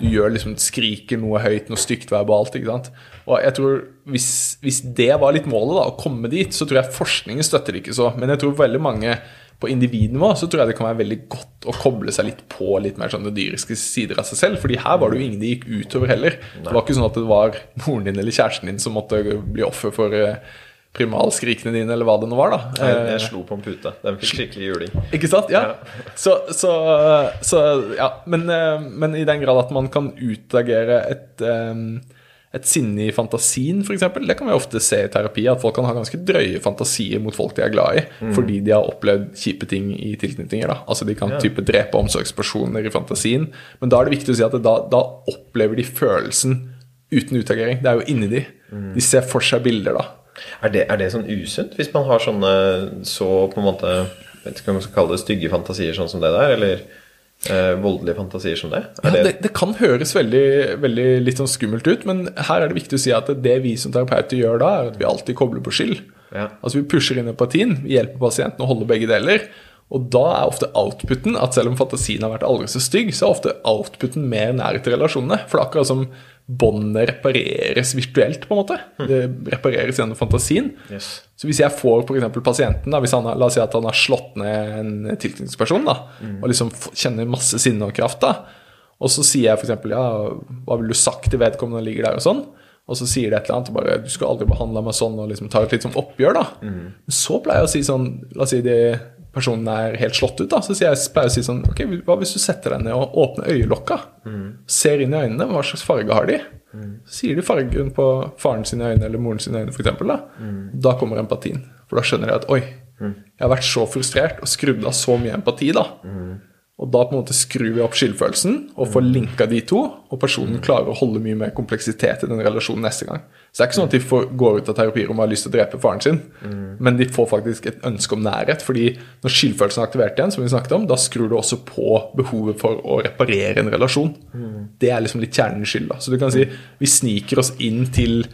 [SPEAKER 1] du gjør liksom, skriker noe høyt, noe stygt verbalt. ikke sant? Og jeg tror hvis, hvis det var litt målet, da, å komme dit, så tror jeg forskningen støtter det ikke så. Men jeg tror veldig mange på individnivå så tror jeg det kan være veldig godt å koble seg litt på litt mer sånne dyriske sider av seg selv. fordi her var det jo ingen det gikk utover heller. Det var ikke sånn at det var moren din eller kjæresten din som måtte bli offer for eh, primalskrikene dine, eller hva det nå var. da.
[SPEAKER 2] Jeg,
[SPEAKER 1] Eh,
[SPEAKER 2] jeg slo på en pute. Den fikk skikkelig juling.
[SPEAKER 1] ikke sant? Ja. Så, så, så ja. Men, eh, men i den grad at man kan utagere et, eh, et sinne i fantasien, f.eks., det kan vi ofte se i terapi. At folk kan ha ganske drøye fantasier mot folk de er glad i, fordi de har opplevd kjipe ting i tilknytninger. da. Altså De kan type drepe omsorgspersoner i fantasien. Men da er det viktig å si at da, da opplever de følelsen uten utagering. Det er jo inni de. De ser for seg bilder, da.
[SPEAKER 2] Er det, er det sånn usunt, hvis man har sånne så på en måte Vet ikke om man skal kalle det stygge fantasier sånn som det der, eller eh, voldelige fantasier som det?
[SPEAKER 1] Ja, det,
[SPEAKER 2] det,
[SPEAKER 1] det kan høres veldig, veldig litt sånn skummelt ut, men her er det viktig å si at det vi som terapeuter gjør da, er at vi alltid kobler på skyld.
[SPEAKER 2] Ja.
[SPEAKER 1] Altså Vi pusher inn empatien, vi hjelper pasienten å holde begge deler. Og da er ofte outputen at selv om fantasien har vært aldri så stygg, så er ofte outputen mer nær til relasjonene. For det er akkurat som båndet repareres virtuelt, på en måte. Det repareres gjennom fantasien.
[SPEAKER 2] Yes.
[SPEAKER 1] Så hvis jeg får eksempel pasienten da, hvis han La oss si at han har slått ned en tilknytningsperson da, og liksom kjenner masse sinne og kraft, da, og så sier jeg f.eks.: Ja, hva ville du sagt til vedkommende når ligger der, og sånn? Og så sier det et eller annet bare 'Du skal aldri behandle meg sånn', og liksom tar et litt sånn oppgjør, da. Mm. så pleier jeg å si sånn La oss si det, personen er helt slått ut, da. Så jeg, pleier å si sånn Ok, hva hvis du setter deg ned og åpner øyelokka? Ser inn i øynene, hva slags farge har de? Så sier de fargen på faren sine øyne eller moren sine øyne, f.eks. Da. da kommer empatien. For da skjønner jeg at oi, jeg har vært så frustrert og skrudd av så mye empati, da. Og da på en måte skrur vi opp skyldfølelsen og får linka de to, og personen klarer å holde mye mer kompleksitet i den relasjonen neste gang. Så det er ikke sånn at de får, går ut av terapirommet og har lyst til å drepe faren sin, men de får faktisk et ønske om nærhet. fordi når skyldfølelsen er aktivert igjen, som vi snakket om, da skrur du også på behovet for å reparere en relasjon. Det er liksom litt kjernen i skyld. da. Så du kan si vi sniker oss inn til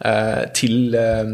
[SPEAKER 1] eh, til eh,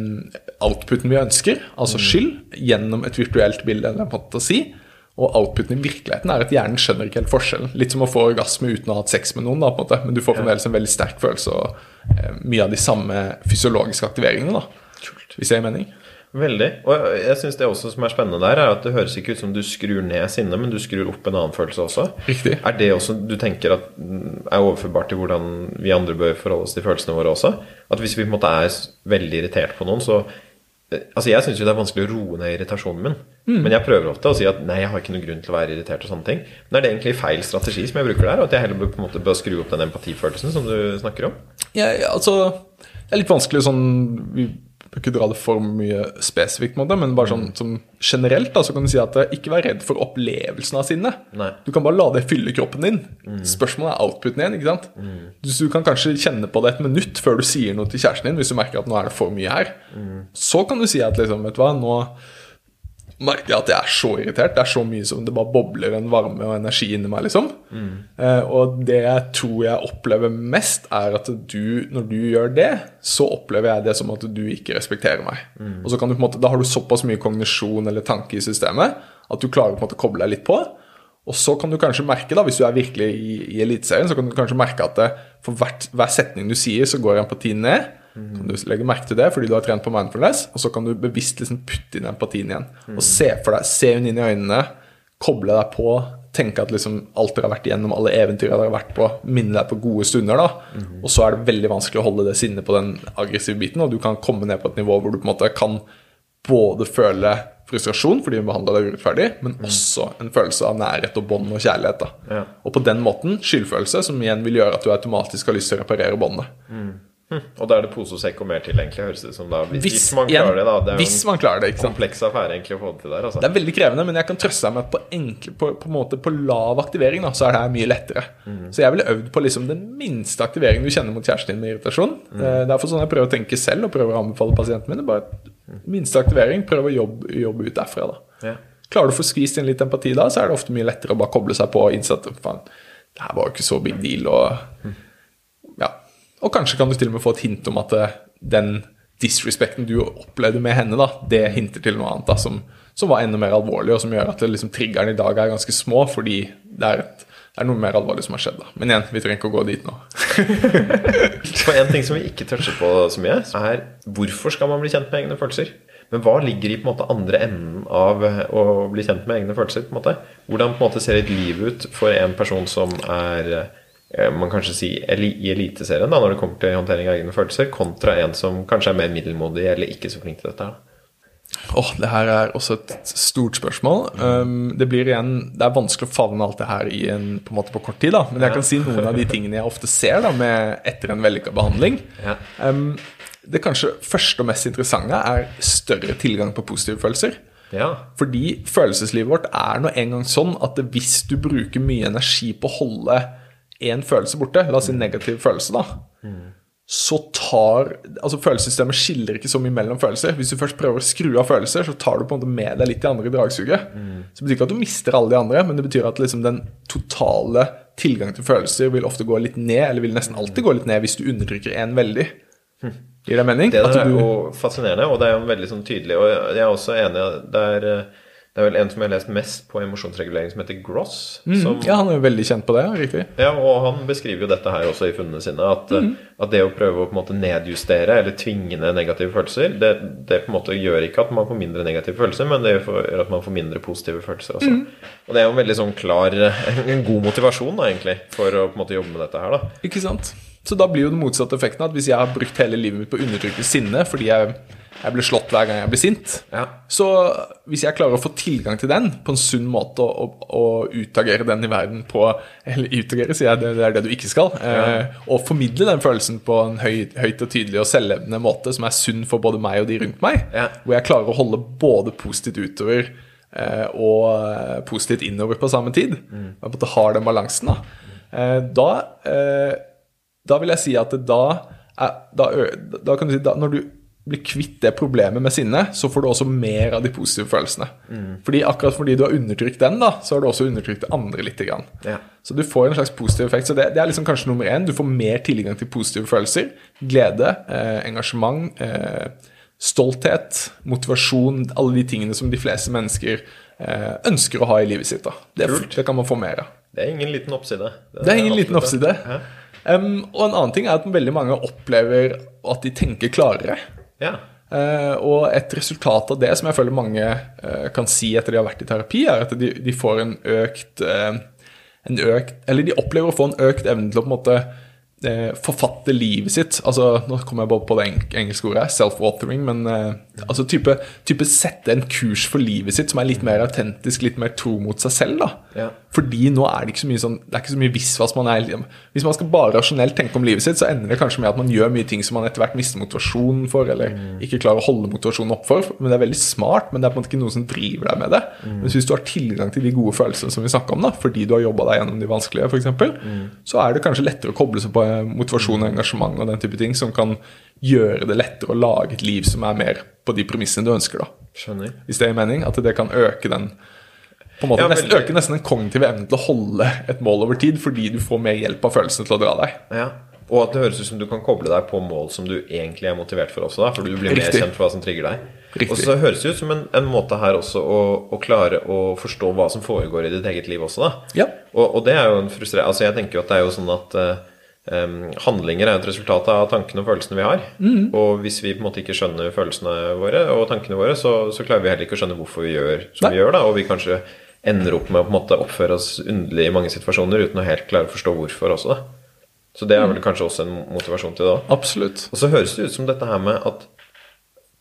[SPEAKER 1] outputen vi ønsker, altså skyld, gjennom et virtuelt bilde eller en fantasi. Og outputen i virkeligheten er at hjernen skjønner ikke helt forskjellen. Litt som å få orgasme uten å ha hatt sex med noen, da, på en måte. men du får fremdeles en veldig sterk følelse og eh, mye av de samme fysiologiske aktiveringene. da.
[SPEAKER 2] Kult.
[SPEAKER 1] hvis det gir mening.
[SPEAKER 2] Veldig. Og jeg syns det også som er spennende der, er at det høres ikke ut som du skrur ned sinnet, men du skrur opp en annen følelse også.
[SPEAKER 1] Riktig.
[SPEAKER 2] Er det også du tenker at mm, er overførbart til hvordan vi andre bør forholde oss til følelsene våre også? At hvis vi på en måte er veldig irritert på noen, så Altså, jeg syns det er vanskelig å roe ned irritasjonen min. Men jeg prøver ofte å si at nei, jeg har ikke noen grunn til å være irritert og sånne ting. Men er det egentlig feil strategi som jeg bruker der? Og at jeg heller på en måte bør skru opp den empatifølelsen som du snakker om?
[SPEAKER 1] Ja, altså Det er litt vanskelig sånn bør ikke dra det for mye spesifikt, måte, men bare sånn som generelt da, så kan du si at eh, ikke vær redd for opplevelsen av sinne.
[SPEAKER 2] Nei.
[SPEAKER 1] Du kan bare la det fylle kroppen din. Spørsmålet er outputen igjen. ikke sant? Du, du kan kanskje kjenne på det et minutt før du sier noe til kjæresten din, hvis du merker at nå er det for mye her. Så kan du si at liksom, vet du hva, nå merker jeg at jeg er så irritert. Det er så mye som det bare bobler en varme og energi inni meg. liksom. Eh, og det jeg tror jeg opplever mest, er at du, når du gjør det, så opplever jeg det som at du ikke respekterer meg. Og så kan du på en måte, Da har du såpass mye kognisjon eller tanke i systemet at du klarer på en måte å koble deg litt på. Og så kan du kanskje merke, da, hvis du er virkelig i, i Eliteserien, så kan du kanskje merke at det, for hvert, hver setning du sier, så går empatien ned. Kan du legge merke til det fordi du har trent på mindfulness, og så kan du bevisst liksom putte inn empatien igjen. Og se for deg, se hun inn i øynene, koble deg på, tenke at liksom alt dere har vært igjennom, alle eventyr dere har vært på, minne deg på gode stunder. da. Og så er det veldig vanskelig å holde det sinnet på den aggressive biten, og du kan komme ned på et nivå hvor du på en måte kan både føle frustrasjon fordi hun behandla deg urettferdig, men også en følelse av nærhet og bånd og kjærlighet.
[SPEAKER 2] Ja.
[SPEAKER 1] Og på den måten skyldfølelse, som igjen vil gjøre at du automatisk har lyst til å reparere båndet.
[SPEAKER 2] Og da er det pose og sekk og mer til, egentlig, høres det ut som da. Hvis, hvis,
[SPEAKER 1] Hvis,
[SPEAKER 2] man
[SPEAKER 1] igjen,
[SPEAKER 2] klarer det, da. Det er jo en
[SPEAKER 1] man klarer det, ikke sant.
[SPEAKER 2] kompleks affære egentlig å få det til der, altså.
[SPEAKER 1] Det er veldig krevende, men jeg kan trøste deg med at på, enkle, på, på, måte, på lav aktivering da, så er det her mye lettere. Så jeg ville øvd på liksom den minste aktiveringen du kjenner mot kjæresten din med irritasjon. Eh, Derfor sånn jeg prøver å tenke selv og prøver å anbefale pasientene mine. Bare minste aktivering, prøv å jobbe, jobbe ut derfra. da.
[SPEAKER 2] Ja.
[SPEAKER 1] Klarer du å få skvist inn litt empati da, så er det ofte mye lettere å bare koble seg på og innse at faen, det her var jo ikke så big deal. Og, ja. Og kanskje kan du til og med få et hint om at eh, den disrespekten du opplevde med henne, da, det hinter til noe annet da, som, som var enda mer alvorlig, og som gjør at det, liksom, triggerne i dag er ganske små, fordi det er, et, det er noe mer alvorlig som har skjedd. da. Men igjen, vi trenger ikke å gå dit nå.
[SPEAKER 2] For en ting som vi ikke toucher på så mye, er hvorfor skal man bli kjent med egne følelser? Men hva ligger i på en måte andre enden av å bli kjent med egne følelser? på en måte? Hvordan på en måte ser et liv ut for en person som er eh, man kanskje si i eliteserien da, når det kommer til håndtering av egne følelser, kontra en som kanskje er mer middelmådig eller ikke så flink til dette?
[SPEAKER 1] Åh, Det her er også et stort spørsmål. Um, det blir igjen, det er vanskelig å favne alt det her i en, på, en måte på kort tid. da, Men jeg kan si noen av de tingene jeg ofte ser da, med, etter en vellykka behandling. Um, det kanskje første og mest interessante er større tilgang på positive følelser.
[SPEAKER 2] Ja.
[SPEAKER 1] Fordi følelseslivet vårt er nå engang sånn at hvis du bruker mye energi på å holde én følelse borte, la oss si negativ følelse, da, så tar Altså følelsessystemet skiller ikke så mye mellom følelser. Hvis du først prøver å skru av følelser, så tar du på en måte med deg litt de andre i dragsuget. Så det betyr ikke at du mister alle de andre, men det betyr at liksom den totale tilgang til følelser vil ofte gå litt ned, eller vil nesten alltid gå litt ned hvis du undertrykker en veldig. Gir det mening?
[SPEAKER 2] Det der er
[SPEAKER 1] du-
[SPEAKER 2] jo fascinerende, og det er jo veldig sånn tydelig. Og jeg er også enig er, eh, det er vel en som jeg har lest mest på emosjonsregulering, som heter Gross. Som,
[SPEAKER 1] Mm, Ja, han er jo veldig kjent på det, ja, riktig.
[SPEAKER 2] Ja, og han beskriver jo dette her også i funnene sine. At, eh, at det å prøve å på en måte nedjustere eller tvinge ned negative følelser, det, det på en måte gjør ikke at man får mindre negative følelser, men det gjør at man får mindre positive følelser også.
[SPEAKER 1] Mm.
[SPEAKER 2] Og det er jo en veldig sånn klar En god motivasjon, da, egentlig, for å på en måte jobbe med dette her, da.
[SPEAKER 1] Ikke sant? Så da blir jo den motsatte effekten at hvis jeg har brukt hele livet mitt på å undertrykke sinne fordi jeg, jeg blir slått hver gang jeg blir sint,
[SPEAKER 2] Ja.
[SPEAKER 1] så hvis jeg klarer å få tilgang til den på en sunn måte og, og, utagere den i verden på Eller utagere, sier jeg, det, det er det du ikke skal. Eh, og formidle den følelsen på en høy, høyt og tydelig og selvlevende måte som er sunn for både meg og de rundt meg.
[SPEAKER 2] Ja.
[SPEAKER 1] Hvor jeg klarer å holde både positivt utover eh, og eh, positivt innover på samme tid.
[SPEAKER 2] Mm.
[SPEAKER 1] Jeg på en måte har den balansen. Da, eh, da, eh, da vil jeg si at da, da, da kan du si da, Når du blir kvitt det problemet med sinne, så får du også mer av de positive følelsene.
[SPEAKER 2] Mm.
[SPEAKER 1] Fordi Akkurat fordi du har undertrykt den, da, så har du også undertrykt det andre litt. Grann.
[SPEAKER 2] Ja.
[SPEAKER 1] Så du får en slags positiv effekt. Så det, det er liksom kanskje nummer én. Du får mer tilgang til positive følelser. Glede, eh, engasjement, eh, stolthet, motivasjon. Alle de tingene som de fleste mennesker eh, ønsker å ha i livet sitt. Da. Det, det kan man få mer av.
[SPEAKER 2] Det er ingen liten oppside.
[SPEAKER 1] Det er ingen liten oppside.
[SPEAKER 2] Ja.
[SPEAKER 1] Um, og en annen ting er at veldig mange opplever at de tenker klarere.
[SPEAKER 2] Ja.
[SPEAKER 1] Uh, og et resultat av det som jeg føler mange uh, kan si etter de har vært i terapi, er at de, de får en økt, uh, en økt Eller de opplever å få en økt evne til å på en måte forfatte livet sitt. Altså, Nå kommer jeg bare på det engelske ordet, self-authoring, men altså type, type sette en kurs for livet sitt som er litt mer autentisk, litt mer tro mot seg selv. da.
[SPEAKER 2] Ja.
[SPEAKER 1] Fordi nå er det ikke så mye sånn Det er ikke så mye visvas man er Hvis man skal bare rasjonelt tenke om livet sitt, så ender det kanskje med at man gjør mye ting som man etter hvert mister motivasjonen for, eller ikke klarer å holde motivasjonen opp for. Men det er veldig smart, men det er på en måte ikke noe som driver deg med det. Men hvis du har tilgang til de gode følelsene som vi snakka om, da, fordi du har jobba deg gjennom de vanskelige, f.eks., så er det kanskje lettere å koble seg på eh, motivasjon og engasjement og den type ting som kan gjøre det lettere å lage et liv som er mer på de premissene du ønsker, da.
[SPEAKER 2] Skjønner.
[SPEAKER 1] Hvis det gir mening? At det kan øke den på en måte
[SPEAKER 2] Ja,
[SPEAKER 1] nesten,
[SPEAKER 2] øker
[SPEAKER 1] Øke nesten den kognitive evnen til å holde et mål over tid, fordi du får mer hjelp av følelsene til å dra deg.
[SPEAKER 2] Ja. Og at det høres ut som du kan koble deg på mål som du egentlig er motivert for også, da. For du blir mer kjent for hva som trigger deg.
[SPEAKER 1] Riktig.
[SPEAKER 2] Og så høres det ut som en, en måte her også å, å klare å forstå hva som foregår i ditt eget liv også, da.
[SPEAKER 1] Ja.
[SPEAKER 2] Og, og det er jo en frustrerende Altså, jeg tenker jo at det er jo sånn at em, handlinger er et resultat av tankene og følelsene vi har.
[SPEAKER 1] Mm.
[SPEAKER 2] Og hvis vi på en måte ikke skjønner følelsene våre og tankene våre, så, så klarer vi heller ikke å skjønne hvorfor vi gjør som
[SPEAKER 1] Nei.
[SPEAKER 2] vi gjør, da. Og vi kanskje ender opp med å på en måte oppføre oss underlig i mange situasjoner uten å helt klare å forstå hvorfor også. Så det er
[SPEAKER 1] Mm.
[SPEAKER 2] vel kanskje også en motivasjon til det òg.
[SPEAKER 1] Absolutt.
[SPEAKER 2] Og så høres det ut som dette her med at,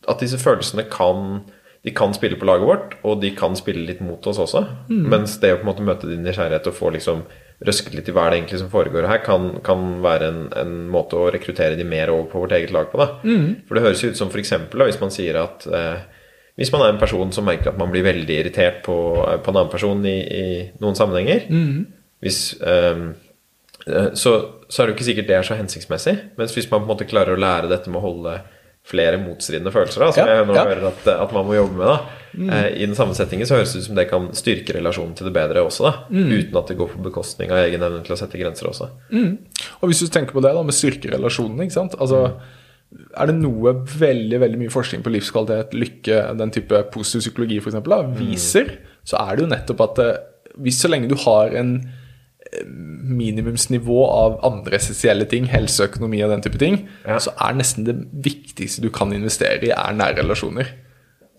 [SPEAKER 2] at disse følelsene kan De kan spille på laget vårt, og de kan spille litt mot oss også. Mens det å på en måte møte din nysgjerrighet og få liksom røsket litt i hva det egentlig som foregår her, kan, kan være en, en måte å rekruttere de mer over på vårt eget lag på. da. For det høres jo ut som f.eks. hvis man sier at eh, hvis man er en person som merker at man blir veldig irritert på, på en annen person i, i noen sammenhenger hvis, ehm, eh, så, så er det jo ikke sikkert det er så hensiktsmessig. Mens hvis man på en måte klarer å lære dette med å holde flere motstridende følelser, da, som
[SPEAKER 1] Ja,
[SPEAKER 2] jeg nå
[SPEAKER 1] ja.
[SPEAKER 2] hører at, at man må jobbe med, da, eh, i den samme settingen, så høres det ut som det kan styrke relasjonen til det bedre også. da, Uten at det går på bekostning av egen evne til å sette grenser også.
[SPEAKER 1] Og hvis du tenker på det da, med styrkerelasjonene, ikke sant? Altså, er det noe veldig veldig mye forskning på livskvalitet, lykke, den type positiv psykologi for eksempel, da, viser, så er det jo nettopp at eh, hvis så lenge du har en eh, minimumsnivå av andre essensielle ting, helse, økonomi og den type ting,
[SPEAKER 2] Ja.
[SPEAKER 1] så er nesten det viktigste du kan investere i, er nære relasjoner.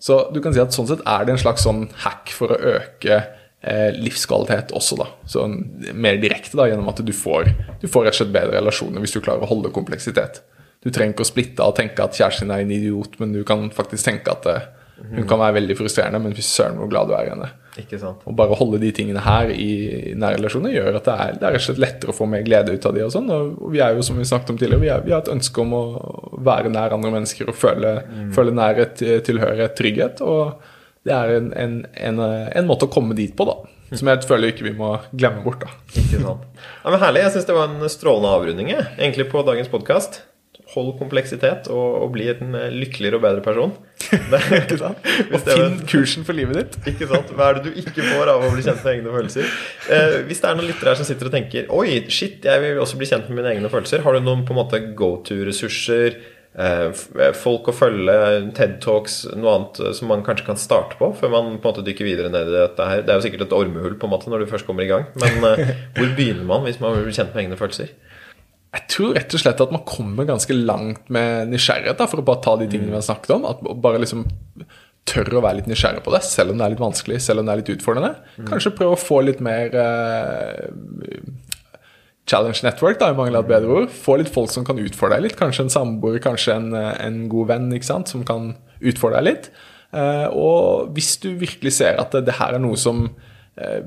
[SPEAKER 1] Så du kan si at sånn sett er det en slags sånn hack for å øke eh, livskvalitet også, da. Sånn mer direkte, da, gjennom at du får, du får rett og slett bedre relasjoner hvis du klarer å holde kompleksitet. Du trenger ikke å splitte og tenke at kjæresten din er en idiot, men du kan faktisk tenke at det, hun kan være veldig frustrerende, men fy søren hvor glad du er i henne.
[SPEAKER 2] Ikke sant?
[SPEAKER 1] Og bare å holde de tingene her i nære relasjoner gjør at det er, det er lettere å få mer glede ut av de og sånn. Og vi er jo, som vi snakket om tidligere, vi, er, vi har et ønske om å være nær andre mennesker og føle, føle nærhet, tilhørighet, trygghet. Og det er en, en, en, en måte å komme dit på, da. Som jeg føler ikke vi må glemme bort, da.
[SPEAKER 2] Ikke sant. Ja, men Herlig. Jeg syns det var en strålende avrunding egentlig på dagens podkast. Hold kompleksitet og, og bli en eh, lykkeligere og bedre person.
[SPEAKER 1] Ikke sant? Og finn kursen for livet ditt.
[SPEAKER 2] Ikke sant? Hva er det du ikke får av å bli kjent med egne følelser? Eh, hvis det er noen lyttere her som sitter og tenker Oi, shit, jeg vil også bli kjent med mine egne følelser. Har du noen på en måte go to-ressurser? Eh, eh, folk å følge, TED Talks, noe annet eh, som man kanskje kan starte på før man på en måte dykker videre ned i dette her? Det er jo sikkert et ormehull på en måte når du først kommer i gang. Men eh, hvor begynner man hvis man vil bli kjent med egne følelser?
[SPEAKER 1] Jeg tror rett og slett at man kommer ganske langt med nysgjerrighet, da, for å bare ta de tingene vi har snakket om. At bare liksom tørre å være litt nysgjerrig på det, selv om det er litt vanskelig, selv om det er litt utfordrende. Kanskje prøve å få litt mer eh, Challenge network, da, i mangel av et bedre ord. Få litt folk som kan utfordre deg litt. Kanskje en samboer, kanskje en, eh, en god venn ikke sant, som kan utfordre deg litt. Eh, og hvis du virkelig ser at det, det her er noe som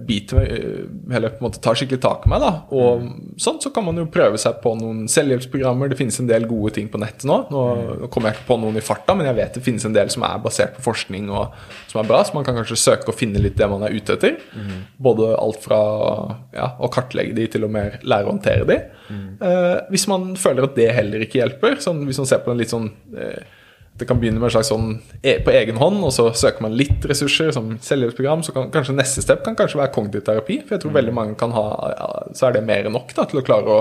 [SPEAKER 1] biter meg, eh, eller på en måte tar skikkelig tak i meg, da, og sånn, så kan man jo prøve seg på noen selvhjelpsprogrammer. Det finnes en del gode ting på nettet nå. Nå, nå kommer jeg ikke på noen i farta, men jeg vet det finnes en del som er basert på forskning og som er bra, så man kan kanskje søke og finne litt det man er ute etter. Både alt fra ja, å kartlegge de til å mer lære å håndtere de. Eh, hvis man føler at det heller ikke hjelper, sånn, hvis man ser på en litt sånn eh, det kan begynne med en slags sånn e på egen hånd, og så søker man litt ressurser, som selvhjelpsprogram. Så kan kanskje neste step kan kanskje være kognitiv terapi. For jeg tror veldig mange kan ha Så er det mer enn nok da, til å klare å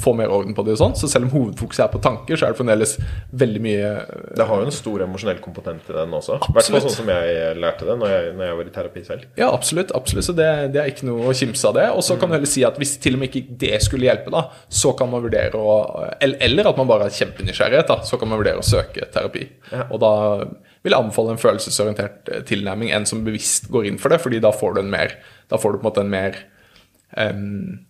[SPEAKER 1] få mer orden på det og sånn. Så selv om hovedfokuset er på tanker, så er det fremdeles veldig mye
[SPEAKER 2] Det har jo en stor emosjonell komponent i den også. I hvert fall sånn som jeg lærte det når jeg, når jeg var i terapi selv.
[SPEAKER 1] Ja, absolutt. absolutt, Så det, det er ikke noe å kimse av det. Og så kan du heller si at hvis til og med ikke det skulle hjelpe, da, så kan man vurdere å Eller, at man bare har kjempenysgjerrighet, da, så kan man vurdere å søke terapi.
[SPEAKER 2] Ja.
[SPEAKER 1] Og da vil jeg anbefale en følelsesorientert eh, tilnærming enn som bevisst går inn for det, fordi da får du en mer Da får du på en måte en mer em,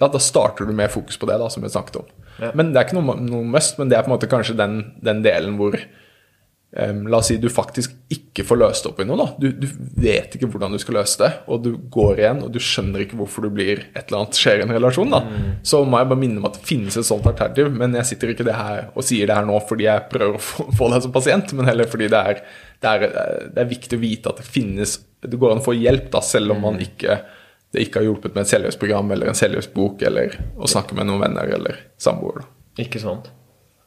[SPEAKER 1] da, da starter du med fokus på det, da, som vi snakket om.
[SPEAKER 2] Ja.
[SPEAKER 1] Men det er ikke noe, noe must, men det er på en måte kanskje den, den delen hvor um, La oss si du faktisk ikke får løst opp i noe. Du, du vet ikke hvordan du skal løse det, og du går igjen, og du skjønner ikke hvorfor du blir et eller annet skjer i en relasjon. da. Så må jeg bare minne om at det finnes et sånt alternativ, men jeg sitter ikke det her og sier det her nå fordi jeg prøver å få, få deg som pasient, men heller fordi det er, det, er, det er viktig å vite at det finnes Det går an å få hjelp, da, selv om man ikke det ikke har hjulpet med et selvhjelpsprogram eller en selvhjelpsbok eller å snakke med noen venner eller samboer. da.
[SPEAKER 2] Ikke sant.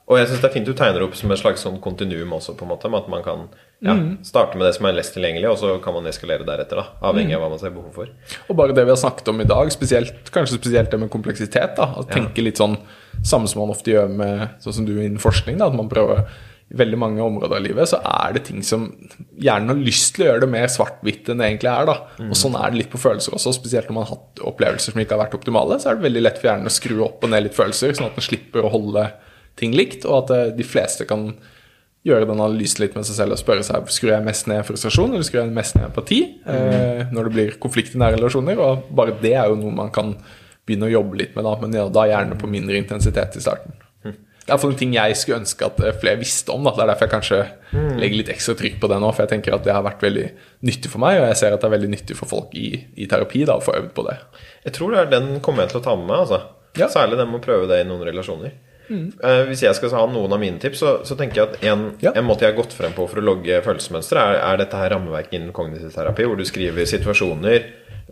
[SPEAKER 2] Og jeg syns det er fint du tegner opp som et slags sånn kontinuum også, på en måte, med at man kan ja, starte med det som er lest tilgjengelig, og så kan man eskalere deretter, da, avhengig av hva man ser behov for.
[SPEAKER 1] Og bare det vi har snakket om i dag, spesielt, kanskje spesielt det med kompleksitet. da, Å tenke litt sånn samme som man ofte gjør med sånn som du innen forskning. da, At man prøver veldig mange områder av livet så er det ting som hjernen har lyst til å gjøre det mer svart-hvitt enn det egentlig er. da, Og sånn er det litt på følelser også, spesielt når man har hatt opplevelser som ikke har vært optimale. Så er det veldig lett for hjernen å skru opp og ned litt følelser, sånn at den slipper å holde ting likt, og at eh, de fleste kan gjøre den analysen litt med seg selv og spørre seg skrur jeg mest ned frustrasjon eller skrur jeg mest ned empati eh, når det blir konflikt i nære relasjoner. Og bare det er jo noe man kan begynne å jobbe litt med, da, men ja, da gjerne på mindre intensitet i starten. Det er en ting jeg skulle ønske at eh, flere visste om. Da. Det er derfor jeg kanskje legger litt ekstra trykk på det nå, for jeg tenker at det har vært veldig nyttig for meg, og jeg ser at det er veldig nyttig for folk i, i terapi da, å få øvd på det.
[SPEAKER 2] Jeg tror det er den kommer jeg til å ta med meg. altså.
[SPEAKER 1] Ja.
[SPEAKER 2] Særlig den med å prøve det i noen relasjoner. Eh, hvis jeg skal ha noen av mine tips, så, så tenker jeg at en,
[SPEAKER 1] Ja.
[SPEAKER 2] en måte jeg har gått frem på for å logge følelsesmønstre, er, er dette her rammeverket innen kognitiv terapi, hvor du skriver situasjoner,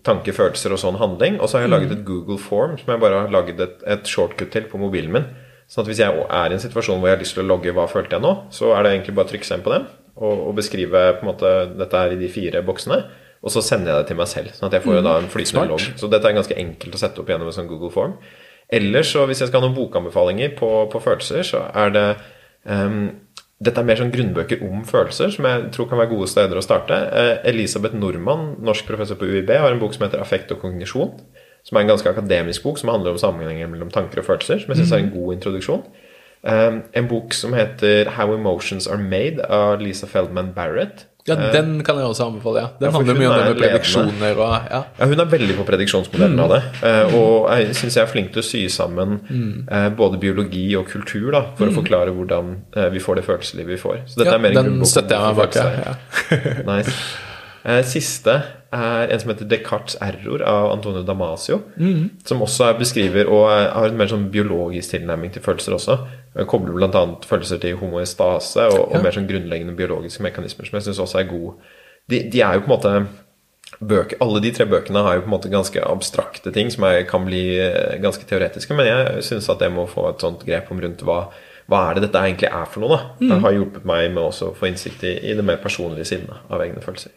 [SPEAKER 2] tanker, følelser og sånn handling. Og så har jeg laget et Google Form som jeg bare har laget et, et shortcut til på mobilen min. At hvis jeg er i en situasjon hvor jeg har lyst til å logge hva følte jeg nå, så er det egentlig bare å trykke seg inn på dem og, og beskrive på en måte dette her i de fire boksene. Og så sender jeg det til meg selv. Sånn at jeg får jo da en flytende
[SPEAKER 1] smart.
[SPEAKER 2] logg. Så dette er ganske enkelt å sette opp gjennom en sånn Google Form. Ellers så hvis jeg skal ha noen bokanbefalinger på, på følelser, så er det um, Dette er mer sånn grunnbøker om følelser, som jeg tror kan være gode steder å starte. Eh, Elisabeth Normann, norsk professor på UiB, har en bok som heter 'Affekt og kognisjon'. Som er en ganske akademisk bok som handler om sammenhengen mellom tanker og følelser. Som jeg syns er en god introduksjon. Um, en bok som heter 'How Emotions Are Made' av Lisa Feldman Barrett.
[SPEAKER 1] Ja, den kan jeg også anbefale. ja. Den
[SPEAKER 2] Ja,
[SPEAKER 1] handler mye om det med prediksjoner og ja.
[SPEAKER 2] Ja, Hun er veldig på prediksjonsmodellen av det. eh, Og jeg syns jeg er flink til å sy sammen eh, både biologi og kultur da, for å forklare hvordan eh, vi får det følelseslivet vi får. Så dette
[SPEAKER 1] ja
[SPEAKER 2] er mer en
[SPEAKER 1] den støtter jeg meg bak. Ja.
[SPEAKER 2] Nice. Eh, Siste er en som heter Descartes' error av Antonio Damasio. Som også er beskriver og er- har en mer sånn biologisk tilnærming til følelser også. Den Kobler bl.a. følelser til homoestase og, og
[SPEAKER 1] Ja.
[SPEAKER 2] mer sånn grunnleggende biologiske mekanismer, som jeg syns også er god. De, de er jo på en måte bøker, Alle de tre bøkene har jo på en måte ganske abstrakte ting som er, kan bli eh, ganske teoretiske, men jeg syns at jeg må få et sånt grep om rundt hva, hva er det dette egentlig er for noe. da Det har hjulpet meg med å få innsikt i, i det mer personlige siden av egne følelser.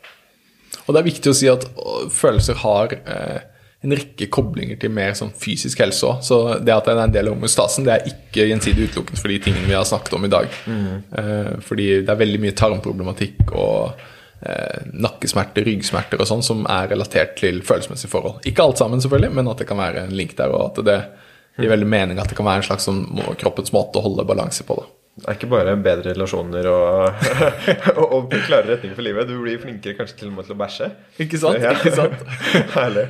[SPEAKER 1] Og det er viktig å si at følelser har eh, en rekke koblinger til mer sånn fysisk helse òg. Så det at det er en del av homostasen, det er ikke gjensidig utelukkende for de tingene vi har snakket om i dag. Mm. fordi det er veldig mye tarmproblematikk og eh, nakkesmerter, ryggsmerter og sånn som er relatert til følelsesmessige forhold. Ikke alt sammen, selvfølgelig, men at det kan være en link der, og at det gir veldig mening at det kan være en slags sånn kroppens måte å holde balanse på. da.
[SPEAKER 2] Det er ikke bare bedre relasjoner og, og, og klare retning for livet. Du blir flinkere kanskje til og med til å bæsje.
[SPEAKER 1] Ikke sant?
[SPEAKER 2] Ja.
[SPEAKER 1] Ikke sant?
[SPEAKER 2] Herlig.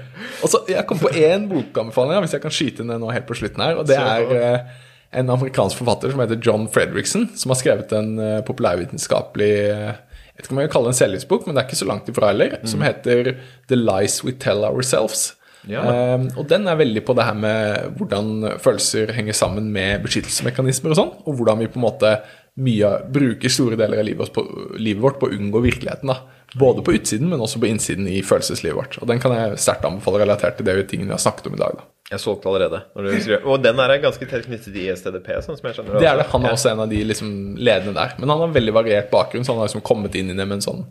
[SPEAKER 1] Og så, Jeg kom på én bokanbefaling, hvis jeg kan skyte det nå helt på slutten her. og Det
[SPEAKER 2] så.
[SPEAKER 1] er eh, en amerikansk forfatter som heter John Fredriksen, som har skrevet en eh, populærvitenskapelig eh, Jeg vet ikke om jeg kan kalle det en selvhjelpsbok, men det er ikke så langt ifra heller. Som heter The Lies We Tell Ourselves.
[SPEAKER 2] Ja.
[SPEAKER 1] Eh, og den er veldig på det her med hvordan følelser henger sammen med beskyttelsesmekanismer og sånn, og hvordan vi på en måte mye bruker store deler av livet, på, livet vårt på å unngå virkeligheten. da. Både på utsiden, men også på innsiden i følelseslivet vårt. Og den kan jeg sterkt anbefale relatert til det tingene vi har snakket om i dag. da.
[SPEAKER 2] Jeg solgte allerede. Og den er ganske tett knyttet til ISTDP, sånn som jeg skjønner
[SPEAKER 1] Det er det. Han er også en av de liksom ledende der. Men han har veldig variert bakgrunn, så han har liksom kommet inn i det med en sånn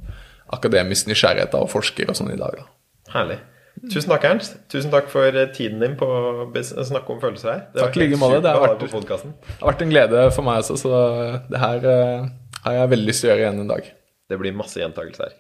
[SPEAKER 1] akademisk nysgjerrighet da, og forsker og sånn i dag. da.
[SPEAKER 2] Herlig. Tusen takk, Ernst. Tusen takk for eh, tiden din på å snakke om følelser her. Det
[SPEAKER 1] Takk like måte. Det har vært- Det har vært en glede for meg også, så det her eh, har jeg veldig lyst til å gjøre igjen en dag.
[SPEAKER 2] Det blir masse gjentakelser.